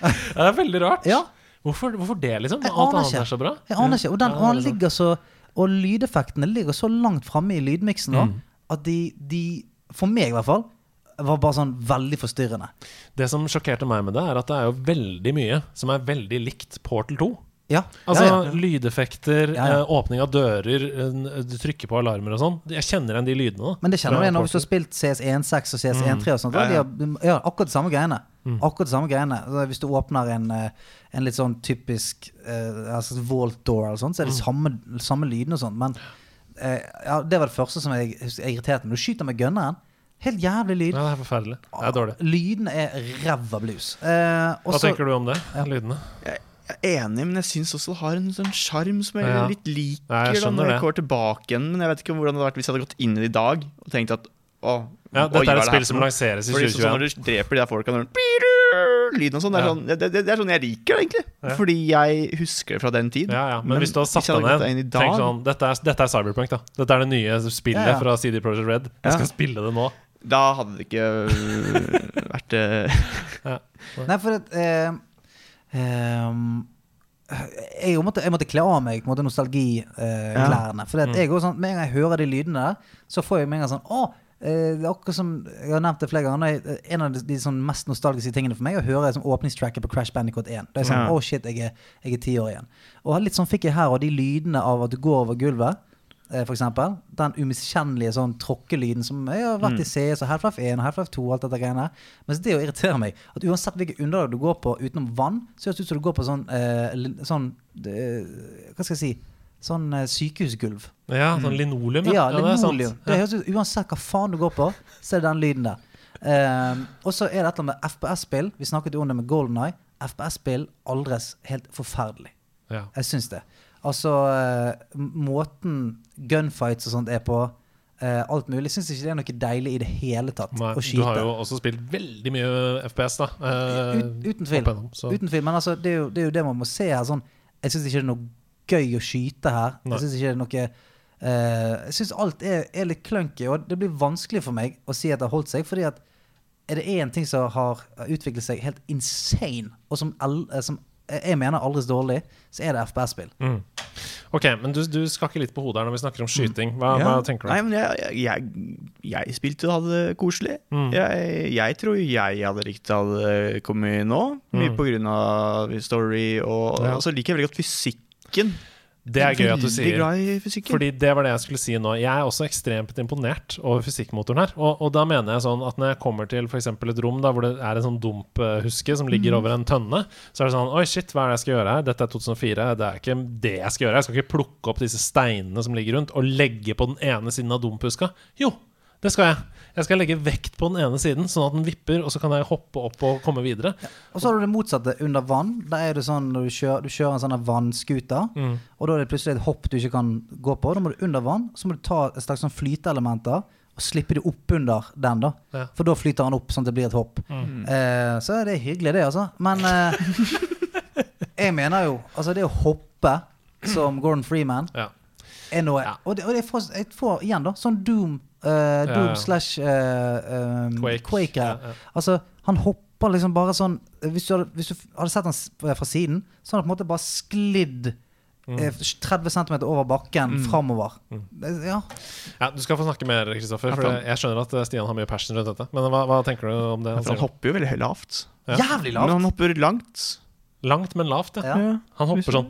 Det er veldig rart. ja, Hvorfor, hvorfor det, liksom? Jeg Alt annet ikke. er så bra. jeg aner ikke. Og, den, og er ligger så Og lydeffektene ligger så langt framme i lydmiksen nå Mm. at de, de, for meg i hvert fall, var bare sånn veldig forstyrrende. Det som sjokkerte meg med det, er at det er jo veldig mye som er veldig likt Portal 2. Ja, Altså ja, ja. lydeffekter, Ja, ja. eh, åpning av dører, eh, du trykker på alarmer og sånn. Jeg kjenner igjen de lydene. da. Men det kjenner du igjen hvis du har spilt CS1.6 og CS1.3 og sånt. Ja, ja. De har, ja, akkurat de samme greiene. Akkurat de samme greiene. Hvis du åpner en, eh, en litt sånn typisk uh, altså vault door eller sånt, så er det samme, samme lyden og sånn. Men uh, ja, det var det første som jeg, jeg irriterte meg. Du skyter med gunneren. Helt jævlig lyd. Ja, det er forferdelig. Det er dårlig. Lydene er ræva blues. Eh, Hva tenker du om det? Lydene? Jeg er enig, men jeg syns også det har en sånn sjarm som jeg Ja. litt liker. Ja, jeg da, når jeg det. går tilbake igjen Men jeg vet ikke hvordan det hadde vært hvis jeg hadde gått inn i det i dag og tenkt at å, Ja, dette er et spill som lanseres i 2021. sånn, 2021. Når du dreper de der folka når du, Lyden og sånn, det, Ja. sånn det, det, det er sånn jeg liker det, egentlig. Ja. Fordi jeg husker det fra den tid. Ja, ja, men, hvis du har satt deg ned Tenk dag sånn, dette er, dette er Cyberpunk, da. Dette er det nye spillet Ja, ja. fra CD Projekt Red. Jeg Ja. skal spille det nå. Da hadde det ikke øh, vært ja. Nei, for at eh, ehm, jeg, måtte, jeg måtte kle av meg nostalgiklærne. for at jeg også, sånn, Med en gang jeg hører de lydene der, så får jeg med en gang sånn Å! eh, Det er akkurat som Jeg har nevnt det flere ganger. En av de, de sånn mest nostalgiske tingene for meg er å høre som åpningstracket på Crash Bandicoot 1. Det er sånn, Ja. oh shit, jeg er, jeg er ti år igjen. Og litt sånn fikk jeg her, og de lydene av at du går over gulvet. Eh, For eksempel, Den umiskjennelige sånn tråkkelyden som jeg har vært i CS og Half-Life 1 og Half-Life 2. og alt dette greiene Mens det jo irriterer meg At uansett hvilke underlag du går på utenom vann, så høres det ut som du går på sånn, eh, sånn eh, Hva skal jeg si Sånn eh, sykehusgulv. Ja, sånn linoleum. Ja, det sant. linoleum. Det høres ut Uansett hva faen du går på, så er det den lyden der. Um, og så er det et eller annet med FPS-spill. Vi snakket jo om det med Golden Eye. FPS-spill aldres helt forferdelig. Ja. Jeg syns det. Altså, eh, måten gunfights og sånt er på, eh, alt mulig, syns ikke det er noe deilig i det hele tatt Nei, å du har jo også spilt veldig mye FPS, da. eh, Ut, uten tvil. Uten tvil. Men altså, det, er jo, det er jo det man må se her. Sånn, jeg syns ikke det er noe gøy å skyte her. Nei. Jeg syns ikke det er noe Uh, Jeg syns alt er, er litt clunky, og det blir vanskelig for meg å si at det har holdt seg. Fordi at er det én ting som har utviklet seg helt insane, og som, el- som jeg mener aldri så dårlig, så er det FPS-spill. Mm. Ok, men du, du skakker litt på hodet her når vi snakker om skyting. Hva, Ja. hva tenker du? Nei, men jeg, jeg, jeg spilte og hadde det koselig. Mm. Jeg, jeg tror jeg hadde likt det hadde kommet nå, mye Mm. av story. Og, Ja. og så liker jeg veldig godt fysikken. Det er gøy at du sier. Fordi det var det jeg skulle si nå. Jeg er også ekstremt imponert over fysikkmotoren her. Og, og da mener jeg sånn at når jeg kommer til f.eks. et rom da, hvor det er en sånn dumphuske som ligger over en tønne, så er det sånn Oi, shit, hva er det jeg skal gjøre her? Dette er 2004. Det er ikke det jeg skal gjøre. Jeg skal ikke plukke opp disse steinene som ligger rundt, og legge på den ene siden av dumphuska. Jo, det skal jeg. Jeg skal legge vekt på den ene siden, sånn at den vipper, og så kan jeg hoppe opp og komme videre. Og så har du det motsatte under vann. Da er det sånn når du kjører, du kjører en sånn vannskuter, Mm. og da er det plutselig et hopp du ikke kan gå på. Da må du under vann, så må du ta et slags sånn flyteelementer og slippe det opp under den, da. Ja. For da flyter han opp sånn at det blir et hopp. Mm. Eh, så er det hyggelig, det, altså. Men eh, jeg mener jo Altså, det å hoppe som Gordon Freeman Ja. er noe Ja. Og, det, og det får, jeg får igjen, da, sånn Doom, eh, Doom ja. slash uh, um, Quake. Quake. Ja, ja. Altså, han hopper liksom bare sånn Hvis du hadde, hvis du hadde sett han fra siden, så hadde han på en måte bare sklidd Mm. eh, 30 cm over bakken framover. Mm. Ja. ja, Du skal få snakke mer, Kristoffer. For jeg skjønner at Stian har mye passion rundt dette. Men hva, hva tenker du om det? Han han hopper jo veldig lavt. Ja. Jævlig Men han hopper langt. Langt, men lavt, ja. Ja. Han hopper sånn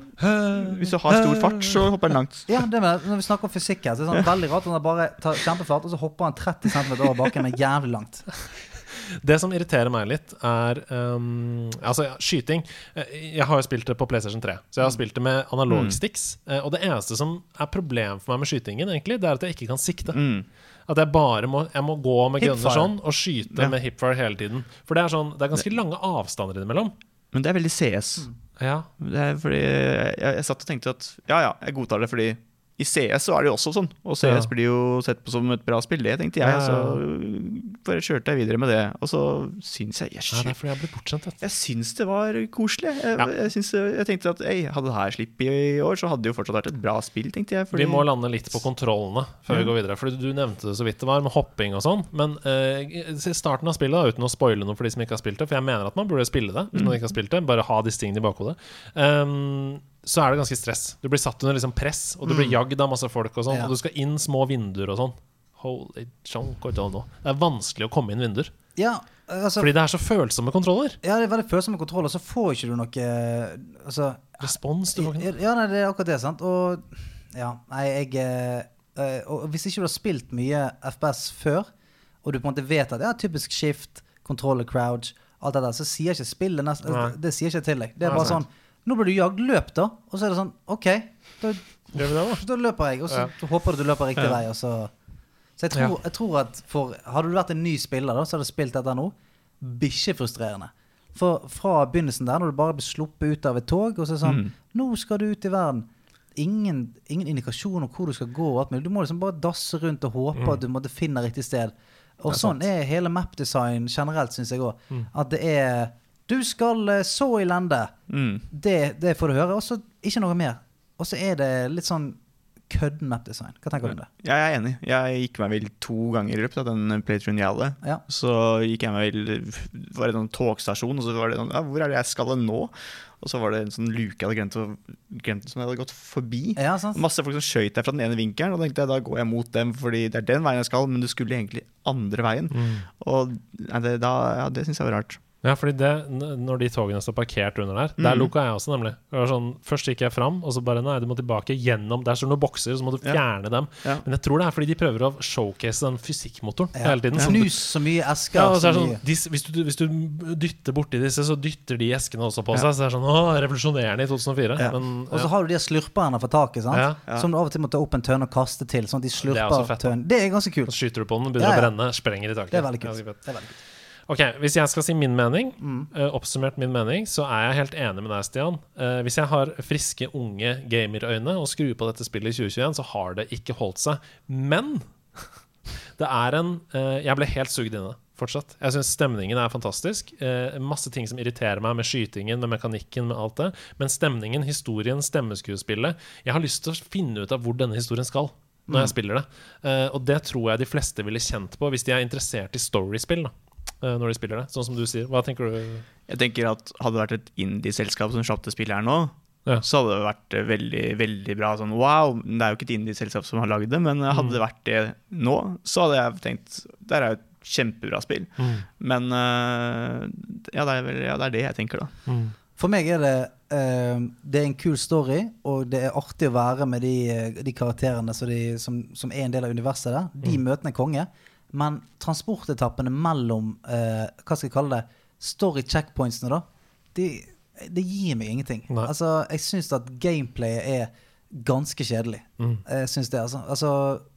Hvis du har stor fart, så hopper han langt. Ja, det med, Når vi snakker om fysikk her, så er det sånn veldig rart. Han bare tar kjempeflat, og så hopper han 30 cm over bakken, men jævlig langt. Det som irriterer meg litt, er um, Altså, ja, skyting. Eh, Jeg har jo spilt det på PlayStation 3, så jeg har spilt det med analogsticks. sticks, Og det eneste som er problem for meg med skytingen, egentlig, det er at jeg ikke kan sikte. Mm. At jeg bare må Jeg må gå med gunner sånn og skyte Ja. med hipfire hele tiden. For det er sånn Det er ganske lange avstander innimellom. Men det er veldig CS. Ja. Det er fordi jeg, jeg satt og tenkte at ja, ja, jeg godtar det fordi i CS så er det jo også sånn, og CS Ja. blir jo sett på som et bra spill. Det tenkte jeg, Ja, ja, ja. så bare kjørte jeg videre med det. Og så syns jeg jeg, det er jeg ble bortskjemt. jeg syns det var koselig. Jeg, Ja. jeg, syns, jeg tenkte at ei, hadde det her sluppet i år, så hadde det jo fortsatt vært et bra spill, tenkte jeg. fordi- Vi må lande litt på kontrollene før vi går videre. For Du nevnte det så vidt det var, med hopping og sånn. Men uh, starten av spillet, da, uten å spoile noe for de som ikke har spilt det, for jeg mener at man burde spille det hvis man ikke har spilt det, bare ha disse tingene i bakhodet, ehm, så er det ganske stress. Du blir satt under liksom press, og du blir jagd av masse folk, og sånn Ja. Og du skal inn små vinduer og sånn. Holy know. Det er vanskelig å komme inn vinduer. Ja, altså Fordi det er så følsomme kontroller. Ja, det er veldig følsomme kontroller, så får ikke du noe Altså Respons. Du får ikke Ja, nei, det er akkurat det, sant. Og ja, nei, jeg eh, eh, Og hvis ikke du har spilt mye FPS før, og du på en måte vet at ja, typisk skift, controller crouch, alt det der, så sier ikke spillet nesten. Det sier ikke til deg. Det er bare sånn Nå blir du jagd, løp, da. Og så er det sånn OK, da, det, da? da løper jeg. Og så Ja. håper du du løper riktig Ja. vei, så Så jeg tror, jeg tror at for Hadde du vært en ny spiller, da, så hadde du spilt dette nå. Bikkjefrustrerende. For fra begynnelsen der, når du bare blir sluppet ut av et tog, og så er det sånn Mm. Nå skal du ut i verden. Ingen, ingen indikasjon om hvor du skal gå. Du må liksom bare dasse rundt og håpe at du måtte finne riktig sted. Og er sånn er hele mapdesign generelt, syns jeg òg. Mm. At det er Du skal eh, så i lende. Mm. Det, det får du høre. Og så ikke noe mer. Og så er det litt sånn kødden mapdesign. Hva tenker du om det? Jeg er enig. Jeg gikk meg vel to ganger i løpet av den playthroughen jeg hadde. Ja. Så gikk jeg meg vel var det en togstasjon, og så var det sånn ja, Hvor er det jeg skal nå? Og så var det en sånn luke jeg hadde glemt, å, glemt som jeg hadde gått forbi. Ja, sant? Masse folk som skøyt deg fra den ene vinkelen, og da tenkte jeg da går jeg mot dem, fordi det er den veien jeg skal, men du skulle egentlig andre veien. Mm. Og nei, det, da, ja, det syns jeg var rart. Ja, fordi det, når de togene står parkert under der, der Mm. lukka jeg også, nemlig. Det var sånn, først gikk jeg fram, og så bare nei, du må tilbake gjennom Der står noen bokser, så må du Ja. fjerne dem. Ja. Men jeg tror det er fordi de prøver å showcase den fysikkmotoren Ja. hele tiden. Som- Knus så mye esker. ja, og så er sånn, de, hvis, du, hvis du dytter borti disse, så dytter de eskene også på Ja. seg. Så det er sånn, å, revolusjonerende i 2004. Ja. Men, Og så har du de slurperne fra taket, sant? Ja. Ja. som du av og til må ta opp en tønne og kaste til. Sånn at de Det er slurper tønnen. Det er ganske kult. Så skyter du på den, begynner Ja, ja. å brenne, sprenger i taket. Det er veldig kult. Ok, Hvis jeg skal si min mening, Mm. uh, oppsummert min mening, så er jeg helt enig med deg, Stian. Uh, hvis jeg har friske, unge gamerøyne og skrur på dette spillet i 2021, så har det ikke holdt seg. Men det er en uh, Jeg ble helt sugd inn det fortsatt. Jeg syns stemningen er fantastisk. Eh, masse ting som irriterer meg med skytingen, med mekanikken, med alt det. Men stemningen, historien, stemmeskuespillet Jeg har lyst til å finne ut av hvor denne historien skal. Når jeg spiller det. Eh, og det tror jeg de fleste ville kjent på hvis de er interessert i storiespill. Da, når de spiller det, sånn som du sier. Hva tenker du? Jeg tenker at Hadde det vært et indie-selskap som slapp det spillet her nå, Ja. så hadde det vært eh, veldig veldig bra. Sånn, wow, Det er jo ikke et indie-selskap som har lagd det, men hadde hadde det vært det nå, så hadde jeg tenkt Det er jo et kjempebra spill. Men eh, ja, det er, vel, ja, det er det jeg tenker, da. For meg er det uh, Det er en kul story, og det er artig å være med de, eh, de karakterene som, de, som, som er en del av universet der. De møtene er konge. Men transportetappene mellom eh, Hva skal jeg kalle det? Story checkpointsene, da. De, det gir meg ingenting. Nei. Altså, jeg syns at gameplayet er ganske kjedelig. Jeg synes det, altså. altså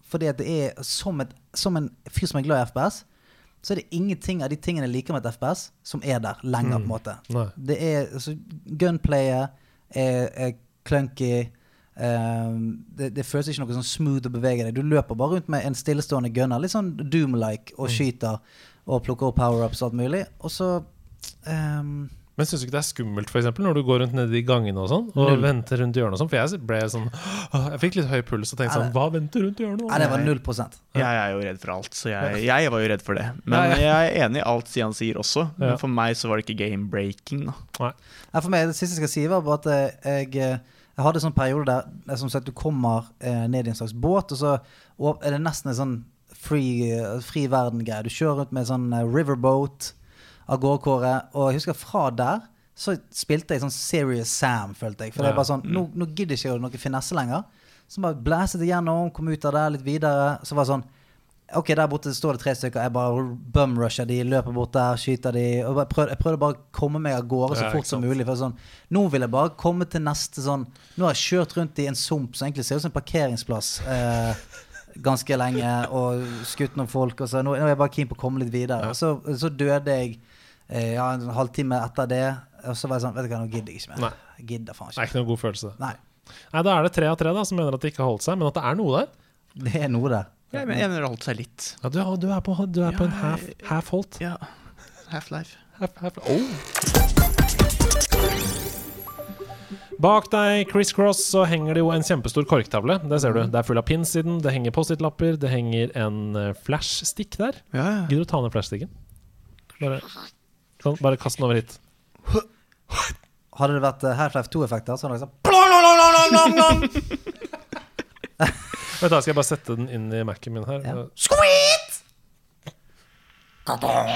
fordi at det er som, et, som en fyr som er glad i FPS, så er det ingenting av de tingene jeg liker med et FPS, som er der lenger, på en måte. Nei. Det er altså, Gunplayet er, er clunky. Ehm, det, det føles ikke noe sånn smooth å bevege deg. Du løper bare rundt med en stillestående gunner, litt sånn Doom-like, og skyter og plukker opp power-ups og alt mulig. Og så um Men syns du ikke det er skummelt for eksempel, når du går rundt nede i gangene og sånn, og Null. venter rundt hjørnet og sånn? For jeg ble sånn Jeg fikk litt høy puls og tenkte sånn Hva venter rundt hjørnet? Nei, det var null prosent. Jeg er jo redd for alt, så jeg, jeg var jo redd for det. Men jeg er enig i alt Stian sier også. Men for meg så var det ikke game-breaking, da. Nei. Nei, for meg, Det siste jeg skal si, var bare at eh, jeg, eh, jeg hadde en sånn periode der som sagt, du kommer eh, ned i en slags båt, og så og er det nesten en sånn free, eh, fri verden-greie. Du kjører rundt med en sånn eh, riverboat av gårdkåret. Og jeg husker fra der så spilte jeg sånn Serious Sam, følte jeg. For det er bare sånn, nå, nå gidder jeg ikke noe finesse lenger. Så bare blæset igjennom, gjennom, kom ut av der litt videre. Så var det sånn Ok, der borte står det tre stykker. Jeg bare bumrusher de, løper bort der, skyter de. Og jeg prøvde, jeg prøvde bare å komme meg av gårde så fort som mulig. For sånn, nå vil jeg bare komme til neste sånn Nå har jeg kjørt rundt i en sump som egentlig ser ut som en parkeringsplass eh, ganske lenge, og skutt noen folk. Og så nå, nå er jeg bare keen på å komme litt videre. Og så, så døde jeg eh, ja, en halvtime etter det. Og så var jeg sånn Vet du hva, nå gidder jeg ikke mer. Nei. Jeg gidder faen Det er ikke. ikke noen god følelse. Nei. Nei, Da er det tre av tre da som mener at det ikke har holdt seg, men at det er noe der. Det er noe der. Jeg mener jeg mener det holdt seg litt. Ja, Du, du er på, du er på en half, half holdt. Ja. Half-life. Half, half, oh. Bak deg, Criss Cross, så henger det jo en kjempestor korktavle. Det ser du. Det er full av pins i den, det henger Post-It-lapper, det henger en eh, flashstick der. Ja, ja. Gidder du ta ned flashsticken? Bare, sånn, bare kast den over hit. Hadde det vært eh, Half-Life 2-effekter, så hadde det liksom Vet da Skal jeg bare sette den inn i Mac-en min her? Ja.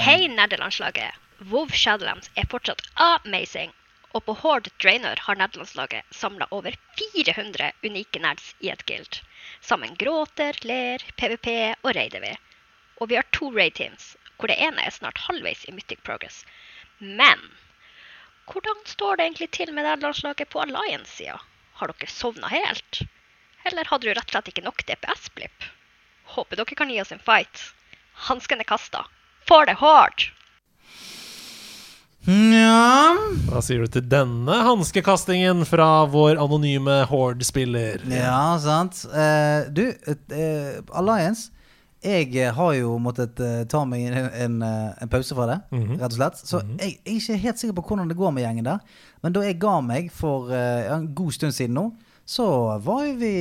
Hei, nerdelandslaget! WoW Shadowlands er fortsatt amazing. Og på Horde Drainer har nerdelandslaget samla over 400 unike nerds i et guild. Sammen gråter, ler, PVP og raider vi. Og vi har to raid-teams, hvor det ene er snart halvveis i Mythic Progress. Men hvordan står det egentlig til med nerdelandslaget på Alliance-sida? Har dere sovna helt? Eller hadde du rett og slett ikke nok DPS-blipp? Håper dere kan gi oss en fight. Hansken er kasta. For det hard! Nja Hva sier du til denne hanskekastingen fra vår anonyme Horde-spiller? Ja, sant. Eh, du, eh, Alliance Jeg har jo måttet eh, ta meg en, en, eh, en pause fra det, Mhm. rett og slett. Så jeg, jeg er ikke helt sikker på hvordan det går med gjengen der. Men da jeg ga meg for eh, en god stund siden nå, så var vi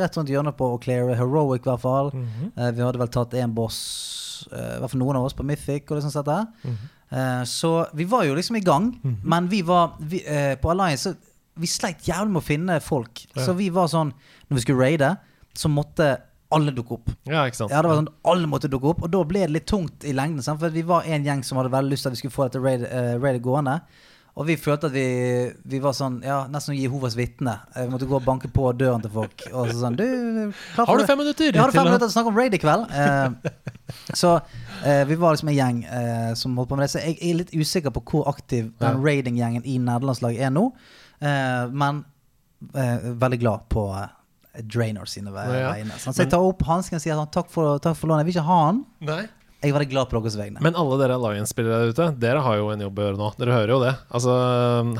rett rundt hjørnet på å cleare heroic, i hvert fall. Mhm. Eh, vi hadde vel tatt én boss, eh, i hvert fall noen av oss, på Mythic og det sånt der. Mhm. Eh, så vi var jo liksom i gang, men vi var vi, På Alliance vi sleit jævlig med å finne folk. Ja. Så vi var sånn Når vi skulle raide, så måtte alle dukke opp. Ja, ikke sant? Ja, det var sånn Alle måtte dukke opp, og da ble det litt tungt i lengden. For vi var en gjeng som hadde veldig lyst til at vi skulle få dette raid- raidet gående. Og vi følte at vi, vi var sånn Ja, nesten som Jehovas vitne. Eh, Vi måtte gå og banke på døren til folk. Og så sånn Du, klar for Har du fem minutter? Vi du fem minutter til å snakke om raid i kveld. Eh, så eh, vi var liksom en gjeng eh, som holdt på med det. Så jeg er litt usikker på hvor aktiv den raiding-gjengen i nederlandslaget er nå. Eh, men eh, veldig glad på Draenor sine vegne. Ja. ja. Så jeg tar opp hansken og sier sånn, takk for, takk for lånet. Jeg vil ikke ha han. Nei. Jeg var glad på deres vegne. Men alle dere Alliance-spillere der ute, dere har jo en jobb å gjøre nå. Dere hører jo det. Altså,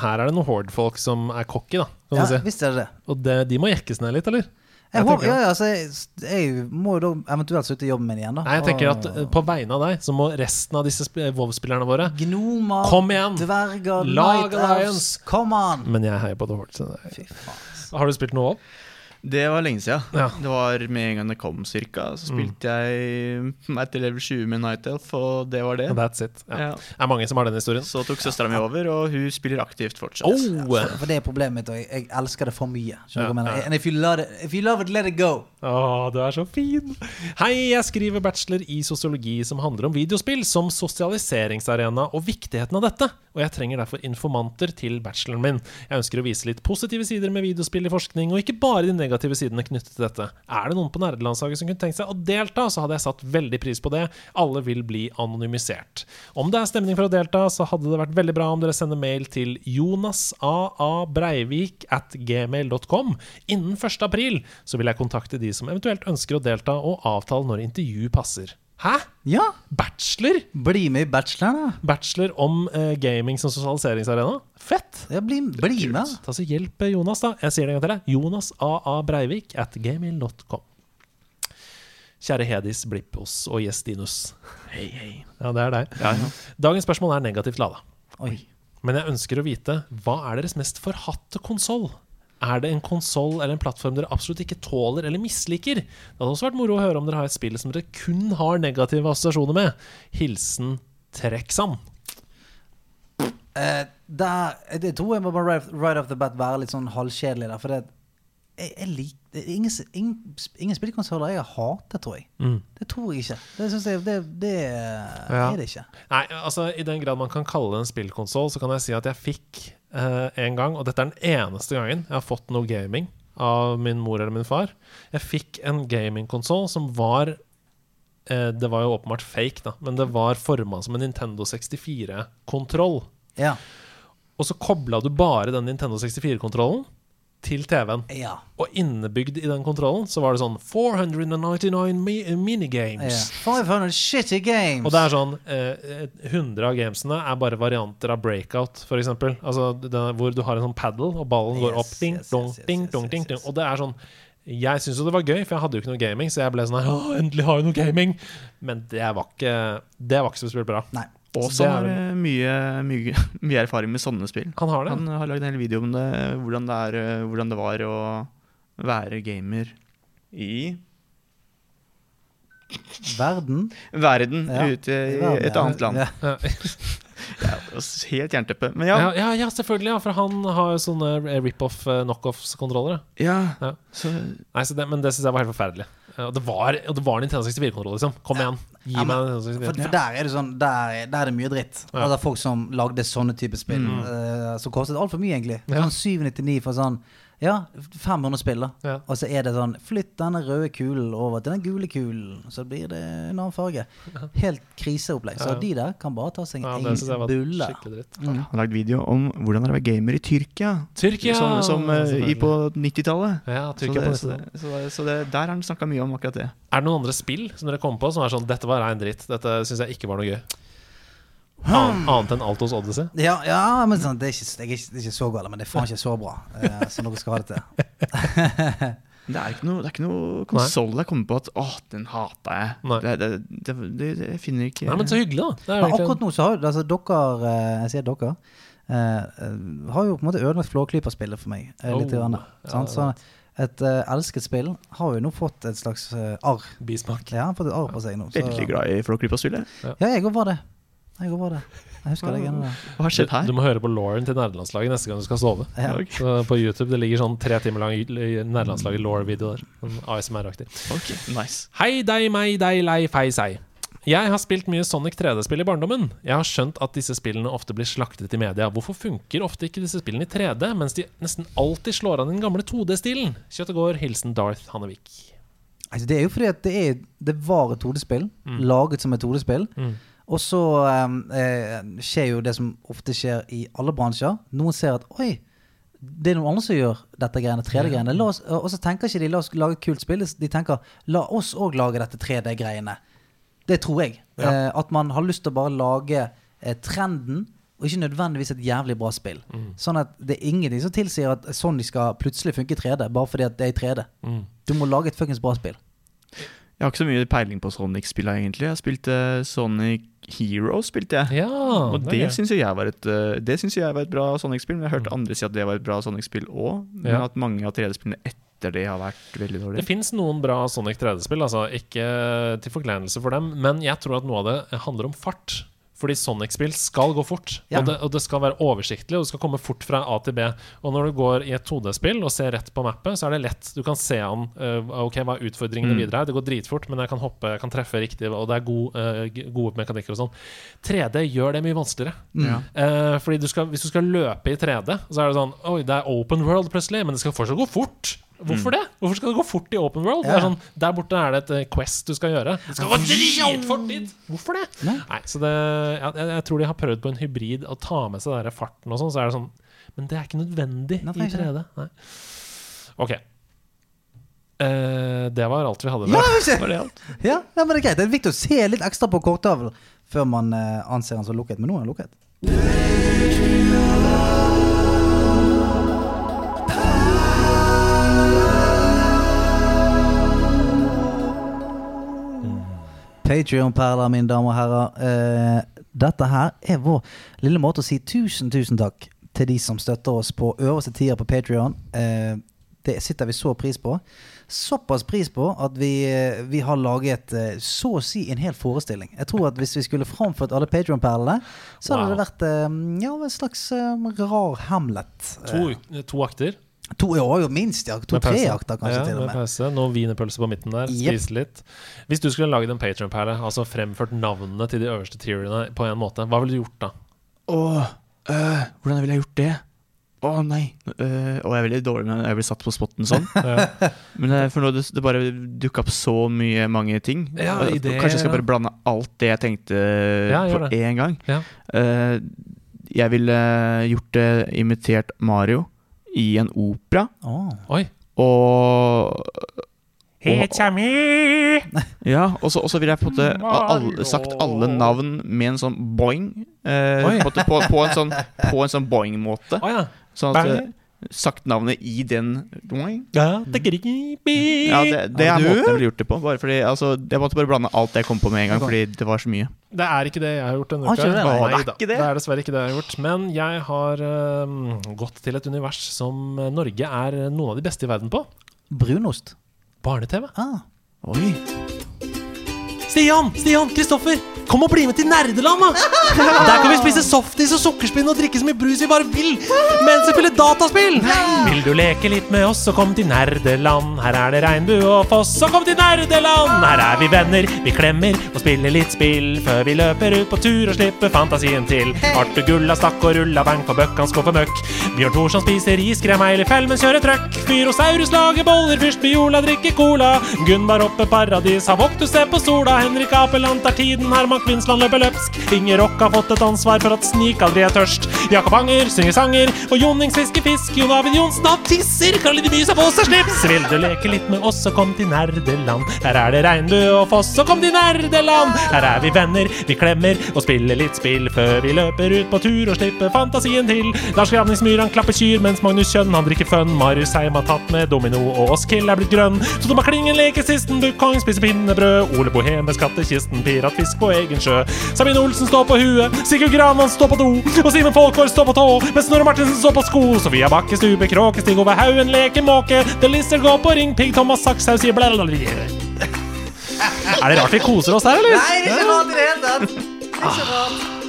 Her er det noen Horde-folk som er cocky, da. Kan ja, si. visst er det. Og det, de må jekkes ned litt, eller? Jeg, Jeg ja, altså, jeg, jeg må jo da eventuelt slutte jobben min igjen, da. Nei, jeg tenker at eh, på vegne av deg, så må resten av disse sp- WoW-spillerne våre Gnomer, Kom igjen! dverger, Lag Alliance! Come on! Men jeg heier på The Horde. Så det, Fy faen. har du spilt noe WoW? Det var lenge siden. Ja. Det var med en gang det kom, cirka. Så spilte jeg meg til level 20 med Night Elf, og det var det. That's it. Ja. Ja. Det er mange som har den historien. Så tok søstera mi over, og hun spiller aktivt fortsatt. Oh! For det er problemet mitt, og jeg, elsker det for mye. And if you, love it, if you love it, let it go. Å, du er så fin! Hei, jeg skriver bachelor i sosiologi som handler om videospill som sosialiseringsarena og viktigheten av dette, og jeg trenger derfor informanter til bacheloren min. Jeg ønsker å vise litt positive sider med videospill i forskning, og ikke bare de negative sidene knyttet til dette. Er det noen på nerdelandslaget som kunne tenkt seg å delta, så hadde jeg satt veldig pris på det. Alle vil bli anonymisert. Om det er stemning for å delta, så hadde det vært veldig bra om dere sender mail til jonasaabreivik at gmail.com. Innen 1. april så vil jeg kontakte de som eventuelt ønsker å delta, og avtale når intervju passer. Hæ? Ja, Bachelor? bli med i Bachelor, da. Bachelor om eh, gaming som sosialiseringsarena? Fett! Ja, bli, bli med. Ta så Hjelp eh, Jonas, da. Jeg sier det en gang til. deg. Jonas AA Breivik at gmail.com. Kjære Hedis, Blippos og Gjestinus. Hei, hei. Ja, det er deg. Ja, ja. Dagens spørsmål er negativt lada. Oi. Men jeg ønsker å vite hva er deres mest forhatte konsoll? Er det en konsoll eller en plattform dere absolutt ikke tåler eller misliker? Det hadde også vært moro å høre om dere har et spill som dere kun har negative assosiasjoner med. Hilsen Trekksand. Eh, der, det tror jeg må bare right, off the bat være litt sånn halvkjedelig der. For det, jeg, jeg lik, ingen, ingen, ingen spillkonsoller jeg har hatet, tror jeg. Mm. Det tror jeg ikke. Det jeg Det, det Ja. er det ikke. Nei, altså I den grad man kan kalle det en spillkonsoll, så kan jeg si at jeg fikk eh, en gang, og dette er den eneste gangen jeg har fått noe gaming av min mor eller min far. Jeg fikk en gamingkonsoll som var eh, Det var jo åpenbart fake, da, men det var forma som en Nintendo 64-kontroll. Ja. Og så kobla du bare den Nintendo 64-kontrollen til TV-en. Ja. Og innebygd i den kontrollen så var det sånn 499 mi ja. minigames. 500 shitty games! Og det er sånn eh, 100 av gamesene er bare varianter av breakout, f.eks. Altså hvor du har en sånn paddle, og ballen går opp. Ding, yes, dong, yes, ding, dong, ding, ding. Og det er sånn Jeg syntes jo det var gøy, for jeg hadde jo ikke noe gaming, så jeg ble sånn her endelig har jeg noe gaming! Men det var ikke Det var ikke så spesielt bra. Nei. Og Så så er har eh, mye, mye, mye erfaring med sånne spill. Han har det. Han har lagd en hel video om det, hvordan det, er, eh, hvordan det var å være gamer i Verden verden Ja, ute i verden, et annet land. Ja. Ja. Ja, helt jernteppe. Men ja, Ja, ja, ja, selvfølgelig. Ja, for han har jo sånne rip-off, eh, knockoffs-kontrollere. ja. Ja. Så, Nei, så det, Men det syns jeg var helt forferdelig. Ja, Og det var, og det var Nintendo 64-kontroll, liksom. Kom igjen. Gi Ja, men- meg Nintendo 64. For, for der er det sånn Der, der er det mye dritt. Ja. Altså folk som lagde sånne type spill. Mm. uh, som kostet altfor mye, egentlig. Sånn 799 for sånn Ja, 500 spill, da. Ja. Og så er det sånn Flytt denne røde kulen over til den gule kulen, så blir det en annen farge. Helt kriseopplegg. Så Ja. de der kan bare ta seg en syns bulle. Mm. han har lagd video om hvordan det er å være gamer i Tyrkia. Tyrkia! Som, som uh, i på 90-tallet. Ja, Så, Tyrkia på det, så, det, så, det, så det, der har han snakka mye om akkurat det. Er det noen andre spill som dere kom på som er sånn Dette var rein dritt. Dette syns jeg ikke var noe gøy. An, annet enn Altos Odyssey. Ja, ja, men sånn, det, er ikke, det, er ikke, det er ikke så galt, men det er faen ikke så bra uh, som dere skal ha det til. Det er ikke noe, det er ikke noe konsoll jeg kommer på at åh, den hata jeg. Det, det, det, det, det, jeg finner ikke Nei, men så hyggelig, da. Er Men akkurat nå så har altså, dere eh, Jeg sier dere. eh, eh, har jo på en måte ødelagt Flåklypa-spillet for meg. Uh, litt Oh, grann, ja, sant? Så et uh, elsket spill har jo nå fått et slags arr. bismak. Ja, han har fått et arr på seg nå. Så, Veldig glad i Flåklypa-spillet. ja, jeg òg var det. Jeg går var det. Jeg husker det. igjen. Hva har skjedd Du, her? du må høre på Lauren til nerdelandslaget neste gang du skal sove. Ja. Så på YouTube det ligger sånn tre timer lang nerdelandslaget law-videoer. der. ASMR-aktig. Okay, nice. Hei deg, meg, deg, lei, fei, sei. Jeg har spilt mye Sonic 3D-spill i barndommen. Jeg har skjønt at disse spillene ofte blir slaktet i media. Hvorfor funker ofte ikke disse spillene i 3D, mens de nesten alltid slår an den gamle 2D-stilen? Kjøtt og gård, hilsen Darth Hannevik. Altså, det er jo fordi at det, er, det var et hodespill, laget som et hodespill. Mm. Og så eh, skjer jo det som ofte skjer i alle bransjer. Noen ser at oi, det er noen andre som gjør dette greiene, 3D-greiene. La Og så tenker ikke de la oss lage et kult spill, de tenker la oss òg lage dette 3D-greiene. Det tror jeg. Ja. Eh, at man har lyst til å bare lage eh, trenden, og ikke nødvendigvis et jævlig bra spill. Mm. Sånn at det er ingenting som tilsier at Sony skal plutselig funke i 3D, bare fordi at det er i 3D. Mm. Du må lage et fuckings bra spill. Jeg har ikke så mye peiling på Sonic-spilla, egentlig. Jeg spilte Sonic Hero, spilte jeg. Ja, Og det er syns jeg var et eh, Det synes jeg var et bra Sonic-spill. Men jeg har hørt andre si at det var et bra Sonic-spill òg. Men Ja. at mange av 3D-spillene etter det har vært veldig dårlige. Det fins noen bra Sonic 3D-spill, altså ikke til forkleinelse for dem, men jeg tror at noe av det handler om fart. Fordi Sonic-spill skal gå fort, Ja. og, det, og det skal være oversiktlig, og det skal komme fort fra A til B. Og når du går i et 2D-spill og ser rett på mappet, så er det lett. Du kan se an uh, ok, hva er utfordringene Mm. videre er. Det går dritfort, men jeg kan hoppe, jeg kan treffe riktig, og det er god, uh, gode mekanikker og sånn. 3D gjør det mye vanskeligere. Mm. Uh, fordi du skal, Hvis du skal løpe i 3D, så er det sånn Oi, det er open world plutselig, men det skal fortsatt gå fort. Hvorfor det? Hvorfor skal det gå fort i open world? Det Ja. er sånn, der borte er det et eh, quest du skal gjøre. Det skal gå dritfort dit! Hvorfor det? Nei. Nei, så det jeg, jeg tror de har prøvd på en hybrid å ta med seg den farten og sånn, så er det sånn Men det er ikke nødvendig Nei, i 3D. Nei. OK. Uh, det var alt vi hadde. Ja. Var det alt? Ja, ja, men det er greit. Det er viktig å se litt ekstra på korttavlen før man eh, anser den som lukket. Men nå er den lukket. Patrion-perler, mine damer og herrer. Eh, dette her er vår lille måte å si tusen, tusen takk til de som støtter oss på øverste tier på Patrion. Eh, det sitter vi så pris på. Såpass pris på at vi, eh, vi har laget så å si en hel forestilling. Jeg tror at hvis vi skulle framført alle Patrion-perlene, så hadde Wow. det vært ja, en slags rar Hamlet. To, to akter. To ja, jo minst, ja. To-tre jakter, kanskje ja, til og med med. pause. Noen wienerpølser på midten der. Yep. Spise litt. Hvis du skulle laget en Patron-perle, altså fremført navnene til de øverste tierene på en måte, hva ville du gjort da? Åh, øh, hvordan ville jeg gjort det? Å nei. Øh, og jeg er veldig dårlig når jeg blir satt på spotten sånn. Ja. Men øh, for nå det, det bare dukka opp så mye mange ting. Ja, Og- ideer, Kanskje jeg skal ja. bare blande alt det jeg tenkte Ja, på det. én gang. Ja. Eh, jeg ville gjort det imitert Mario i en opera. Oh. Oi. Og It's kjemi! me. Ja, og så og så vil jeg på en måte alle, sagt alle navn med en sånn boing. Eh, på, på, på en sånn, på en sånn boing-måte. Oh, ja. Sånn at Bang. eh, Sagt navnet i den. Ja, det det, det er måten jeg ville gjort det på. Bare fordi, altså, jeg måtte bare blande alt jeg kom på med en gang, fordi det var så mye. Det er ikke det jeg har gjort denne uka. det, nei? Det er det? Det er dessverre ikke det jeg har gjort. Men jeg har um, gått til et univers som Norge er noen av de beste i verden på. Brunost. Barne-TV. Ah. Oi. Stian! Stian! Kristoffer! Kom og bli med til Nerdeland, da! Der kan vi spise softis og sukkerspinn og drikke så mye brus vi bare vil mens vi spiller dataspill! Vil du leke litt med oss, så kom til Nerdeland. Her er det regnbue og foss, så kom til Nerdeland! Her er vi venner, vi klemmer og spiller litt spill før vi løper ut på tur og slipper fantasien til. Arthur Gulla stakk og rulla bank og bøkkan skuffer møkk. Bjørn Thorsson spiser iskrem, fell, men kjører trøkk. Fyrosaurus lager boller, fyrst Biola drikker cola. Gunvar oppe paradis, har Voktus se på sola. Henrik Apeland tar tiden, Herman Kvinsland løper løpsk. Inger Rock har fått et ansvar for at Snik aldri er tørst. Jakob Anger synger sanger, og Jonnings fisker fisk. Jon David Johnsen har tisser, Karoline Mys har på seg slips. Vil du leke litt med oss, så kom til Nerdeland. Her er det regnbue og foss, så kom til Nerdeland. Her er vi venner, vi klemmer og spiller litt spill før vi løper ut på tur og slipper fantasien til. Lars Gravningsmyr han klapper kyr, mens Magnus Kjønn han drikker fun. Marius Heim har tatt med domino, og Oskil er blitt grønn. Så Thomas Klingen leker sisten, Bukkong spiser pinnebrød. Ole Bohem med skattkisten, piratfisk på egen sjø. Sabine Olsen står på huet, Sigurd Granvann står på do, og Simen Folkvord står på tå, mens Snorre Martinsen står på sko. Sofia Bakke Stube, Kråkestig over haugen, leker måke. The Lister går på ring, Pigg Thomas Sakshaug sier blablabla. Er det rart vi koser oss her, eller? Nei, det er ikke rart i det hele tatt.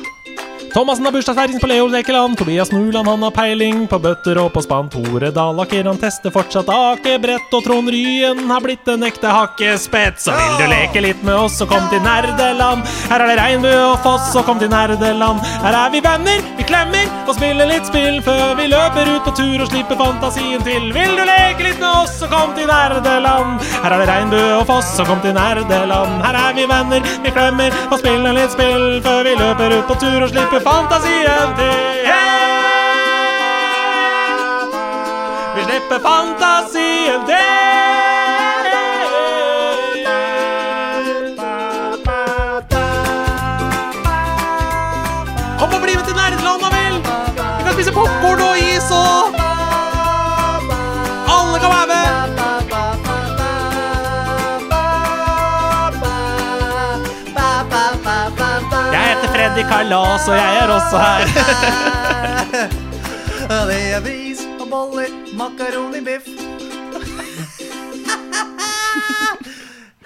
Thomassen har bursdagsfeiring på Leo Lekeland. Tobias Nuland han har peiling på bøtter og på spann. Tore Dalaker han tester fortsatt akebrett. Og Trond Ryen har blitt en ekte hakkespett. Så vil du leke litt med oss, så kom til Nerdeland. Her er det regnbue og foss, så kom til Nerdeland. Her er vi venner, vi klemmer og spiller litt spill før vi løper ut på tur og slipper fantasien til. Vil du leke litt med oss, så kom til Nerdeland. Her er det regnbue og foss, så kom til Nerdeland. Her er vi venner, vi klemmer og spiller litt spill før vi løper ut på tur og slipper fantasien til. Vi slipper fantasien til. Kom og bli med til Nerdeland, da vel! Vi kan spise popkorn og is og Freddy Kalas, og jeg er også her. Det er bris og boller, makaroni, biff.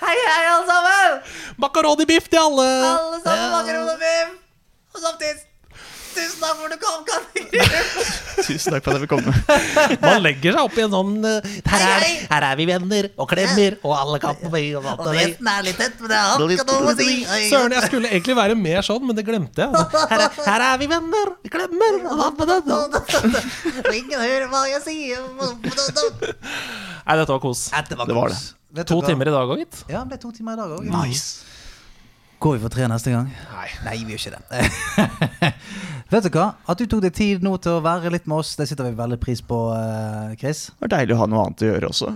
Hei, hei, alle sammen! Makaroni-biff til alle. Alle sammen makaroni, biff. Og samtidig, tusen takk for at du kom, Karin. Tusen takk for at jeg fikk komme. Man legger seg opp i en sånn eh, her, er, her er vi venner og klemmer, og alle kan på meg og resten er litt tett, men det har ikke noe å si. Søren, jeg skulle egentlig være mer sånn, men det glemte jeg. Her er, her er vi venner, vi klemmer og det der. Og ingen hører hva jeg sier. Nei, dette var kos. Det Det var det. To timer i dag òg, gitt. Ja, det ble to timer i dag òg. Nice. Går vi for tre neste gang? Nei. Nei, vi gjør ikke det. Vet du hva? At du tok deg tid nå til å være litt med oss, det setter vi veldig pris på, eh, Chris. Det var deilig å ha noe annet å gjøre også.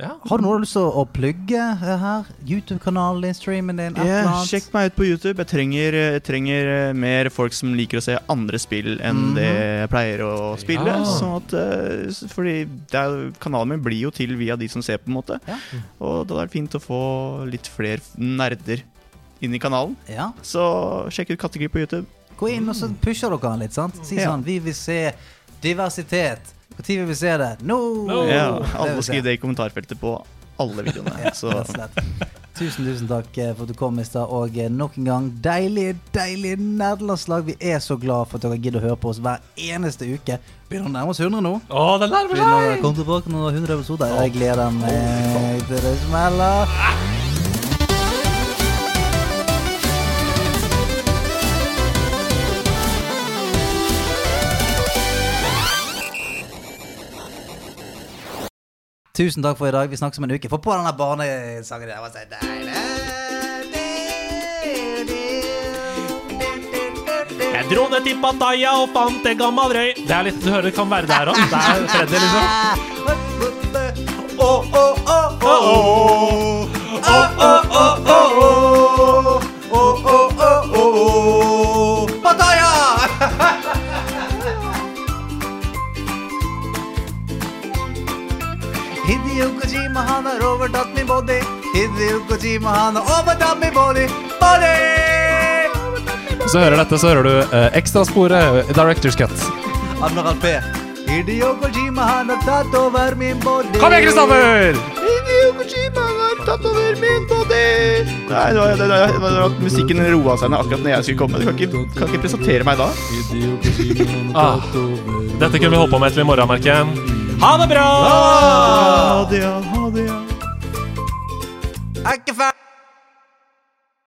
Ja. Har du noe du har lyst til å plugge eh, her? YouTube-kanalen din, streamen din, Yeah, sjekk meg ut på YouTube. Jeg trenger, jeg trenger eh, mer folk som liker å se andre spill enn det jeg pleier å spille. Ja. Sånn at, fordi det er, kanalen min blir jo til via de som ser, på en måte. Ja. Og det hadde vært fint å få litt flere nerder inn i kanalen. Ja. Så sjekk ut Kattegri på YouTube. Gå inn og så pusher dere han litt, sant? Si Ja. sånn Vi vil se diversitet. Når vil vi se det? Nå! Nå. Ja, alle skriver det i kommentarfeltet på alle videoene. Så og slett. Tusen, tusen takk eh, for at du kom i stad. Og eh, nok en gang, deilig, deilig nerdelandslag. Vi er så glad for at dere gidder å høre på oss hver eneste uke. Begynner å nærme oss 100 nå. Å, det nærmer seg! Kom tilbake når 100 episoder. Jeg gleder meg til det smeller. Tusen takk for i dag. Vi snakkes om en uke. Få på denne barnesangen. Det var så deilig. Jeg dro ned til Pattaya og fant en gammel røy. Det er litt, Du hører det kan være der òg. Det er Freddy, liksom. Oh, oh, oh, oh, oh. Oh, oh, oh, oh, oh. Oh, oh, oh, oh. Pattaya! Hideo Kojima, han har overtatt min body. Hideo Kojima, han har overtatt min body. Body! Hvis du hører dette, så hører du eh, ekstrasporet, eh, Directors Cut. Admiral P. Hideo Kojima, han har tatt over min body. Kom igjen, Kristoffer! Hideo Kojima har tatt over min body. Nei, det var, det var, det var at musikken roa seg ned akkurat når jeg skulle komme. Du kan ikke, kan ikke presentere meg da. Ah, dette kunne vi holdt på med til i morgen, merker jeg. Ha det bra! Ha det, ja. Ha det, ja. Er.